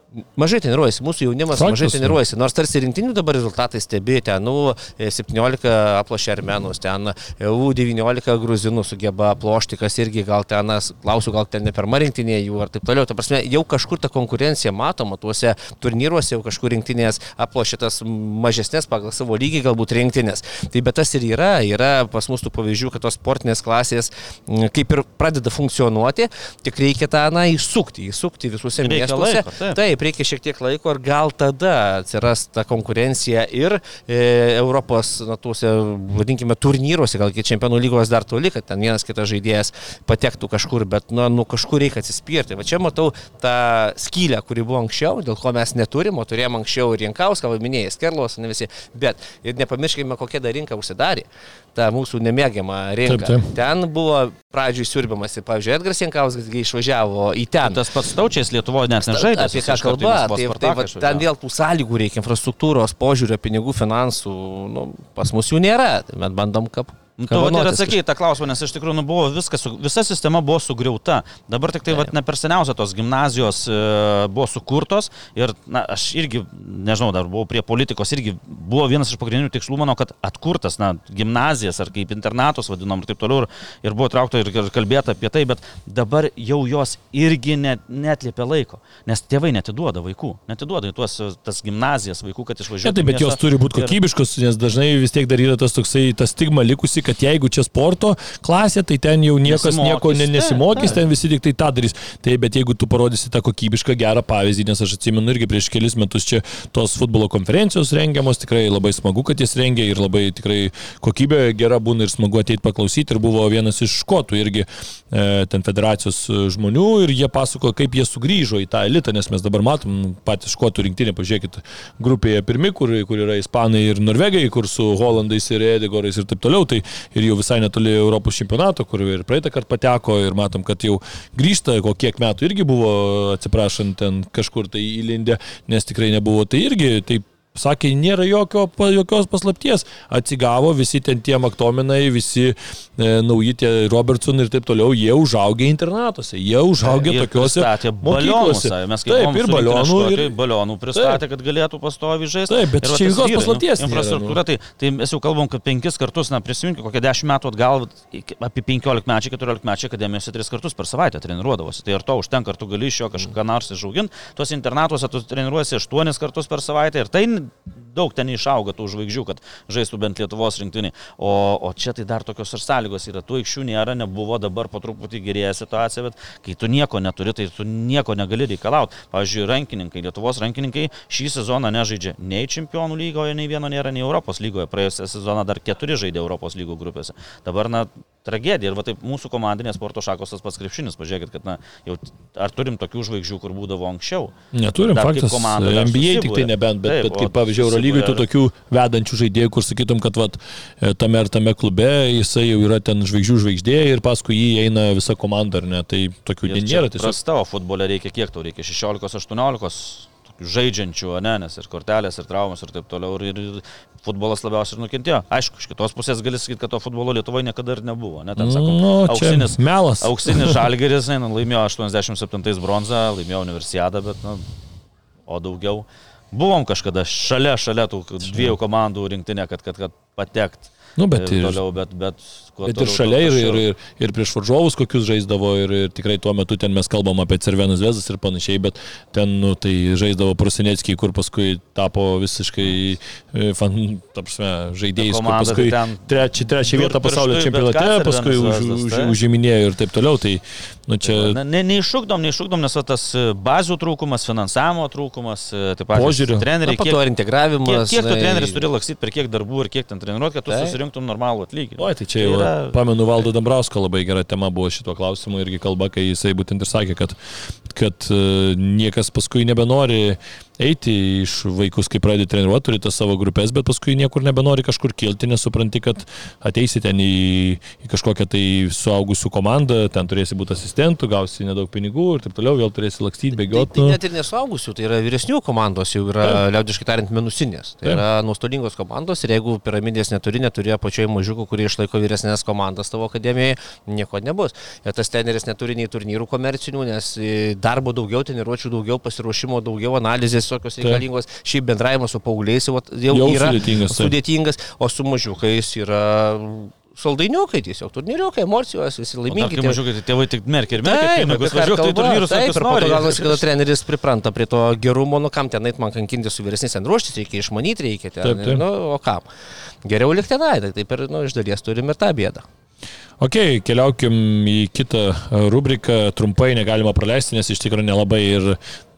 Mažai treniruojasi, mūsų jaunimas Faktus, mažai treniruojasi, nors tarsi rinktinių dabar rezultatai stebėti, nu, 17 e, aplošė armenus, ten U19 gruzinų sugeba aplošti, kas irgi gal ten, klausiu, gal ten ne pirma rinktinė jų ar taip toliau. Ta prasme, jau kažkur ta konkurencija matoma tuose turnyruose, jau kažkur rinktinės aplošė tas mažesnės pagal savo lygį galbūt rinktinės. Tai bet tas ir yra, yra pas mus tų pavyzdžių, kad tos sportinės klasės kaip ir pradeda funkcionuoti, tik reikia tą, na, įsukti, įsukti visuose miestuose. Laiko, taip. taip, reikia šiek tiek laiko ir gal tada atsiras ta konkurencija ir e, Europos, na, tuose, vadinkime, turnyruose, gal iki čempionų lygos dar toli, kad ten vienas kitas žaidėjas patektų kažkur, bet, na, nu, kažkur reikia atsispirti. Va čia matau tą skylę, kuri buvo anksčiau, dėl ko mes neturim, o turėjom anksčiau ir Jankauską, minėjai, Skerlos, ne visi, bet ir nepamirškime, kokia dar rinka užsidarė ta mūsų nemėgiama rinka. Taip, taip. Ten buvo pradžioj siurbiamas, pavyzdžiui, Edgaras Jankauskas išvažiavo į ten. Tas pats taučiais Lietuvoje net nežaidė. Apie ką kalba, tai, tai va, ten vėl tų sąlygų reikia, infrastruktūros, požiūrio, pinigų, finansų, nu, pas mus jų nėra, tai mes bandom kaip Nu, tu ir atsakėjai tą klausimą, nes iš tikrųjų nu, buvo viskas, visa sistema buvo sugriauta. Dabar tik tai vat, ne per seniausia tos gimnazijos e, buvo sukurtos ir na, aš irgi, nežinau, dar buvau prie politikos, irgi buvo vienas iš pagrindinių tikslų mano, kad atkurtas na, gimnazijas ar kaip internatus vadinom ir taip toliau ir, ir buvo traukta ir, ir kalbėta apie tai, bet dabar jau jos irgi net, netliepia laiko, nes tėvai netiduoda vaikų, netiduoda į tuos tas gimnazijas vaikų, kad išvažiuotų. Taip, bet jos turi būti kokybiškos, nes dažnai vis tiek dar yra tas toksai, tas stigma likusi, kad jeigu čia sporto klasė, tai ten jau niekas nesimokys, nieko ne, nesimokys, ten visi tik tai tą darys. Tai bet jeigu tu parodysi tą kokybišką gerą pavyzdį, nes aš atsimenu irgi prieš kelis metus čia tos futbolo konferencijos rengiamos, tikrai labai smagu, kad jas rengia ir labai tikrai kokybė gera būna ir smagu ateiti paklausyti. Ir buvo vienas iš škotų irgi e, ten federacijos žmonių ir jie pasako, kaip jie sugrįžo į tą elitą, nes mes dabar matom patys škotų rinktinė, pažiūrėkit, grupėje pirmi, kur, kur yra ispanai ir norvegai, kur su holandais ir edigorais ir taip toliau. Tai ir jau visai netoli Europos čempionato, kur ir praeitą kartą pateko ir matom, kad jau grįžta, ko kiek metų irgi buvo, atsiprašant, ten kažkur tai įlindę, nes tikrai nebuvo. Tai irgi taip Sakė, nėra jokio, jokios paslapties. Atsigavo visi ten tie Maktominai, visi e, nauji tie Robertsonai ir taip toliau, jie užaugė internatuose, jie užaugė ja, tokiuose balionuose. Mes kaip taip, ir balionų, ir balionų pristatė, taip. kad galėtų pastovi žaisti. Taip, bet ir čia jokios paslapties. Nu, infrastruktūra, tai, tai mes jau kalbam, kad penkis kartus, na prisiminkime, kokie dešimt metų atgal, apie 15 mečiai, 14 mečiai akademijose tris kartus per savaitę treniruodavosi. Tai ir to užtenka, ar tu gali iš jo kažką nors išauginti. Tuos internatuose tu treniruosi aštuonis kartus per savaitę ir tai daug ten išauga tų žvaigždžių, kad žaistų bent Lietuvos rinktinį. O, o čia tai dar tokios ir sąlygos yra. Tų aikščių nėra, nebuvo, dabar po truputį gerėja situacija, bet kai tu nieko neturi, tai tu nieko negali reikalauti. Pavyzdžiui, rankininkai, Lietuvos rankininkai šį sezoną nežaidžia nei Čempionų lygoje, nei vieno nėra, nei Europos lygoje. Praėjusią sezoną dar keturi žaidė Europos lygų grupėse. Dabar, na, tragedija. Ir va taip mūsų komandinės sporto šakos tas pats krepšinis. Pažiūrėkit, kad na, jau ar turim tokių žvaigždžių, kur būdavo anksčiau. Neturim, dar faktas. Komanda, NBA tik tai nebent, bet, taip, bet kaip pavyzdžiui, Eurolygai tų tokių vedančių žaidėjų, kur sakytum, kad vat, e, tame ar tame klube jisai jau yra ten žvaigždžių žvaigždė ir paskui jį eina visa komanda, ar ne? Tai tokių nėra tiesiog. Prastavo futbole reikia kiek tau reikia? 16-18 žaidžiančių, ne, nes ir kortelės, ir traumas, ir taip toliau. Ir, ir futbolas labiausiai ir nukentėjo. Aišku, iš kitos pusės gali sakyti, kad to futbolo Lietuvoje niekada ir nebuvo. Ne, ten, sakom, nu, auksinis, melas. Auksinis žalgeris, ne, laimėjo 87 bronzą, laimėjo universiadą, bet, nu, o daugiau. Buvom kažkada šalia, šalia tų dviejų komandų rinktinė, kad, kad, kad patekt. Nu, bet ir, toliau, bet, bet Bet ir šalia, ir, ir, ir, ir prieš varžovus kokius žaisdavo, ir, ir tikrai tuo metu ten mes kalbam apie Cervenus Vezas ir panašiai, bet ten, nu, tai žaisdavo Prusineckiai, kur paskui tapo visiškai, e, fan, prasme, žaidėjais, kur paskui tai trečią, trečią vietą pasaulio čempionate, paskui už, už, tai? užiminėjo ir taip toliau. Tai, nu, čia... Ne, ne, neiššūkdom, neiššūkdom, nes tas e, bazių trūkumas, finansavimo trūkumas, e, taip pat požiūrių, treneriai, kiek, to integravimas. Kiek, kiek tu treneris turi laksyti, per kiek darbų ir kiek ten treniruoti, kad tu Taip. susirinktum normalų atlyginimą. Oi, tai čia jau, yra- pamenu, Valdo Dambrausko labai gera tema buvo šituo klausimu irgi kalba, kai jisai būtent ir sakė, kad, kad e, niekas paskui nebenori eiti iš vaikus, kai pradedi treniruoti, turi tas savo grupės, bet paskui niekur nebenori kažkur kilti, nesupranti, kad ateisi ten į, į kažkokią tai suaugusių komandą, ten turėsi būti asistentų, gausi nedaug pinigų ir taip toliau, vėl turėsi lakstyti, Tai, bėgioti. tai net ir nesuaugusių, tai yra vyresnių komandos, jau yra liaudiškai tariant minusinės. Tai Taip. yra nuostolingos komandos ir jeigu piramidės neturi, neturi apačioje mažiukų, kurie išlaiko vyresnės komandas tavo akademijoje, nieko nebus. Ir tas treneris neturi nei turnyrų komercinių, nes e, darbo daugiau, treniruočių daugiau, pasiruošimo daugiau, analizės tokios reikalingos. Šiaip bendravimas su paaugliais jau, jau, Jau yra sudėtingas, taip. sudėtingas, o su mažiukais yra saldainiukai tiesiog, turnyriukai, emocijos, visi laimingi. Laimingi tie- mažiukai, tai tėvai tik merkia ir merkia Taip, pinigus, važiuok tai turnyrus, Taip, ir nori. gaunasi, kada treneris pripranta prie to gerumo, nu kam tenai man kankinti su vyresniais ten ruoštis, reikia išmanyti, reikia ten. Taip, taip. Nu, o kam? Geriau likti tenai, tai taip ir nu, iš dalies turim ir tą bėdą. Ok, keliaukim į kitą rubriką. Trumpai negalima praleisti, nes iš tikrųjų nelabai ir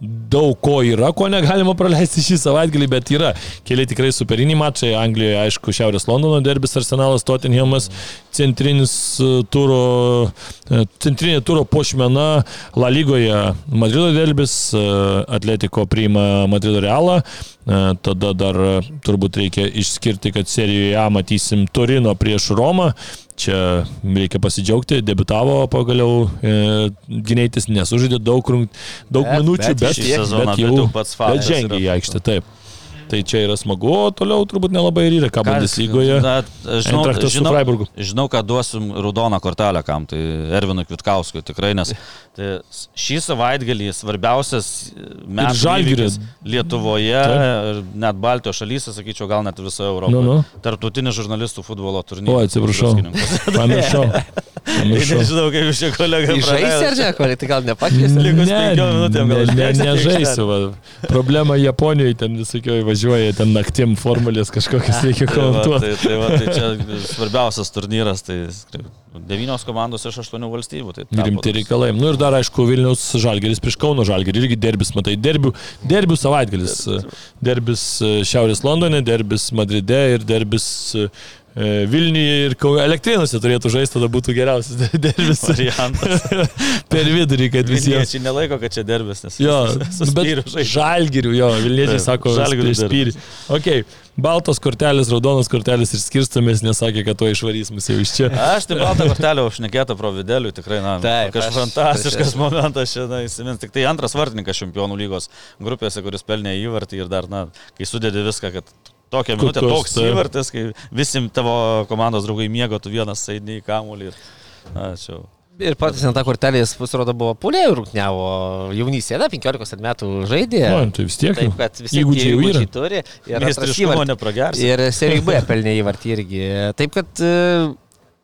daug ko yra, ko negalima praleisti šį savaitgalį, bet yra keli tikrai superiniai mačai. Anglijoje, aišku, Šiaurės Londono derbis Arsenalas, Tottenhamas, centrinis e, turo, e, centrinė turo pošmena La Lygoje Madrido derbis, e, Atletiko priima Madrido Realą. Tada dar turbūt reikia išskirti, kad serijoje A matysim Torino prieš Romą. Čia reikia pasidžiaugti, debitavo pagaliau e, gynėtis, nesužaidė daug, rung- daug Bet- minučių, bet bet, šį sezoną, bet jau pats bet faktas žengė į aikštę, taip. Tai čia yra smagu, o toliau turbūt nelabai ir yra, ką Bundeslygoje. Na, žinau, žinau, žinau, kad duosim raudoną kortelę kam, tai Ervinui Kvitkauskui tikrai, nes tai šį savaitgalį svarbiausias įvykis Lietuvoje, ir net Baltijos šalyse, sakyčiau, gal net visoje Europoje. Nu, nu. Tartutinis žurnalistų futbolo O, turnyras. atsiprašau. Pamiršau. Nežinau, kaip jūs čia kolega Žaisti ar ne, kol tai gal nepakviesi? Likus Ne, penkiom minutėm gal ne, ne, nežaisiu. Va. Problema Japonijoje, ten visokioje važiuoja, ten naktim formulės kažkokias reikia Tai va, komentuoti. tai, tai, va, tai čia svarbiausias turnyras, tai devynios komandos iš aštuonių valstybių. Tai Rimti reikalai. Nu ir dar, aišku, Vilnius Žalgeris prieš Kauno Žalgerį. Irgi derbis, matai, derbių, derbių savaitgalis. Derbis e, Šiaurės Londone, derbis Madride ir derbis e, Vilniuje ir Elektrėnuose turėtų žaisti, tada būtų geriausias derbis variantas. per vidurį, kad visiems. Vilniečiai nelaiko, kad čia derbis, nes Jo, bet žalgirių, jo, Vilniečiai Taip, sako, Žalgirių spyrį. Ok, baltos kortelės, raudonos kortelės ir skirstomės, nesakė, kad to išvarys mus jau iš čia. Aš tai baltą kortelę užnekėtą pro videlių, tikrai, na, Taip, kažkoks fantastiškas aš- momentas šiandien įsimins. Tik tai antras vartininkas čempionų lygos grupėse, kuris pelnė įvartį ir dar, na, kai sudedi viską, kad tokią minutę Kokios, toks taip. įvartis, kai visi tavo komandos draugai miego, tu vienas eini į kamuolį ir, na, čia. Ir patys ant tą kortelę jis pasirodo buvo pulėjų rūkniavo jaunystėje, da, 15 metų žaidė. O, tai vis tiek. Taip, kad visi Įgūdžiai jau yra. turi. Ir. Ir serijai B pelnė įvartį irgi. Taip kad e,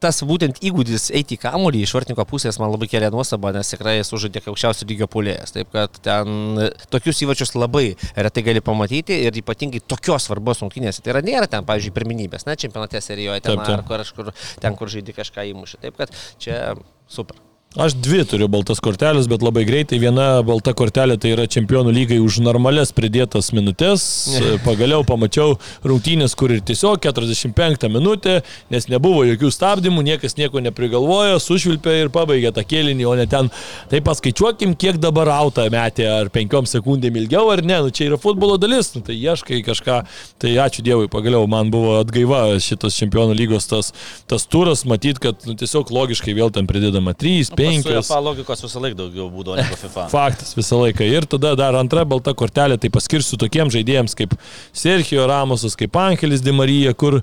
tas būtent įgūdis eiti į kamulį iš vartininko pusės man labai kelia nuostabą, nes tikrai jis sužaidė kaip aukščiausio lygio pulėjas. Taip kad ten e, tokius įvarčius labai retai gali pamatyti ir ypatingai tokios svarbos rungtynėse. Tai yra nėra ten, pavyzdžiui, pirminybės, ne, čempionate serijoje ten, Taip, taip. ar kur, kažkur, ten, kur žaidži kažką įmušė. Taip kad čia super. Aš dvi turiu baltas kortelės, bet labai greitai. Viena balta kortelė tai yra čempionų lygai už normales pridėtas minutės. Pagaliau pamačiau rungtynės, kur ir tiesiog 45 minutė, nes nebuvo jokių stabdymų, niekas nieko neprigalvojo, sušvilpė ir pabaigė tą kėlinį, o ne ten. Tai paskaičiuokim, kiek dabar auta metė, ar penkiom sekundėm ilgiau, ar ne. Nu, čia yra futbolo dalis, nu, tai ieškai kažką. Tai ačiū Dievui, pagaliau man buvo atgaiva šitas čempionų lygos tas, tas turas, matyt, kad nu, tiesiog logiškai vėl ten pridedama 3, 5. UEFA logikos visą laiką daugiau būdavo negu FIFA. Faktas visą laiką. Ir tada dar antra balta kortelė, tai paskirsiu tokiems žaidėjams kaip Sergio Ramosas, kaip Angelis Di Marija, kur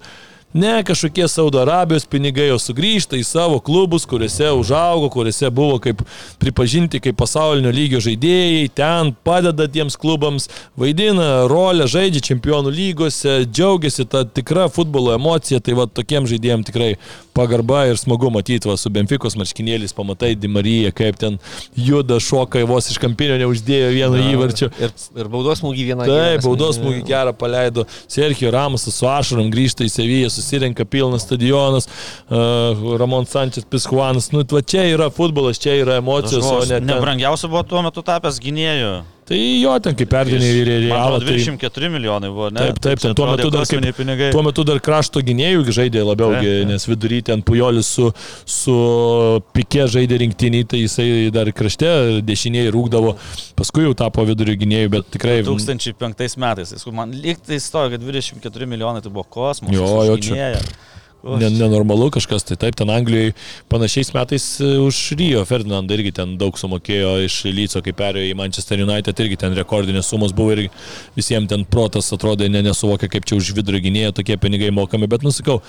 ne kažkokie Saudo Arabijos pinigai, o sugrįžta į savo klubus, kuriuose užaugo, kuriuose buvo kaip pripažinti kaip pasaulinio lygio žaidėjai, ten padeda tiems klubams, vaidina rolę, žaidžia čempionų lygose, džiaugiasi tą tikrą futbolo emociją, tai va tokiem žaidėjim tikrai pagarba ir smagu matyti, va su Benfikos marškinėliais pamatai Di Marija, kaip ten juda, šoka, vos iš kampinio neuždėjo vieno įvarčio. Ir, ir baudos smūgį vieną. Taip, baudos smūgį gerą paleido. Sergio Ramosas su Ašarom grįžta į Seviją, susirenka pilnas stadionas, uh, Ramon Sančias Piskuanas. Nu, va čia yra futbolas, čia yra emocijos, o ne ten. Nebrangiausia buvo tuo metu tapęs gynėjų Tai jo, ten kaip perdinė ir realą. atrodo, Tai... 24 milijonai buvo, ne? Taip, taip, ten tuo metu, dar, kaip, tuo metu dar krašto gynėjų žaidė labiau, Taip, taip. nes vidury ten Pujolis su, su Pikė žaidė rinktinį, tai jisai dar krašte dešiniai rūkdavo, paskui jau tapo vidurio gynėjų, bet tikrai... 2005 metais. Jis- Man lyg tai stojo, kad 24 milijonai tai buvo kosmosas. Jo, jo, čia- čia. Ne, nenormalu kažkas, tai taip, ten Anglijoje panašiais metais e, už Rio Ferdinandą irgi ten daug sumokėjo iš Lyco, kai perėjo į Manchester United, irgi ten rekordinės sumos buvo ir visiems ten protas atrodė, ne, nesuvokia, kaip čia už vidurio gynėją tokie pinigai mokami, bet nusakau,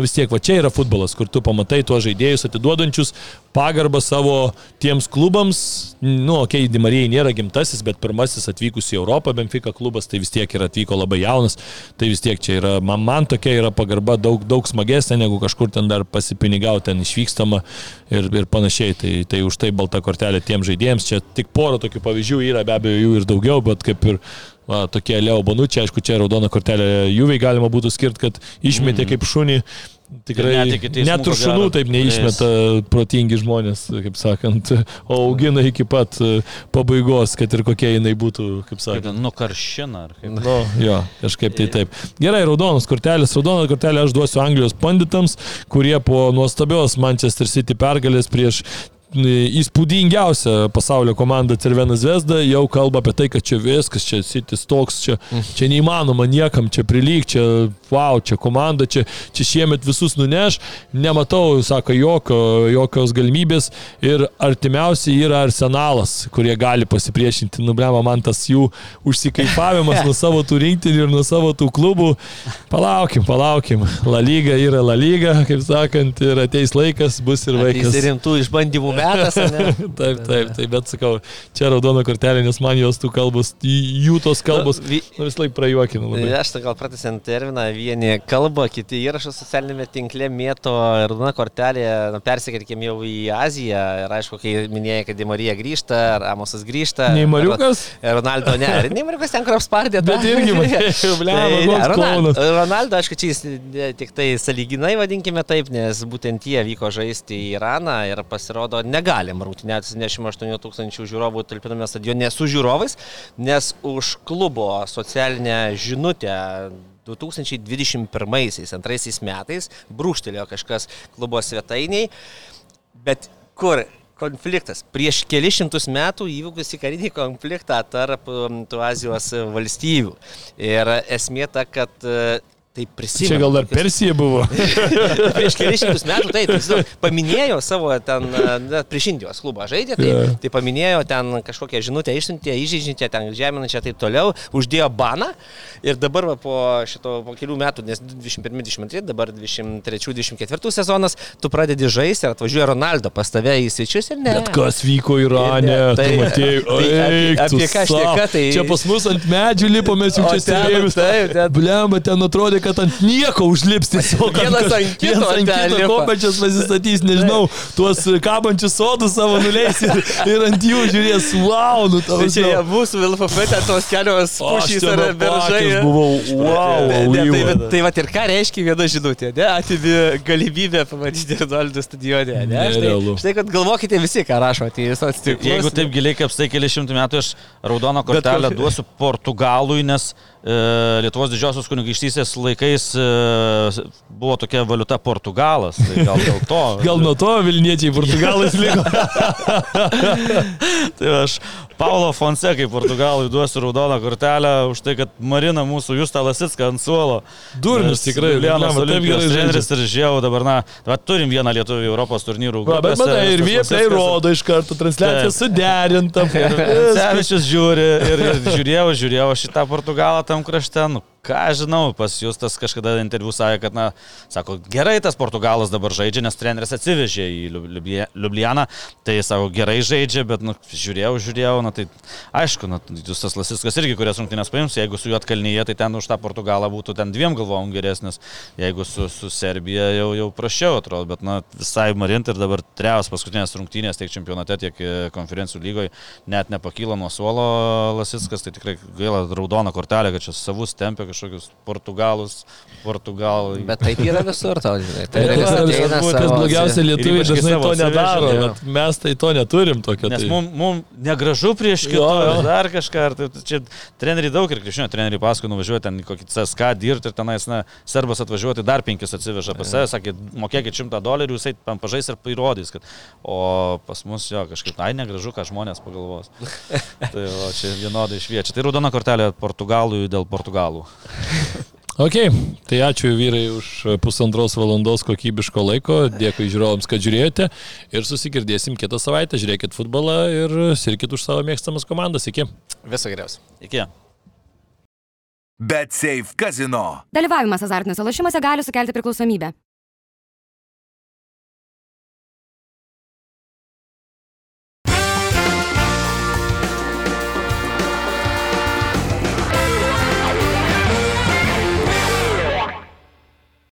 nu vis tiek, va čia yra futbolas, kur tu pamatai tuos žaidėjus atiduodančius pagarbą savo tiems klubams, nu, okei, okay, Dimarijai nėra gimtasis, bet pirmasis atvykus į Europą, Benfica klubas, tai vis tiek ir atvyko labai jaunas, tai vis tiek čia yra, man, man tokia yra pagarba daug, daug smagesnė negu kažkur ten dar pasipinigauti, ten išvykstama ir, ir panašiai, tai, tai už tai balta kortelė tiem žaidėjams, čia tik pora tokių pavyzdžių yra, be abejo jų ir daugiau, bet kaip ir va, tokie Leo Bonučiai, aišku, čia raudona kortelė Juviai galima būtų skirti, kad išmetė kaip šunį. Tikrai Ir net ir šunų taip neišmeta protingi žmonės, kaip sakant, o augina iki pat e, pabaigos, kad ir kokia jinai būtų, kaip sakant. Nukaršina ar kaip. Nu, jo, kažkaip tai taip. Gerai, raudonos kortelės. Raudoną kortelę aš duosiu Anglijos panditams, kurie po nuostabios Manchester City pergalės prieš įspūdingiausia pasaulio komanda Cervena Zvezda jau kalba apie tai, kad čia viskas, čia Citys toks, čia, čia neįmanoma niekam, čia prilyg, čia wow, čia komanda, čia, čia šiemet visus nuneš, nematau, sako, jokio, jokios galimybės ir artimiausiai yra arsenalas, kurie gali pasipriešinti, nublema man tas jų užsikaipavimas nuo savo tų rinktinių ir nuo savo tų klubų. Palaukim, palaukim. La lyga yra La lyga, kaip sakant, ir ateis laikas, bus ir vaikas. Jis rimtų išbandymų metas? Taip, taip, taip, bet sakau, čia raudona kortelė, nes man jos tų kalbos, jų tos kalbos, Nu, nu, vis laik prajuokina labai. Aš tai gal pratęsiant terminą, vieni kalba, kiti įrašus socialinėme tinkle mėto ir na kortelė, na, persikelkim jau į Aziją ir aišku, kai minėjai, kad Dimarija grįžta, ar Amosas grįžta. Nei Mariukas? ar Ronaldo ne, ir nei Mariukas ten kur apspardė. Bet irgi, matai, blemba, koks Ronaldo. Ronaldo, aišku, čia jis tik tai saliginai vadinkime taip, nes būtent jie vyko žaisti į Iraną ir pasirodo negalim rungtynėti 78 tūkstančių žiūrovų talpiname stadione su žiūrovais, nes už klubo socialinę žinutę 2021 antraisiais metais brūkštelėjo kažkas klubo svetainiai, bet kur konfliktas. Prieš kelius šimtus metų įvykusi karinį konfliktą tarp um, tų Azijos valstybių. Ir esmė ta, kad tai prisimenu. Čia gal dar Persija buvo. Prieš kelius šimtus metų, tai tiesiog paminėjo savo ten, prieš Indijos klubą žaidė, tai, Jo. tai paminėjo ten kažkokią žinutę išsiuntė, įžeidžiantę, ten žeminančią, taip toliau, uždėjo baną ir dabar va, po šito, po kelių metų, nes 21-22, dabar 23-24 sezonas, tu pradedi žaisti ir atvažiuoja Ronaldo pas tave į svečius ir ne. Bet kas vyko Irane, Ir ne, tai, tai- matėjai, tai apie- apie ką šneka, tai- Čia pas mus ant medžių lipo, mes jau čia ten, stebėjomės. taip, ten- Blemba, ten atrodė, kad ant nieko užlips tiesiog. Vienas ant kito vienas ant ten kito lipa. kopačias pasistatys, nežinau, tuos kabančius sodus savo nuleis ir, ir ant jų žiūrės, wow, nu tau. Tai čia mūsų ten tos kelios pušys ar beržai. Aš buvau, wow, Ne, ne, tai, va- tai va ir ką reiškia viena žinutė, ne? Atimi galimybę pamatyti Ronaldo stadione, ne? Štai, štai, kad galvokite visi, ką rašote į visos tiklus. Jeigu taip giliai kaip stai keli šimtų metų, aš raudoną kortelę duosiu Portugalui, nes e, Lietuvos didžiosios kunigaikštystės laikais e, buvo tokia valiuta Portugalas. Tai gal dėl to. Gal nuo to Vilniečiai Portugalais liko. Tai aš Paulo Fonsekai Portugalui duosiu raudoną kortelę už tai, kad Marina mūsų Justą Lasitską ant suolo. Durnius Nes tikrai, taip Olimpijos treneris ir žiau dabar, na, va, turim vieną lietuvį Europos turnyrų. Va, bet matai, ir vietai rodo iš karto, transliacija suderinta. Sevičius žiūri ir, ir žiūrėjau, žiūrėjau šitą Portugalą tam krašte. Nu, ką žinau, pas jūs tas kažkada interviu sakė, kad, na, sako, gerai tas Portugalas dabar žaidžia, nes treneris atsivežė į Liublianą. Tai sako, gerai žaidžia, bet, nu, žiūrėjau, žiūrėjau, na, tai aišku, na, jūs tas Lasiskas irgi, kurias rungtynės paims, jeigu su juo atkalnyje, tai ten už tą Portugalą būtų ten dviem galvom geresnis, jeigu su, su Serbija jau, jau prašiau atrodo, bet, na, visai marint ir dabar trejos paskutinės rungtynės tiek čempionate, tiek e, konferencijų lygoje net nepakyla nuo suolo Lasiskas, tai tikrai gaila raudona kortelė, kad čia savus tempia kažkokius portugalus, portugalai. Bet taip yra visur, tau žinai. Tai Tai vis kas, ateina kas savo- blogiausia, lietuviai dažnai to nedaro, bet mes tai to neturim tokio. Nes tai... mums mum negražu prieš jo. dar kažką. ar Tai, čia treneriai daug ir krepšinio treneriai paskui nuvažiuoja ten kokį CSK dirbti ir tenais, na, serbas atvažiuoti dar penkis atsiveža pas save, sakė, mokėkit šimtą dolerių, jisai tam pažais ir įrodys, kad... O pas mus jo kažkaip, ai negražu, ką žmonės pagalvos. tai o, čia vienodai šviečia. Tai raudona kortelė Portugalui dėl Portugalų. Ok, tai ačiū vyrai už pusantros valandos kokybiško laiko, dėkui žiūrovams, kad žiūrėjote ir susigirdėsim kitą savaitę, žiūrėkit futbolą ir sirkit už savo mėgstamas komandas, iki. Viso geriausio. Iki. Bet Safe Casino. Dalyvavimas azartiniuose lošimuose gali sukelti priklausomybę.